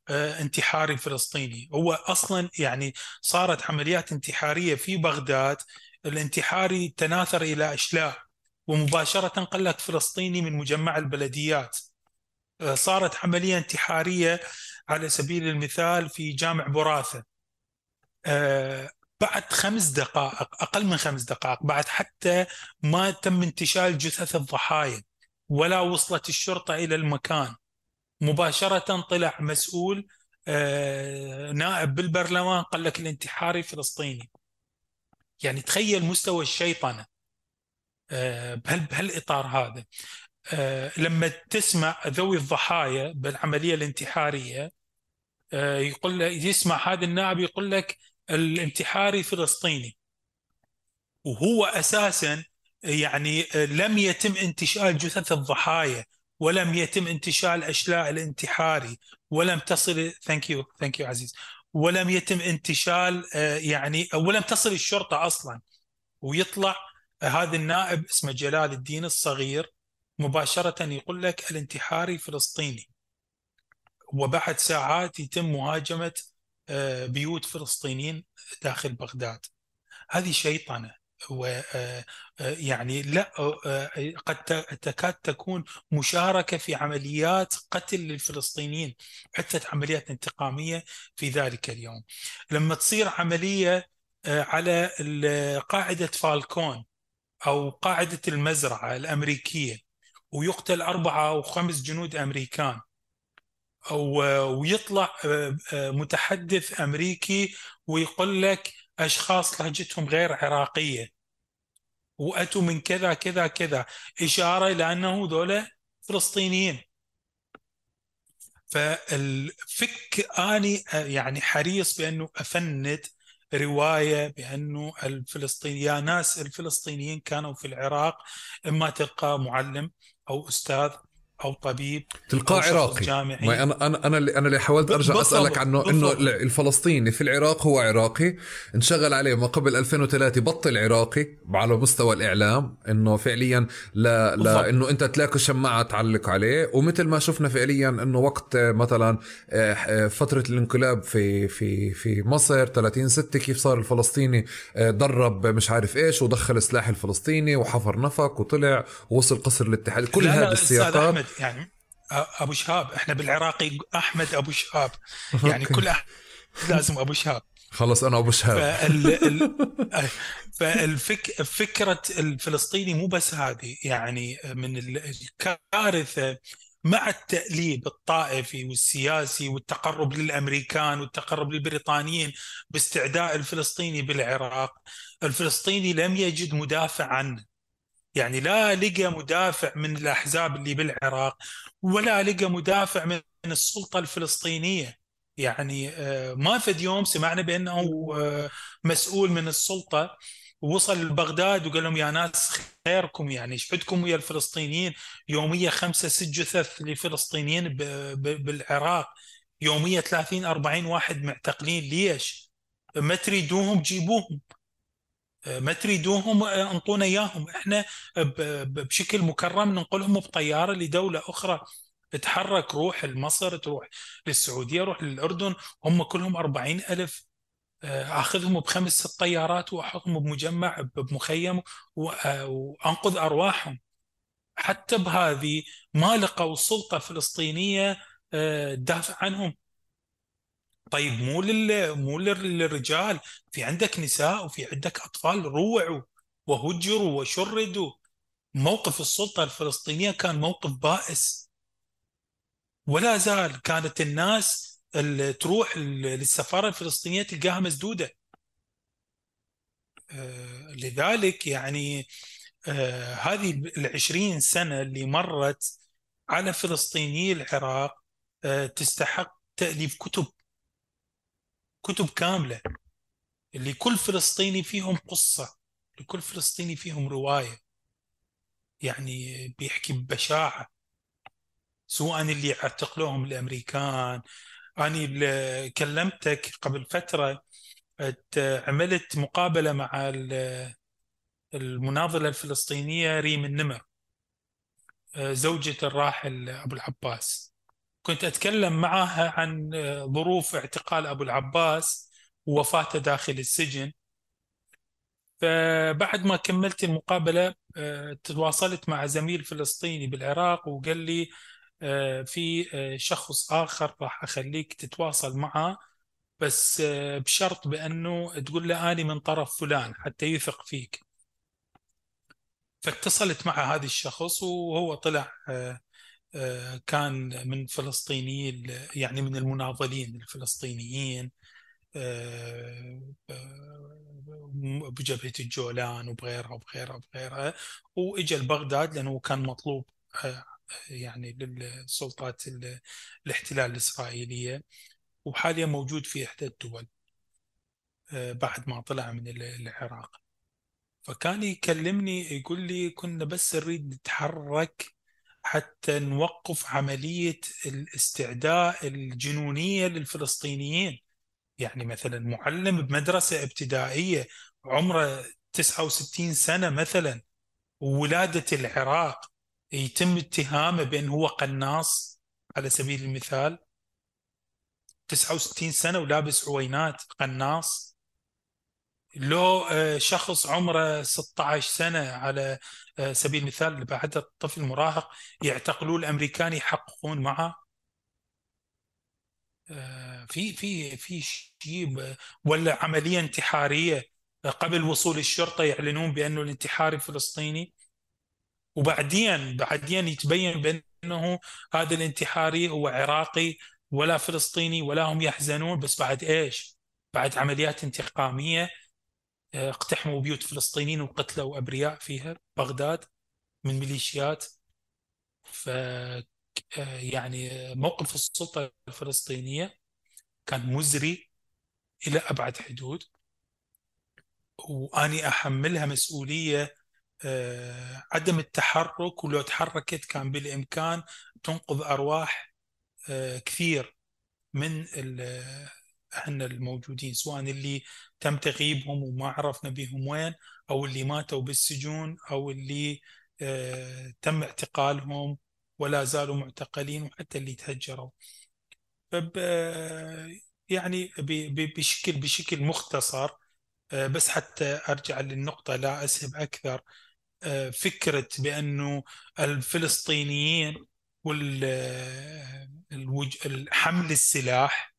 انتحاري فلسطيني. هو أصلا يعني صارت عمليات انتحارية في بغداد الانتحاري تناثر إلى أشلاء ومباشرة قال لك فلسطيني من مجمع البلديات. آه، صارت عملية انتحارية على سبيل المثال في جامع براثة بعد خمس دقائق أقل من خمس دقائق بعد حتى ما تم انتشال جثث الضحايا ولا وصلت الشرطة إلى المكان. مباشرة طلع مسؤول آه، نائب بالبرلمان قال لك الانتحاري فلسطيني يعني تخيل مستوى الشيطنة آه، بهالإطار هذا. آه، لما تسمع ذوي الضحايا بالعملية الانتحارية يقول يسمع هذا النائب يقول لك الانتحاري فلسطيني وهو أساسا يعني لم يتم انتشال جثث الضحايا. ولم يتم انتشال أشلاء الانتحاري ولم تصل thank you thank you عزيز. ولم يتم انتشال يعني ولم تصل الشرطة أصلا. ويطلع هذا النائب اسمه جلال الدين الصغير مباشرة يقول لك الانتحاري فلسطيني. وبعد ساعات يتم مهاجمة آه، بيوت فلسطينيين داخل بغداد. هذه شيطنة. ويعني آه، آه، لا قد تكاد تكون مشاركة في عمليات قتل للفلسطينيين حتى عمليات انتقامية في ذلك اليوم. لما تصير عملية على قاعدة فالكون أو قاعدة المزرعة الأمريكية ويقتل أربعة أو خمس جنود أمريكان ويطلع آه، آه، متحدث أمريكي ويقول لك أشخاص لهجتهم غير عراقية. وأتوا من كذا كذا كذا. إشارة إلى أنه ذولا فلسطينيين. فالفك آني يعني حريص بأنه أفند رواية بأنه الفلسطيني يا ناس الفلسطينيين كانوا في العراق إما تلقى معلم أو أستاذ أو طبيب تلقاه عراقي جامعي ما أنا أنا أنا اللي أنا اللي حاولت أرجع بالضبط. أسألك عنه بالضبط. انه الفلسطيني في العراق هو عراقي انشغل عليه ما قبل 2003 بطل عراقي على مستوى الإعلام إنه فعليا لا لا إنه أنت تلاقي شماعه تعلق عليه ومثل ما شفنا فعليا إنه وقت مثلا آه، فترة الانقلاب في في في مصر 30 6 كيف صار الفلسطيني آه، درب مش عارف إيش ودخل سلاح الفلسطيني وحفر نفق وطلع ووصل قصر الاتحاد كل هذه السياقات يعني أبو شهاب إحنا بالعراقي أحمد أبو شهاب. يعني كل أحد لازم أبو شهاب. خلص أنا أبو شهاب. [LAUGHS] فالفكرة الفلسطيني مو بس هذه يعني من الكارثة مع التأليب الطائفي والسياسي والتقرب للأمريكان والتقرب للبريطانيين باستعداء الفلسطيني بالعراق الفلسطيني لم يجد مدافع عنه يعني لا لقى مدافع من الأحزاب اللي بالعراق ولا لقى مدافع من السلطة الفلسطينية. يعني آه، ما فد يوم سمعنا بأنه آه، مسؤول من السلطة. وصل لبغداد وقال لهم يا ناس خيركم يعني إيش بدكم ويا الفلسطينيين؟ يوميا خمسة ست جثث لفلسطينيين بالعراق. يوميا 30 40 واحد معتقلين. ليش؟ ما تريدوهم جيبوهم. ما تريدوهم انطونا إياهم. إحنا بشكل مكرم ننقلهم بطيارة لدولة أخرى تحرك روح لمصر تروح للسعودية روح للأردن. هم كلهم 40 ألف آه، أخذهم بخمس ست طيارات وأحطهم بمجمع بمخيم آه، وأنقذ أرواحهم. حتى بهذه ما لقوا سلطه فلسطينيه آه، تدافع عنهم. طيب مو لل مو للرجال في عندك نساء وفي عندك أطفال روعوا وهجروا وشردوا. موقف السلطة الفلسطينية كان موقف بائس. ولا زال كانت الناس تروح للسفارة الفلسطينية تلقاها مسدودة. آه، لذلك يعني آه، هذه العشرين سنة اللي مرت على فلسطيني العراق آه، تستحق تأليف كتب. كتب كاملة. لكل فلسطيني فيهم قصة لكل فلسطيني فيهم رواية. يعني بيحكي ببشاعة. سواء اللي اعتقلوهم الأمريكان. أنا كلمتك قبل فترة عملت مقابلة مع المناضلة الفلسطينية ريم النمر. زوجة الراحل أبو العباس. كنت أتكلم معها عن ظروف اعتقال أبو العباس ووفاته داخل السجن. فبعد ما كملت المقابلة تواصلت مع زميل فلسطيني بالعراق وقال لي آه، في آه، شخص آخر راح أخليك تتواصل معه بس آه، بشرط بأنه تقول له أنا من طرف فلان حتى يثق فيك. فاتصلت مع هذا الشخص وهو طلع كان من فلسطيني يعني من المناضلين الفلسطينيين بجبهة الجولان وبغيرها وبغيرها وبغيرها واجى لبغداد لأنه كان مطلوب يعني للسلطات الاحتلال الإسرائيلية وحاليا موجود في إحدى الدول آه، بعد ما طلع من العراق. فكان يكلمني يقول لي كنا بس نريد نتحرك حتى نوقف عملية الاستعداء الجنونية للفلسطينيين. يعني مثلا معلم بمدرسة ابتدائية عمره 69 سنة مثلا وولادة العراق يتم اتهامه بأنه هو قناص على سبيل المثال. 69 سنة ولابس عوينات قناص. لو آه، شخص عمره 16 سنة على آه، سبيل المثال بعد الطفل مراهق يعتقلوه الأمريكان يحققون معه؟ آه، في في في شيء ولا عملية انتحارية قبل وصول الشرطة يعلنون بأنه الانتحاري فلسطيني وبعدين بعدين يتبين بأنه هذا الانتحاري هو عراقي ولا فلسطيني ولا هم يحزنون بس بعد إيش؟ بعد عمليات انتقامية. اقتحموا بيوت فلسطينيين وقتلوا أبرياء فيها بغداد من ميليشيات. ف آه، يعني موقف السلطة الفلسطينية كان مزري إلى أبعد حدود. وأني أحملها مسؤولية آه، عدم التحرك. ولو تحركت كان بالإمكان تنقذ أرواح آه، كثير من إحنا الموجودين سواء اللي تم تغييبهم وما عرفنا بهم وين أو اللي ماتوا بالسجون أو اللي آه، تم اعتقالهم ولا زالوا معتقلين وحتى اللي تهجروا. يعني بشكل بشكل مختصر بس حتى أرجع للنقطة لا أسهب أكثر فكرة بأنه الفلسطينيين والحمل السلاح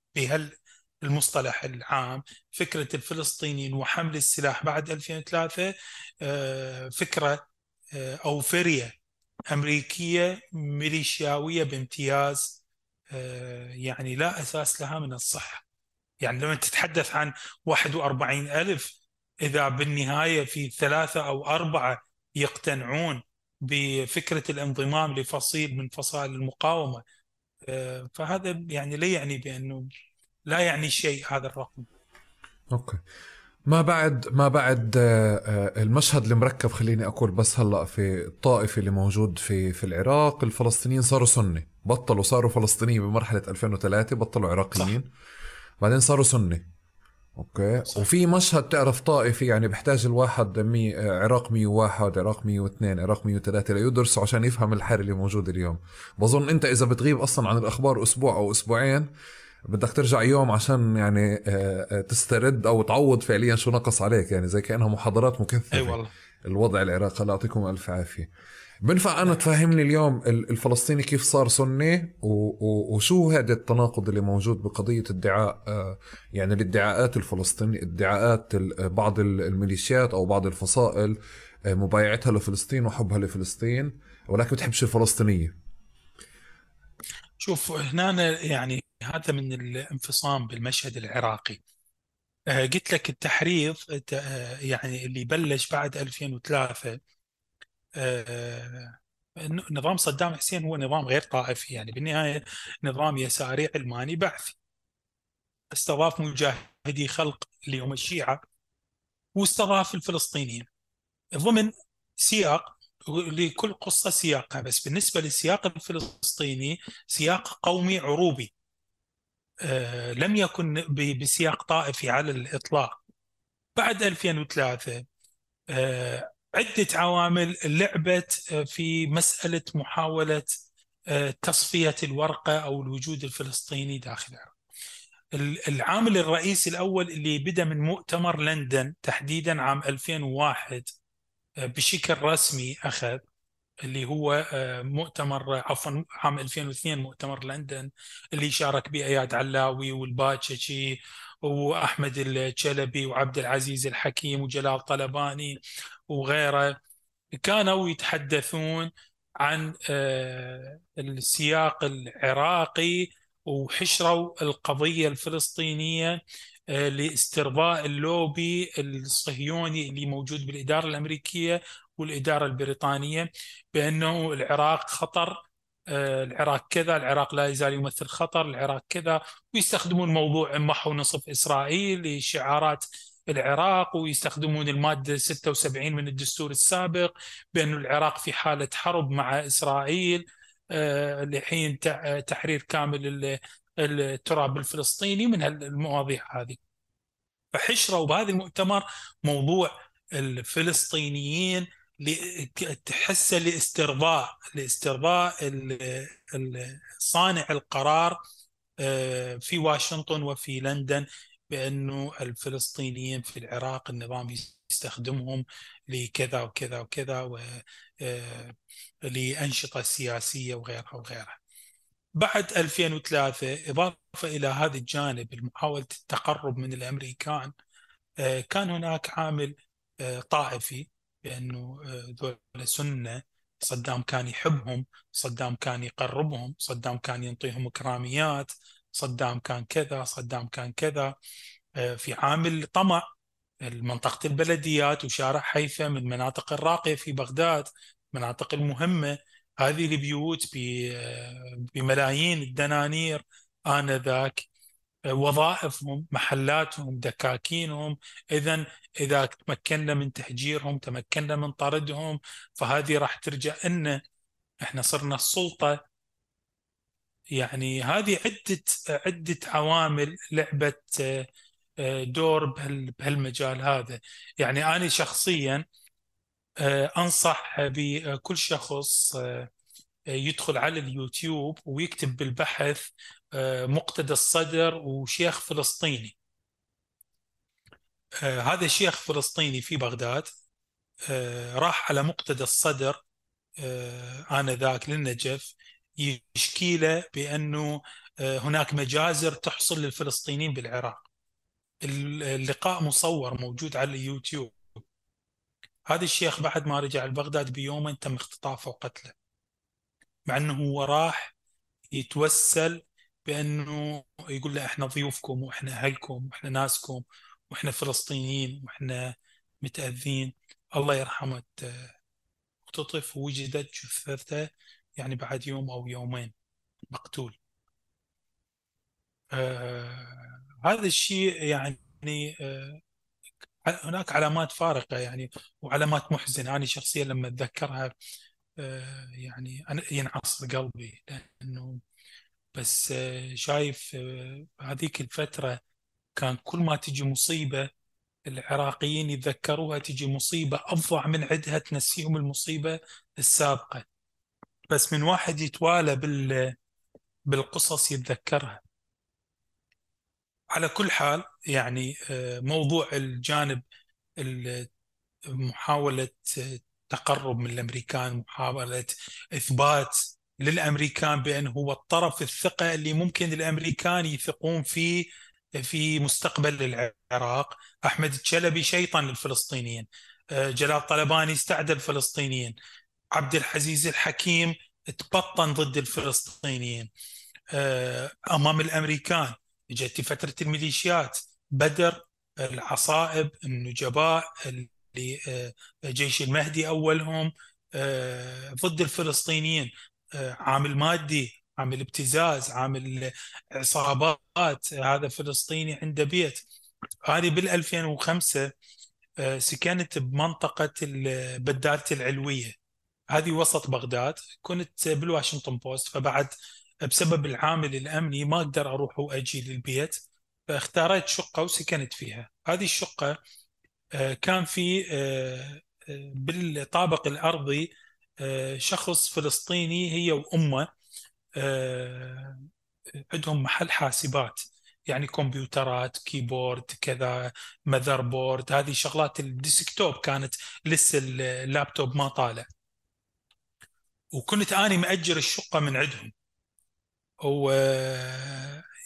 بهالمصطلح العام فكرة الفلسطينيين وحمل السلاح بعد 2003 آه، فكرة آه، أو فرية أمريكية ميليشياوية بامتياز آه، يعني لا أساس لها من الصحة. يعني لما تتحدث عن 41 ألف إذا بالنهاية في ثلاثة أو أربعة يقتنعون بفكرة الانضمام لفصيل من فصائل المقاومة فهذا يعني لا يعني بأنه لا يعني شيء هذا الرقم. أوكي. ما بعد ما بعد آه، آه، المشهد المركب خليني أقول بس هلأ في الطائفي اللي موجود في في العراق الفلسطينيين صاروا سنه بطلوا صاروا فلسطينيين بمرحلة 2003 بطلوا عراقيين. صح. بعدين صاروا سنة okay. صح. وفي مشهد تعرف طائفي يعني بيحتاج الواحد مي آه، عراق 101 عراق 102 عراق 103 ليدرسه عشان يفهم الحاله اللي موجودة اليوم. بظن أنت إذا بتغيب أصلا عن الأخبار أسبوع أو أسبوعين بدك ترجع يوم عشان يعني آه، آه، تسترد أو تعوض فعليا شو نقص عليك يعني زي كأنها محاضرات مكثفة. إي والله. الوضع العراقي. الله يعطيكم ألف عافية. بنفع أنا تفهمني اليوم الفلسطيني كيف صار سني وشو هذا التناقض اللي موجود بقضية ادعاء آه، يعني الادعاءات الفلسطيني ادعاءات بعض الميليشيات أو بعض الفصائل مبايعتها لفلسطين وحبها لفلسطين ولكن بتحبش الفلسطينية. شوف هنا يعني هذا من الانفصام بالمشهد العراقي. آه، قلت لك التحريض آه، يعني اللي بلش بعد 2003 آه، نظام صدام حسين هو نظام غير طائفي. يعني بالنهاية نظام يساري علماني بعثي استضاف مجاهدي خلق اللي هم الشيعة واستضاف الفلسطينيين. ضمن سياق لكل قصة سياقها بس بالنسبة للسياق الفلسطيني سياق قومي عروبي. لم يكن بسياق طائفي على الإطلاق. بعد 2003 آه، عدة عوامل لعبت آه، في مسألة محاولة تصفية الورقة أو الوجود الفلسطيني داخل العراق. العامل الرئيسي الأول اللي بدأ من مؤتمر لندن تحديدا عام 2001 بشكل رسمي أخذ اللي هو آه، مؤتمر عفوا عام 2002 مؤتمر لندن اللي شارك به أياد علاوي والباتشي وأحمد الشلبي وعبد العزيز الحكيم وجلال طلباني وغيره. كانوا يتحدثون عن آه، السياق العراقي وحشروا القضية الفلسطينية آه، لاسترضاء اللوبي الصهيوني اللي موجود بالإدارة الأمريكية والإدارة البريطانية بأنه العراق خطر آه، العراق كذا العراق لا يزال يمثل خطر العراق كذا ويستخدمون موضوع محو نصف إسرائيل لشعارات العراق ويستخدمون المادة 76 من الدستور السابق بأن العراق في حالة حرب مع إسرائيل آه، لحين تحرير كامل التراب الفلسطيني من المواضيع هذه. فحشروا بهذا المؤتمر موضوع الفلسطينيين تحس لاسترضاء لاسترضاء صانع القرار آه، في واشنطن وفي لندن بأنه الفلسطينيين في العراق النظام يستخدمهم لكذا وكذا وكذا و آه، لأنشطة سياسية وغيرها وغيرها. بعد 2003 إضافة إلى هذا الجانب محاولة التقرب من الأمريكان آه، كان هناك عامل طائفي بأنه آه، ذول سنه صدام كان يحبهم صدام كان يقربهم صدام كان ينطيهم كراميات صدام كان كذا صدام كان كذا آه، في عامل طمع. منطقة البلديات وشارع حيفا من المناطق الراقية في بغداد المناطق المهمة. هذه البيوت آه، بملايين الدنانير آنذاك. وظائفهم محلاتهم دكاكينهم. اذا إذا تمكنا من تهجيرهم تمكنا من طردهم فهذه راح ترجع إن إحنا صرنا السلطة. يعني هذه عدة عدة عوامل لعبت آه، دور بهالمجال هذا. يعني أنا شخصيا آه، أنصح بكل شخص آه، يدخل على اليوتيوب ويكتب بالبحث مقتدى الصدر وشيخ فلسطيني. آه، هذا شيخ فلسطيني في بغداد آه، راح على مقتدى الصدر آنذاك للنجف يشكي له بأنه آه، هناك مجازر تحصل للفلسطينيين بالعراق. اللقاء مصور موجود على اليوتيوب. هذا الشيخ بعد ما رجع لبغداد بيومين تم اختطافه وقتله مع أنه هو راح يتوسل بأنه يقول له إحنا ضيوفكم وإحنا أهلكم وإحنا ناسكم وإحنا فلسطينيين وإحنا متأذين. الله يرحمه اختطف ووجدت جثته يعني بعد يوم أو يومين مقتول. آه هذا الشيء يعني آه هناك علامات فارقة يعني وعلامات محزنة. أنا شخصيا لما أتذكرها آه يعني أنا ينعصر قلبي لأنه بس آه شايف آه هذيك الفترة كان كل ما تجي مصيبة العراقيين يتذكروها تجي مصيبة أفظع من عدها تنسيهم المصيبة السابقة. بس من واحد يتوالى بال بالقصص يتذكرها. على كل حال يعني آه، موضوع الجانب محاولة تقرب من الأمريكان محاولة إثبات للأمريكان بأنه هو الطرف الثقة اللي ممكن الأمريكان يثقون فيه في مستقبل العراق. أحمد الشلبي شيطان للفلسطينيين. آه، جلال طلباني استعدى الفلسطينيين عبد العزيز الحكيم تبطن ضد الفلسطينيين. آه، أمام الأمريكان جت فترة الميليشيات. بدر العصائب النجباء اللي آه، جيش المهدي أولهم ضد الفلسطينيين. عامل مادي عامل ابتزاز عامل عصابات هذا فلسطيني عنده بيت. هذه بال 2005 سكنت بمنطقة بداله العلوية. هذه وسط بغداد. كنت بالواشنطن بوست فبعد بسبب العامل الأمني ما أقدر أروح وأجي للبيت فاختاريت شقة وسكنت فيها. هذه الشقة آه، كان في آه، آه، بالطابق الأرضي شخص فلسطيني هي وأمه عندهم محل حاسبات يعني كمبيوترات keyboard كذا motherboard هذه شغلات ال desktop كانت لسه اللابتوب ما طالع. وكنت اني مأجر الشقة من عندهم. و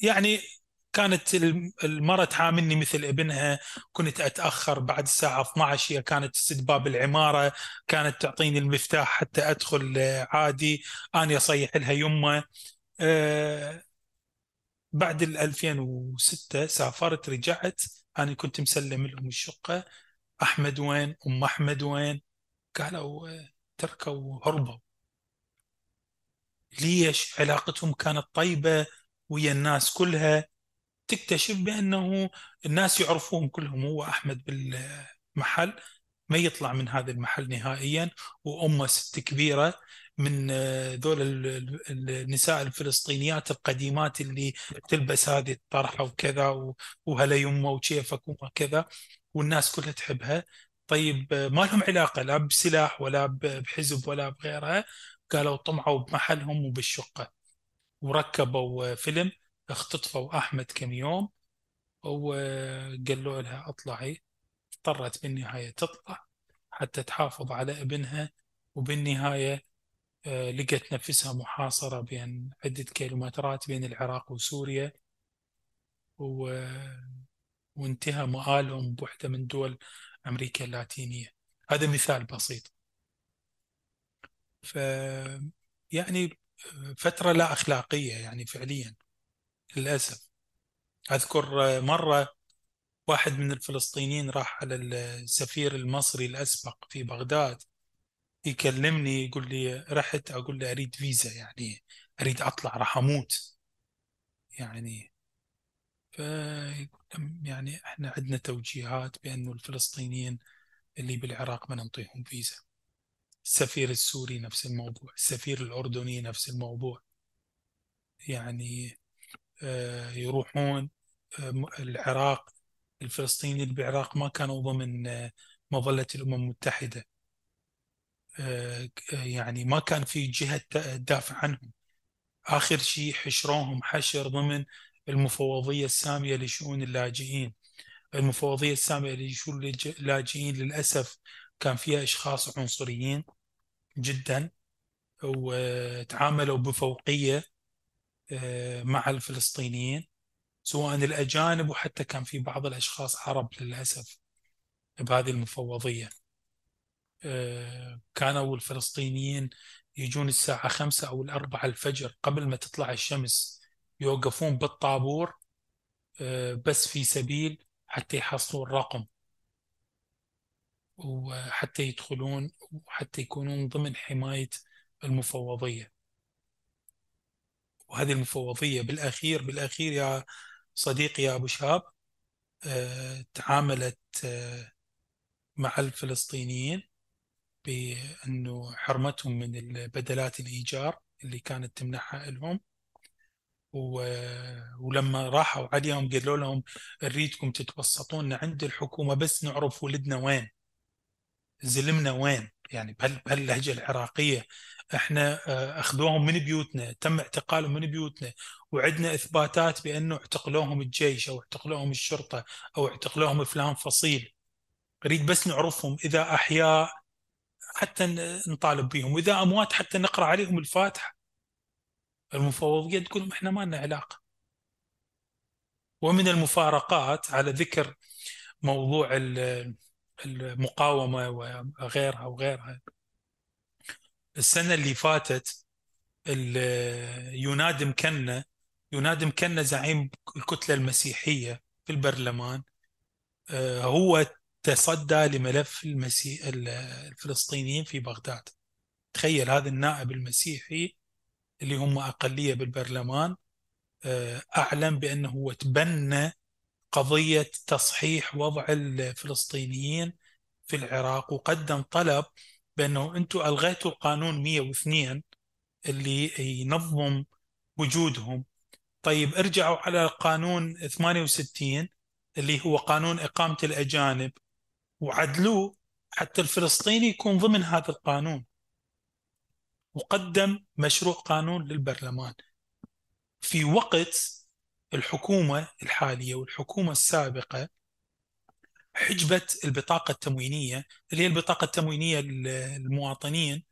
يعني كانت المرة تعاملني مثل ابنها كنت أتأخر بعد الساعة 12 هي كانت تسد باب العمارة كانت تعطيني المفتاح حتى أدخل عادي أنا أصيح لها يمه. أه بعد ال 2006 سافرت رجعت أنا كنت مسلم لهم الشقة. أحمد وين؟ أم أحمد وين؟ قالوا تركوا وهربوا. ليش؟ علاقتهم كانت طيبة ويا الناس كلها. تكتشف بأنه الناس يعرفوهم كلهم هو أحمد بالمحل ما يطلع من هذا المحل نهائيا وأمه ست كبيرة من ذول النساء الفلسطينيات القديمات اللي تلبس هذه الطرحة وكذا وهلا يمه وكيفك وكذا والناس كلها تحبها. طيب ما لهم علاقة لا بسلاح ولا بحزب ولا بغيرها قالوا طمعوا بمحلهم وبالشقة وركبوا فيلم. اختطفوا أحمد كم يوم وقالوا لها اطلعي. اضطرت بالنهاية تطلع حتى تحافظ على ابنها وبالنهاية آه، لقت نفسها محاصرة بين عدة كيلومترات بين العراق وسوريا و... وانتهى مآلهم بوحدة من دول أمريكا اللاتينية. هذا مثال بسيط. ف يعني فترة لا أخلاقية يعني فعليا. للأسف. أذكر مرة واحد من الفلسطينيين راح على السفير المصري الأسبق في بغداد يكلمني يقول لي رحت أقول له أريد فيزا يعني أريد أطلع راح أموت. يعني ف يعني إحنا عندنا توجيهات بأنه الفلسطينيين اللي بالعراق ما نعطيهم فيزا. السفير السوري نفس الموضوع السفير الأردني نفس الموضوع. يعني يروحون آه، العراق الفلسطينيين بالعراق ما كانوا ضمن آه، مظلة الأمم المتحدة. يعني ما كان في جهة تدافع عنهم. آخر شيء حشروهم حشر ضمن المفوضية السامية لشؤون اللاجئين. المفوضية السامية لشؤون اللاجئين للأسف كان فيها أشخاص عنصريين جدا وتعاملوا بفوقية. آه، مع الفلسطينيين سواء الأجانب وحتى كان في بعض الأشخاص عرب للأسف بهذه المفوضية. آه، كانوا الفلسطينيين يجون الساعة خمسة أو الأربعة الفجر قبل ما تطلع الشمس يوقفون بالطابور آه، بس في سبيل حتى يحصلون الرقم وحتى يدخلون وحتى يكونون ضمن حماية المفوضية. وهذه المفوضية بالأخير بالأخير يا صديقي يا أبو شهاب آه، تعاملت آه، مع الفلسطينيين بأنه حرمتهم من البدلات الإيجار اللي كانت تمنحها لهم. و... ولما راحوا عليهم قالوا لهم نريدكم تتوسطون عند الحكومة بس نعرف ولدنا وين زلمنا وين. يعني بهاللهجة العراقية. إحنا آه، أخذوهم من بيوتنا تم اعتقالهم من بيوتنا وعندنا إثباتات بأنه اعتقلوهم الجيش أو اعتقلوهم الشرطة أو اعتقلوهم فلان فصيل. نريد بس نعرفهم إذا أحياء حتى نطالب بهم وإذا أموات حتى نقرأ عليهم الفاتحة. المفوضيه تقول إحنا ما لنا علاقة. ومن المفارقات على ذكر موضوع المقاومة وغيرها وغيرها. السنة اللي فاتت ينادي مكنا ينادي مكنا زعيم الكتلة المسيحية في البرلمان آه، هو تصدى لملف المسيح الفلسطينيين في بغداد. تخيل هذا النائب المسيحي اللي هم أقلية بالبرلمان آه، أعلن بأنه هو تبنى قضية تصحيح وضع الفلسطينيين في العراق وقدم طلب بأنه أنتم ألغيتوا القانون 102 اللي ينظم وجودهم. طيب ارجعوا على القانون 68 اللي هو قانون إقامة الأجانب وعدلوه حتى الفلسطيني يكون ضمن هذا القانون. وقدم مشروع قانون للبرلمان. في وقت الحكومة الحالية والحكومة السابقة حجبت البطاقة التموينية اللي هي البطاقة التموينية للمواطنين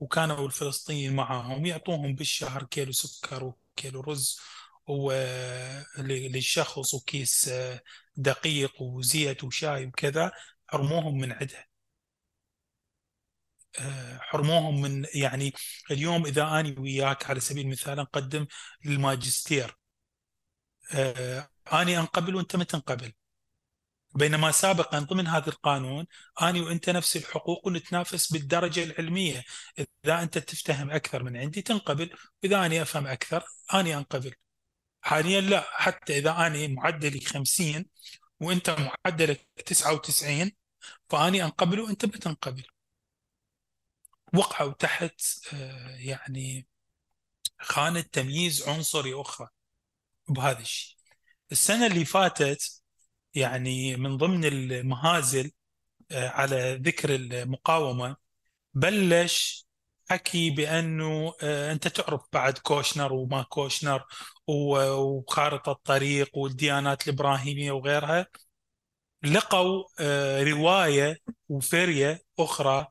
وكانوا الفلسطينيين معاهم يعطوهم بالشهر كيلو سكر وكيلو رز للشخص وكيس دقيق وزيت وشاي وكذا حرموهم من عندها آه، حرموهم من يعني اليوم إذا اني وياك على سبيل المثال نقدم للماجستير آه، آني أنقبل وأنت ما تنقبل. بينما سابقا ضمن هذا القانون آني وأنت نفس الحقوق ونتنافس بالدرجة العلمية. إذا أنت تفتهم أكثر من عندي تنقبل. واذا آني أفهم أكثر آني أنقبل. حاليا لا حتى إذا آني معدلي 50 وأنت معدلك 99 فآني أنقبل وأنت بتنقبل وقعوا تحت آه، يعني خانة تمييز عنصري أخرى. بهذا الشيء. السنة اللي فاتت يعني من ضمن المهازل آه، على ذكر المقاومة بلش حكي بأنه آه، أنت تعرف بعد كوشنر وما كوشنر وخارطة الطريق والديانات الإبراهيمية وغيرها لقوا آه، رواية وفرية أخرى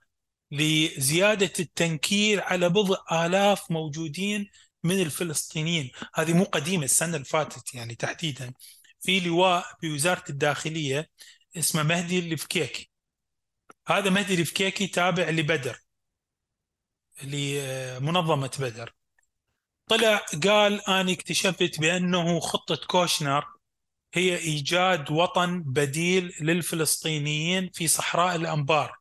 لزيادة التنكيل على بضع آلاف موجودين من الفلسطينيين. هذه مو قديمة السنة اللي فاتت يعني تحديدا. في لواء بوزارة الداخلية اسمه مهدي الفكيكي. هذا مهدي الفكيكي تابع لبدر لمنظمة بدر. طلع قال أنا اكتشفت بأنه خطة كوشنر هي إيجاد وطن بديل للفلسطينيين في صحراء الأنبار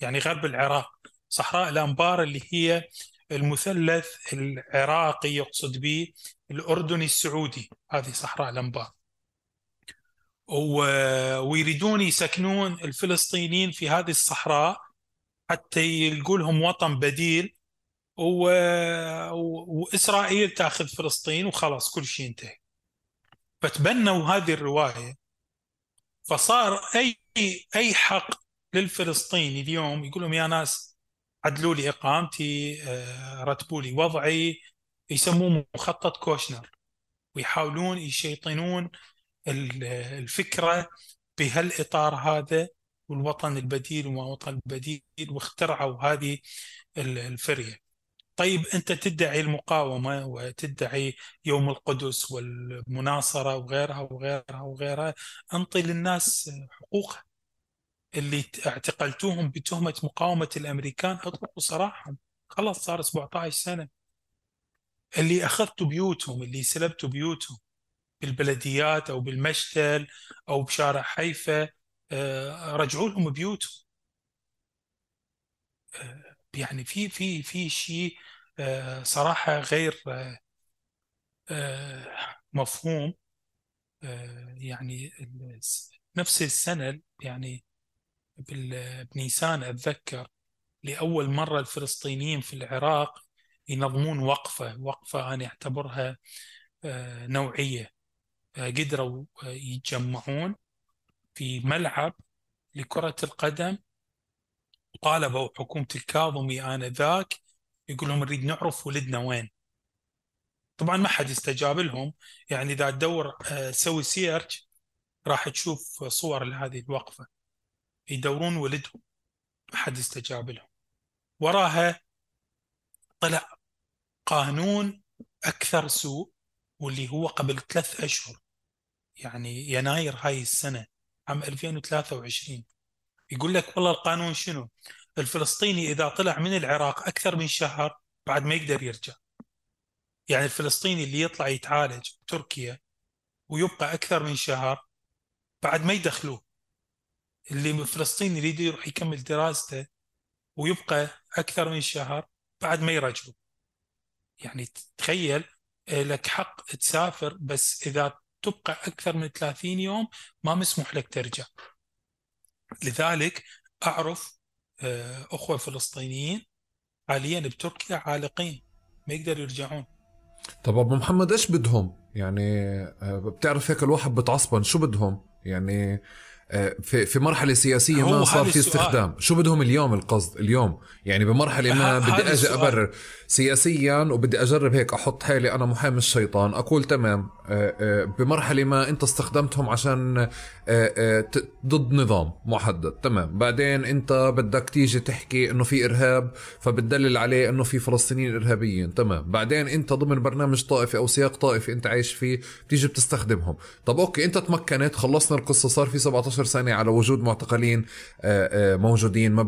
يعني غرب العراق. صحراء الأنبار اللي هي المثلث العراقي يقصد به الأردني السعودي هذه صحراء الأنبار ويريدون يسكنون الفلسطينيين في هذه الصحراء حتى يلقوا لهم وطن بديل و... وإسرائيل تأخذ فلسطين وخلاص كل شيء انتهى. فتبنوا هذه الرواية فصار اي أي حق للفلسطيني اليوم يقول لهم يا ناس عدلوا لي إقامتي آه، رتبوا لي وضعي يسموه مخطط كوشنر. ويحاولون يشيطنون الفكرة بهالإطار هذا والوطن البديل وما وطن البديل واخترعوا هذه الفريه طيب أنت تدعي المقاومة وتدعي يوم القدس والمناصرة وغيرها وغيرها وغيرها أنطي للناس حقوقها. اللي اعتقلتوهم بتهمة مقاومة الأمريكان أطلقوا سراحهم خلاص صار 17 سنة. اللي أخذتوا بيوتهم اللي سلبتوا بيوتهم بالبلديات أو بالمشتل أو بشارع حيفا آه، رجعوا لهم بيوتهم. آه، يعني في في في شيء آه، صراحة غير مفهوم. يعني نفس السنة يعني بنيسان أتذكر لأول مرة الفلسطينيين في العراق ينظمون وقفة وقفة أنا أعتبرها آه، نوعية آه، قدروا آه، يتجمعون في ملعب لكرة القدم. طالبوا حكومة الكاظمي آنذاك يقول لهم نريد نعرف ولدنا وين طبعا ما حد استجاب لهم. يعني إذا تدور سوي search راح تشوف صور لهذه الوقفة. يدورون ولدهم ما حد استجاب لهم. وراها طلع قانون أكثر سوء واللي هو قبل ثلاث أشهر يعني يناير هاي السنة عام 2023 يقول لك والله القانون شنو؟ الفلسطيني إذا طلع من العراق أكثر من شهر بعد ما يقدر يرجع. يعني الفلسطيني اللي يطلع يتعالج بتركيا ويبقى أكثر من شهر بعد ما يدخلوه. اللي من فلسطين يريد يروح يكمل دراسته ويبقى أكثر من شهر بعد ما يرجعوا يعني تخيل آه، لك حق تسافر بس إذا تبقى أكثر من 30 يوم ما مسموح لك ترجع. لذلك أعرف آه، أخوة فلسطينيين حاليا بتركيا عالقين ما يقدروا يرجعون. طب أبو محمد إيش بدهم؟ يعني آه، بتعرف هيك الواحد بتعصبن شو بدهم؟ يعني في في مرحلة سياسية ما صار في استخدام. شو بدهم اليوم القصد؟ اليوم. يعني بمرحلة ما بدي أجي أبرر. سياسيا وبدي أجرب هيك أحط حالي أنا محامي الشيطان. أقول تمام. آه، آه، بمرحلة ما أنت استخدمتهم عشان آه، ضد نظام محدد. تمام. بعدين أنت بدك تيجي تحكي إنه في إرهاب فبتدلل عليه إنه في فلسطينيين إرهابيين. تمام. بعدين أنت ضمن برنامج طائفي أو سياق طائفي أنت عايش فيه بتيجي بتستخدمهم. طب أوكي أنت تمكنت خلصنا القصة صار في 17 سنه على وجود معتقلين موجودين ما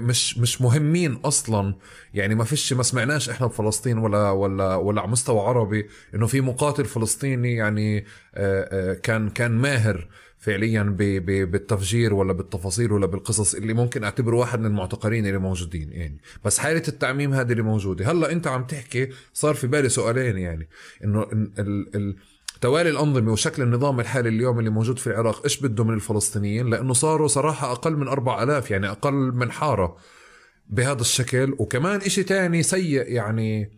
مش مش مهمين أصلا. يعني ما فيش ما سمعناش إحنا بفلسطين ولا ولا ولا على مستوى عربي إنه في مقاتل فلسطيني يعني آه، آه، كان كان ماهر فعليا بالتفجير ولا بالتفاصيل ولا بالقصص اللي ممكن أعتبره واحد من المعتقلين اللي موجودين يعني. بس حالة التعميم هذه اللي موجودة. هلأ أنت عم تحكي صار في بالي سؤالين يعني. إنه ال ال توالي الأنظمة وشكل النظام الحالي اليوم اللي موجود في العراق إيش بده من الفلسطينيين؟ لأنه صاروا صراحة أقل من أربع ألاف يعني أقل من حارة بهذا الشكل. وكمان إشي تاني سيء يعني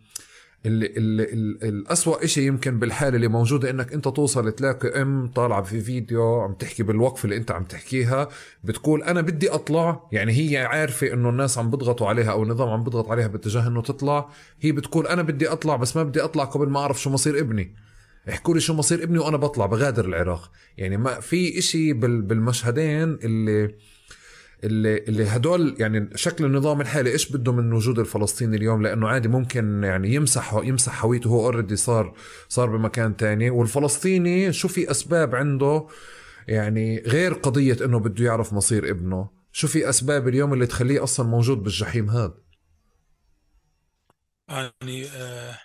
اللي اللي الأسوأ إشي يمكن بالحالة اللي موجودة إنك أنت توصل تلاقي أم طالعة في فيديو عم تحكي بالوقف اللي أنت عم تحكيها بتقول أنا بدي أطلع يعني هي عارفة إنه الناس عم بضغطوا عليها أو النظام عم بضغط عليها باتجاه إنه تطلع هي بتقول أنا بدي أطلع بس ما بدي أطلع قبل ما أعرف شو مصير ابني. احكوا لي شو مصير ابني وأنا بطلع بغادر العراق. يعني ما في إشي بالمشهدين اللي اللي اللي هدول يعني شكل النظام الحالي إيش بده من وجود الفلسطيني اليوم؟ لأنه عادي ممكن يعني يمسح يمسح هويته هو already صار صار بمكان تاني. والفلسطيني شو في أسباب عنده؟ يعني غير قضية إنه بده يعرف مصير ابنه شو في أسباب اليوم اللي تخليه أصلا موجود بالجحيم هذا؟ يعني آه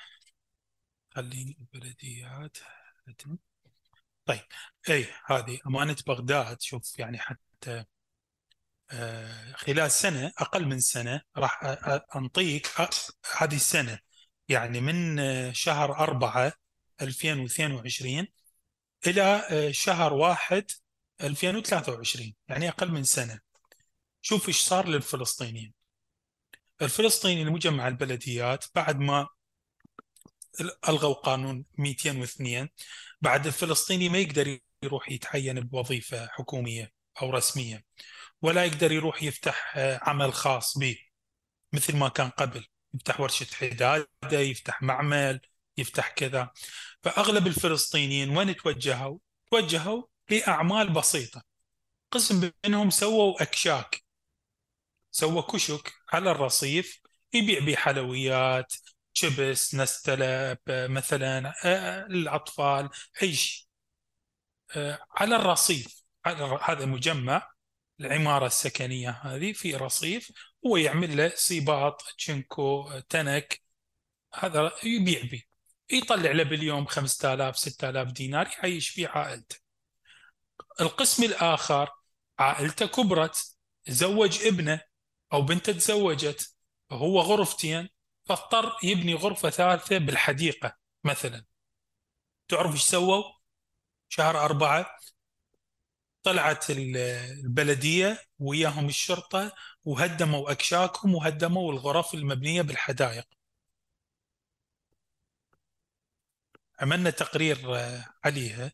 خليني البلديات. طيب اي هذه أمانة بغداد. شوف يعني حتى آه، خلال سنة أقل من سنة راح أنطيك هذه السنة. يعني من آه، شهر أربعة 2022 إلى آه، شهر واحد 2023 يعني أقل من سنة. شوف إيش صار للفلسطينيين. الفلسطيني المجمع البلديات بعد ما ألغوا قانون 202 بعد الفلسطيني ما يقدر يروح يتعين بوظيفة حكومية أو رسمية ولا يقدر يروح يفتح آه، عمل خاص به مثل ما كان قبل يفتح ورشة حدادة يفتح معمل يفتح كذا فأغلب الفلسطينيين وين توجهوا؟ توجهوا لأعمال بسيطة قسم منهم سووا أكشاك سوى كشك على الرصيف يبيع بحلويات شبس نستلب مثلا الأطفال أي شيء. على الرصيف هذا مجمع العمارة السكنية هذه في رصيف هو يعمل له سيباط تشنكو تنك هذا يبيع به. يطلع له باليوم 5000 6000 دينار يعيش فيه عائلته. القسم الآخر عائلته كبرت زوج ابنه أو بنته تزوجت هو غرفتين فاضطر يبني غرفة ثالثة بالحديقة مثلا. تعرف إيش سووا؟ شهر أربعة طلعت البلدية وياهم الشرطة وهدموا أكشاكهم وهدموا الغرف المبنية بالحدائق. عملنا تقرير آه، عليها.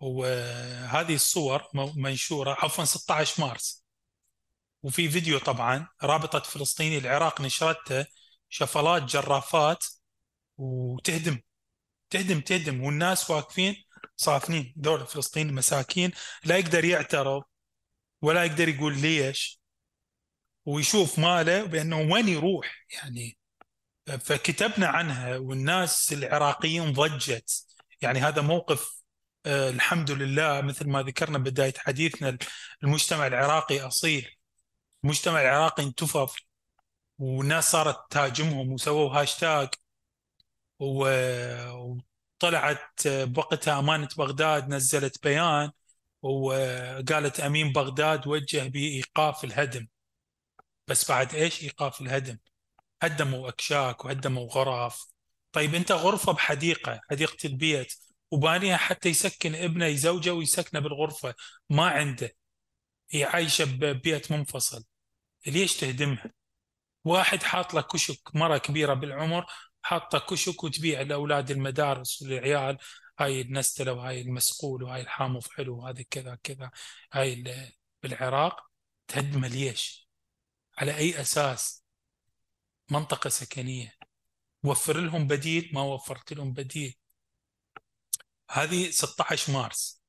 وهذه الصور منشورة عفوا 16 مارس. وفي فيديو طبعا رابطة فلسطيني العراق نشرته شفلات جرافات وتهدم تهدم تهدم والناس واقفين صافنين دولة فلسطين مساكين. لا يقدر يعترض ولا يقدر يقول ليش ويشوف ماله بأنه وين يروح يعني. فكتبنا عنها والناس العراقيين ضجت. يعني هذا موقف آه الحمد لله مثل ما ذكرنا بداية حديثنا المجتمع العراقي أصيل. المجتمع العراقي انتفض والناس صارت تهاجمهم وسووا هاشتاج وطلعت بوقتها أمانة بغداد نزلت بيان وقالت أمين بغداد وجه بإيقاف الهدم. بس بعد إيش إيقاف الهدم؟ هدموا أكشاك وهدموا غرف طيب أنت غرفة بحديقة حديقة البيت وبانيها حتى يسكن ابنه يزوجه ويسكنه بالغرفة ما عنده. هي عايشة ببيت منفصل. ليش تهدمها؟ واحد حاط له كشك مرة كبيرة بالعمر حاطة كشك وتبيع لأولاد المدارس والعيال هاي النستلة وهاي المسقول وهاي الحامو حلو وهذا كذا كذا هاي بالعراق. تهدمها ليش؟ على أي أساس؟ منطقة سكنية. وفر لهم بديل ما وفرت لهم بديل. هذه 16 مارس.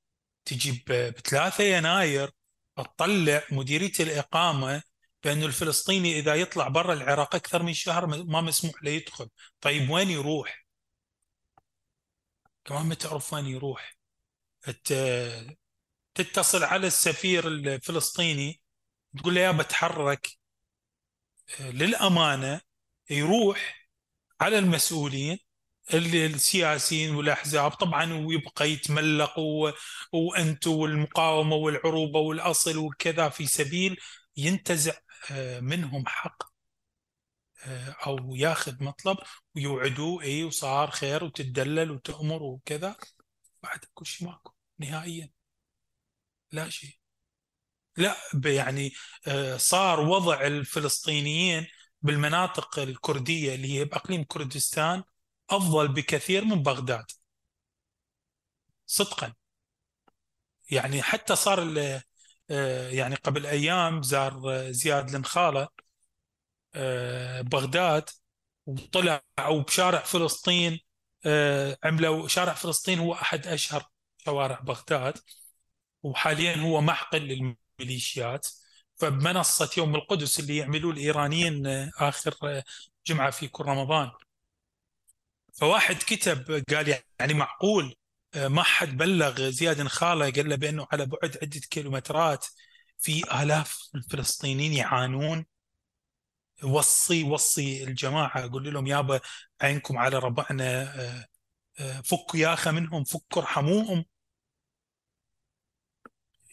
تجي ب 3 يناير تطلع مديرية الإقامة بأنه الفلسطيني إذا يطلع برا العراق أكثر من شهر ما مسموح له يدخل. طيب وين يروح؟ كمان ما تعرف وين يروح. تتصل على السفير الفلسطيني تقول له يا بتحرك للأمانة يروح على المسؤولين السياسيين والأحزاب طبعا ويبقى يتملق و... والمقاومة والعروبة والأصل وكذا في سبيل ينتزع. منهم حق آه، أو ياخذ مطلب ويوعدوه اي وصار خير وتدلل وتأمر وكذا. بعد كل شيء ماكو نهائيا. لا شيء. لا يعني آه، صار وضع الفلسطينيين بالمناطق الكردية اللي هي بأقليم كردستان أفضل بكثير من بغداد. صدقا. يعني حتى صار آه، يعني قبل أيام زار آه، زياد النخاله آه، بغداد وطلعوا بشارع فلسطين عملوا شارع فلسطين هو أحد أشهر شوارع بغداد وحاليا هو معقل للميليشيات. فبمنصة يوم القدس اللي يعملوه الإيرانيين آخر جمعة في كل رمضان فواحد كتب قال يعني معقول ما حد بلغ زياد خالة قال له بأنه على بعد عدة كيلومترات في آلاف الفلسطينيين يعانون. وصي وصي الجماعة قول لهم يابا عينكم على ربعنا آه، آه، فكوا يا أخي منهم فكوا ارحموهم.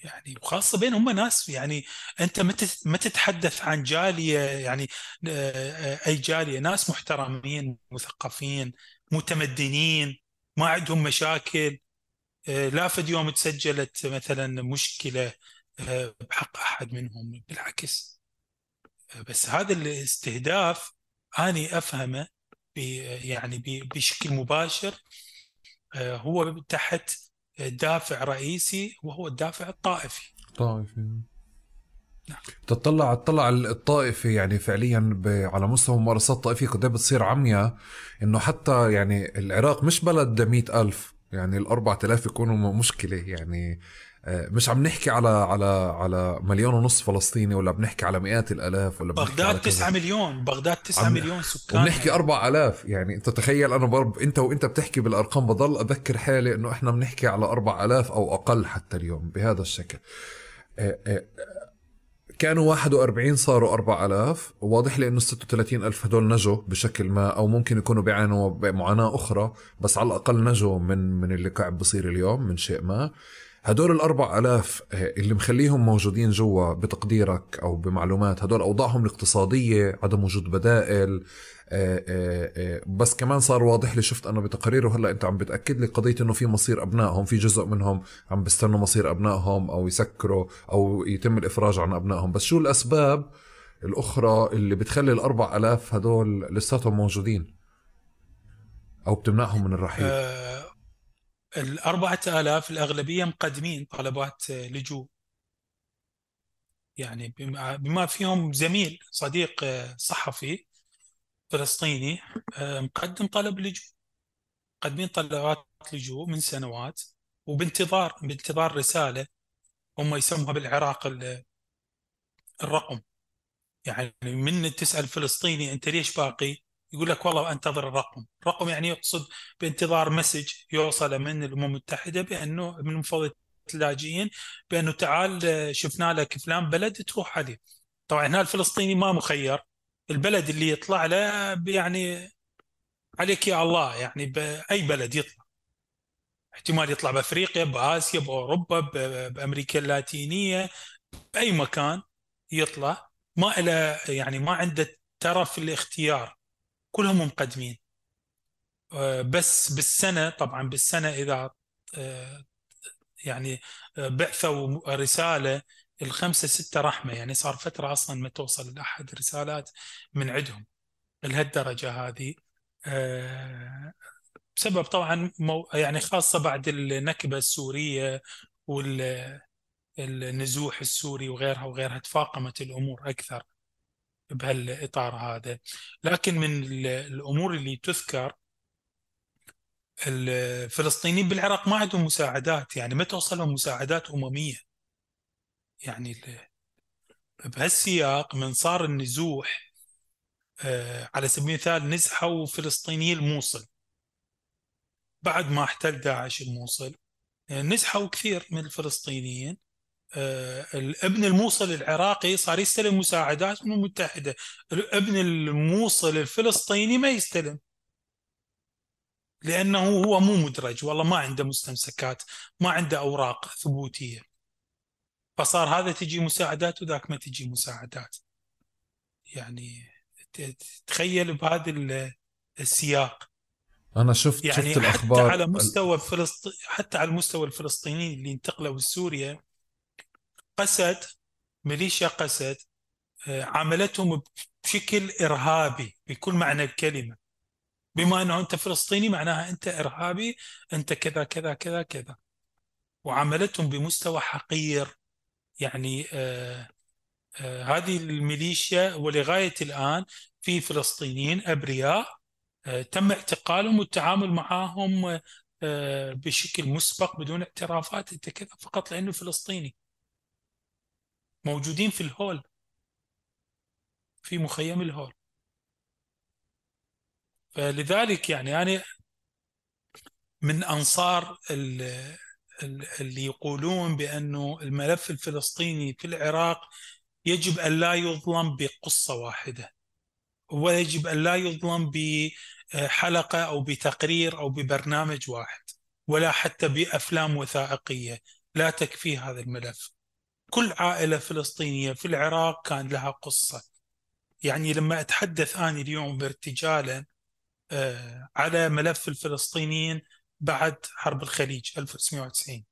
يعني وخاصة بين هم ناس يعني أنت ما تتحدث عن جالية يعني آه، أي جالية ناس محترمين مثقفين متمدنين. ما عندهم مشاكل. آه، لا فد يوم تسجلت مثلا مشكلة آه، بحق أحد منهم بالعكس. آه، بس هذا الاستهداف أني أفهمه يعني بشكل مباشر. هو تحت دافع رئيسي وهو الدافع الطائفي. طائفي. تطلع تطلع الطائفة يعني فعليا على مستوى ممارسات طائفية قد بتصير عمياء إنه حتى يعني العراق مش بلد مئة ألف يعني ال 4000 يكونوا مشكلة يعني آه، مش عم نحكي على على على مليون ونص فلسطيني ولا بنحكي على مئات الآلاف ولا بغداد 9 مليون بغداد 9 مليون سكان. وبنحكي 4000 يعني أنت تخيل أنا برب أنت وأنت بتحكي بالأرقام بضل أذكر حالي إنه إحنا بنحكي على 4000 أو أقل حتى اليوم بهذا الشكل. آه، آه، كانوا 41 صاروا 4000 واضح لي إنه 36 ألف هدول نجوا بشكل ما أو ممكن يكونوا بيعانوا بمعاناة أخرى بس على الأقل نجوا من من اللي قاعد بصير اليوم من شيء ما. هدول الأربع ألاف آه، اللي مخليهم موجودين جوا بتقديرك أو بمعلومات هدول أوضاعهم الاقتصادية عدم وجود بدائل بس كمان صار واضح لي شفت أنا بتقارير وهلا أنت عم بتأكد لي قضية إنه في مصير أبنائهم في جزء منهم عم بيستنوا مصير أبنائهم أو يسكروا أو يتم الإفراج عن أبنائهم. بس شو الأسباب الأخرى اللي بتخلي الأربع ألاف هدول لساتهم موجودين؟ أو بتمنعهم من الرحيل؟ أه الأربعة آلاف الأغلبية مقدمين طلبات لجوء. يعني بما فيهم زميل صديق صحفي فلسطيني مقدم طلب لجوء مقدمين طلبات لجوء من سنوات وبانتظار بانتظار رسالة هم يسموها بالعراق الرقم. يعني من تسأل فلسطيني أنت ليش باقي؟ يقول لك والله أنتظر الرقم. الرقم يعني يقصد بانتظار message يوصل من الأمم المتحدة بأنه من مفوضيه اللاجئين بأنه تعال شفنا لك فلان بلد تروح عليه. طبعا هنا الفلسطيني ما مخير. البلد اللي يطلع له يعني عليك يا الله يعني باي بلد يطلع. احتمال يطلع بأفريقيا بآسيا بأوروبا بأمريكا اللاتينية بأي مكان يطلع. ما له يعني ما عنده ترف الاختيار. كلهم مقدمين آه، بس بالسنة طبعا بالسنة إذا آه، يعني آه، بعثوا رسالة الخمسة ستة رحمة يعني صار فترة أصلا ما توصل لأحد رسالات من عندهم لهالدرجة هذه. بسبب طبعا يعني خاصة بعد النكبة السورية والنزوح السوري وغيرها وغيرها تفاقمت الأمور أكثر بهالإطار هذا. لكن من الأمور اللي تذكر الفلسطينيين بالعراق ما عندهم مساعدات يعني ما توصلهم مساعدات أممية. يعني بهالسياق من صار النزوح آه، على سبيل المثال نزحوا فلسطيني الموصل. بعد ما احتل داعش الموصل آه، نزحوا كثير من الفلسطينيين آه، الابن الموصل العراقي صار يستلم مساعدات من المتحدة الابن الموصل الفلسطيني ما يستلم. لأنه هو مو مدرج والله ما عنده مستمسكات ما عنده أوراق ثبوتية. فصار هذا تجي مساعدات وذاك ما تجي مساعدات. يعني تخيل بهذا السياق. أنا شفت يعني شفت الأخبار حتى على مستوى فلسطين حتى على المستوى الفلسطينيين اللي انتقلوا لسوريا قسد ميليشيا قسد آه، عملتهم بشكل إرهابي بكل معنى الكلمة. بما أنه أنت فلسطيني معناها أنت إرهابي أنت كذا كذا كذا كذا. وعملتهم بمستوى حقير. يعني آه آه هذه الميليشيا ولغاية الآن في فلسطينيين أبرياء آه تم اعتقالهم والتعامل معهم بشكل مسبق بدون اعترافات انت كذا فقط لأنه فلسطيني. موجودين في الهول في مخيم الهول. فلذلك يعني أنا من أنصار اللي يقولون بأنه الملف الفلسطيني في العراق يجب أن لا يظلم بقصة واحدة ويجب أن لا يظلم بحلقة أو بتقرير أو ببرنامج واحد ولا حتى بأفلام وثائقية. لا تكفي هذا الملف. كل عائلة فلسطينية في العراق كان لها قصة. يعني لما أتحدث أنا اليوم ارتجالا آه، على ملف الفلسطينيين بعد حرب الخليج 1990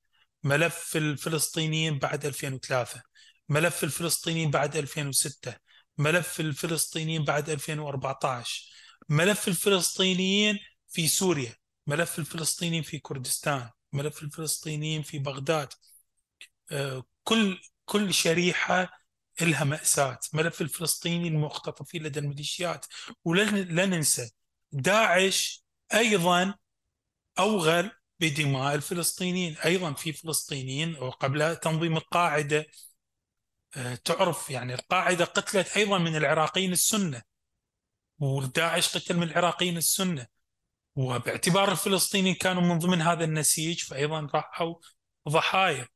ملف الفلسطينيين بعد 2003 ملف الفلسطينيين بعد 2006 ملف الفلسطينيين بعد 2014 ملف الفلسطينيين في سوريا. ملف الفلسطينيين في كردستان. ملف الفلسطينيين في بغداد. آه، كل كل شريحة لها مأساة. ملف الفلسطيني المختطفين لدى الميليشيات. ولن لا ننسى داعش أيضا أوغل بدماء الفلسطينيين. أيضا في فلسطينيين وقبل تنظيم القاعدة آه، تعرف يعني القاعدة قتلت أيضا من العراقيين السنة وداعش قتل من العراقيين السنة. وباعتبار الفلسطينيين كانوا من ضمن هذا النسيج فأيضا راحوا ضحايا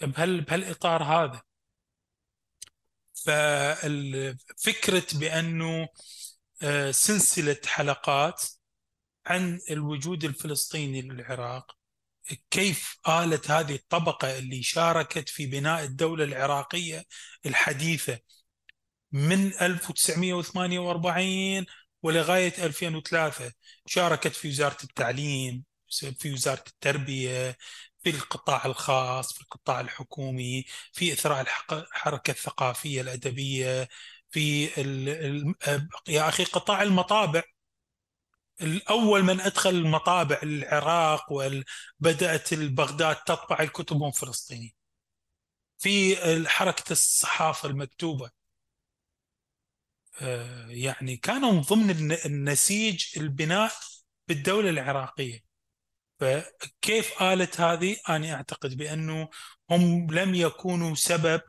بهال بهالإطار هذا. فالفكرة بأنه آه، سلسلة حلقات عن الوجود الفلسطيني للعراق كيف آلت هذه الطبقة اللي شاركت في بناء الدولة العراقية الحديثة من 1948 ولغاية 2003 شاركت في وزارة التعليم في وزارة التربية في القطاع الخاص في القطاع الحكومي في إثراء الحركة الثقافية الأدبية في ال يا أخي قطاع المطابع. الأول من أدخل المطابع العراق وبدأت بغداد تطبع الكتب هم فلسطينيين. في حركة الصحافة المكتوبة آه، يعني كانوا من ضمن النسيج البناء بالدولة العراقية. فكيف آلت هذه؟ أنا أعتقد بأنه هم لم يكونوا سبب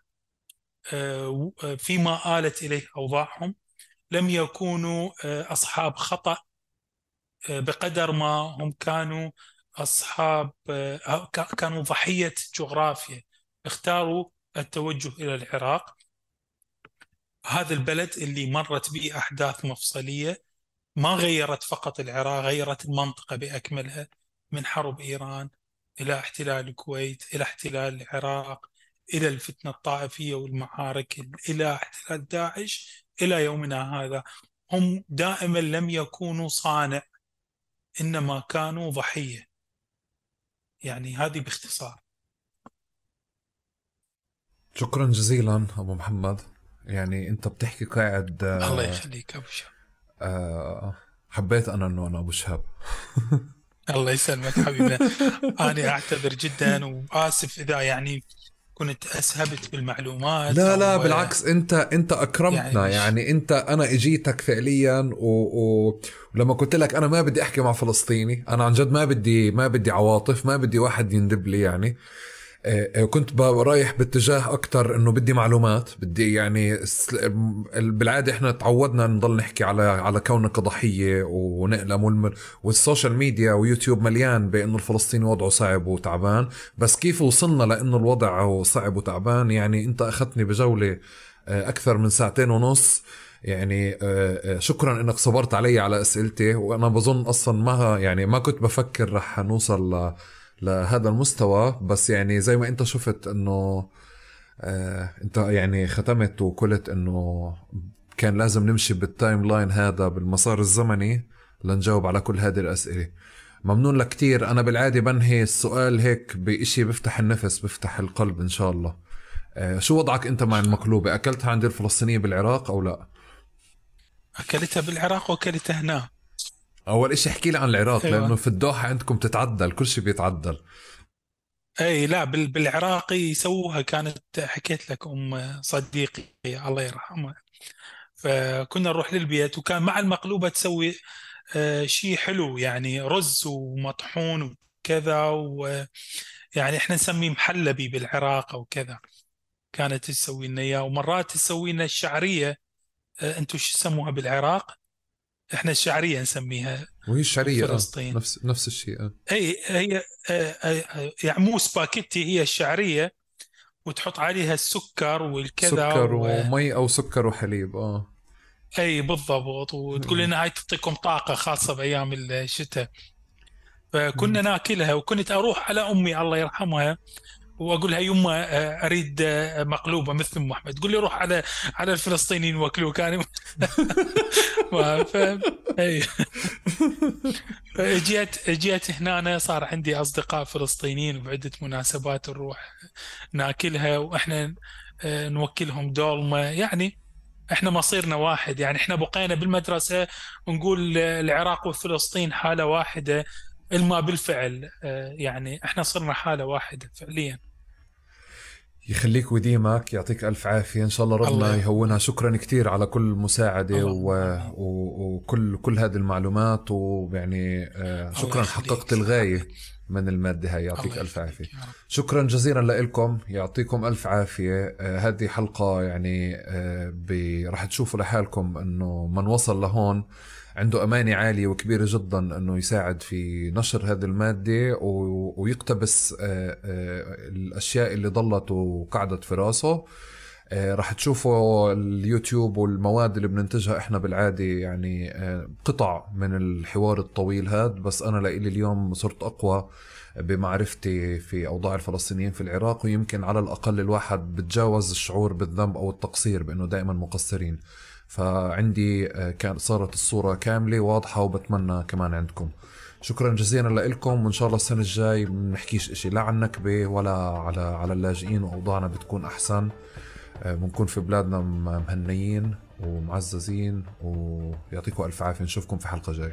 آه، فيما آلت إليه أوضاعهم. لم يكونوا آه، أصحاب خطأ. بقدر ما هم كانوا أصحاب كانوا ضحية جغرافيا اختاروا التوجه إلى العراق. هذا البلد اللي مرت به أحداث مفصلية ما غيرت فقط العراق غيرت المنطقة بأكملها من حرب إيران إلى احتلال الكويت إلى احتلال العراق إلى الفتنة الطائفية والمعارك إلى احتلال داعش. إلى يومنا هذا هم دائما لم يكونوا صانع إنما كانوا ضحية. يعني هذه باختصار. شكرا جزيلا أبو محمد. يعني أنت بتحكي قاعد الله يخليك أبو شهاب. آه حبيت أنا أنه أنا أبو شهاب. [LAUGHS] الله يسلمك حبيبي [LAUGHS] أنا أعتذر جدا وآسف إذا يعني كنت أسهبت بالمعلومات لا لا بالعكس انت أنت أكرمتنا. يعني, يعني أنت أنا إجيتك فعليا و... و... ولما قلت لك أنا ما بدي أحكي مع فلسطيني أنا عن جد ما بدي ما بدي عواطف ما بدي واحد يندب لي يعني. كنت رايح باتجاه أكثر إنه بدي معلومات بدي يعني بالعادة إحنا تعودنا نضل نحكي على على كونك ضحية ونألم وال social media ويوتيوب مليان بإنه الفلسطيني وضعه صعب وتعبان. بس كيف وصلنا لإنه الوضع صعب وتعبان؟ يعني أنت أخذتني بجولة آه، أكثر من ساعتين ونص. يعني شكرا إنك صبرت علي على أسئلتي وأنا بظن أصلا ما يعني ما كنت بفكر رح نوصل لهذا المستوى بس يعني زي ما انت شفت انه آه انت يعني ختمت وقلت انه كان لازم نمشي بال timeline هذا بالمسار الزمني لنجاوب على كل هذه الأسئلة. ممنون لك كتير. أنا بالعادة بنهي السؤال هيك بإشي بفتح النفس بفتح القلب إن شاء الله. آه شو وضعك أنت مع المقلوبة؟ أكلتها عند الفلسطينية بالعراق أو لا؟ أكلتها بالعراق وأكلتها هنا. أول إشي احكي لي عن العراق أيوة. لأنه في الدوحه عندكم تتعدل كل شيء بيتعدل أي لا بالعراقي يسووها كانت حكيت لك أم صديقي الله يرحمها فكنا نروح للبيت وكان مع المقلوبة تسوي آه، شيء حلو يعني رز ومطحون وكذا ويعني إحنا نسميه محلبي بالعراق أو كذا كانت تسوي لنا إياه ومرات تسوي لنا الشعرية آه، أنتم شو تسموها بالعراق؟ إحنا الشعرية نسميها وهي الشعرية آه، فلسطين. آه. نفس نفس الشيء آه. أي هي آه يعني مو سباكيتي هي الشعرية وتحط عليها السكر والكذا سكر و... ومي أو سكر وحليب آه. أي بالضبط. وتقول لنا هاي تعطيكم طاقة خاصة بأيام الشتاء. فكنا ناكلها وكنت أروح على أمي الله يرحمها وأقول لها يما آه، أريد آه، مقلوبة مثل أم أحمد. تقول لي روح على على الفلسطينيين واكلوه كان [LAUGHS] ف... أي. [LAUGHS] جيت هنا صار عندي أصدقاء فلسطينيين بعدة مناسبات نروح ناكلها وإحنا آه، نوكلهم دولمه يعني إحنا مصيرنا واحد. يعني إحنا بقينا بالمدرسة ونقول العراق وفلسطين حالة واحدة إلما بالفعل يعني إحنا صرنا حالة واحدة فعليا. يخليك ويديمك يعطيك ألف عافية. إن شاء الله ربنا الله يهونها. شكرا كثير على كل مساعدة و... و... وكل كل هذه المعلومات. ويعني آه، شكرا. حققت الغاية من المادة هاي. يعطيك ألف عافية. شكرا جزيلا لكم يعطيكم ألف عافية. آه هذه حلقة يعني آه راح تشوفوا لحالكم إنه من وصل لهون. عنده أمانة عالية وكبيرة جدا أنه يساعد في نشر هذه المادة ويقتبس آه، آه، الأشياء اللي ضلت وقعدت في راسه. آه، راح تشوفوا اليوتيوب والمواد اللي بننتجها إحنا بالعادة يعني قطع من الحوار الطويل هذا بس أنا لإلي اليوم صرت أقوى بمعرفتي في أوضاع الفلسطينيين في العراق. ويمكن على الأقل الواحد بتجاوز الشعور بالذنب أو التقصير بإنه دائما مقصرين. فعندي آه، كان صارت الصورة كاملة واضحة وبتمنى كمان عندكم. شكرا جزيلا لكم وإن شاء الله السنة الجاي بنحكيش إشي. لا عن نكبة ولا على على اللاجئين وأوضاعنا بتكون أحسن. آه، بنكون في بلادنا مهنيين ومعززين ويعطيكم ألف عافية. نشوفكم في حلقة جاي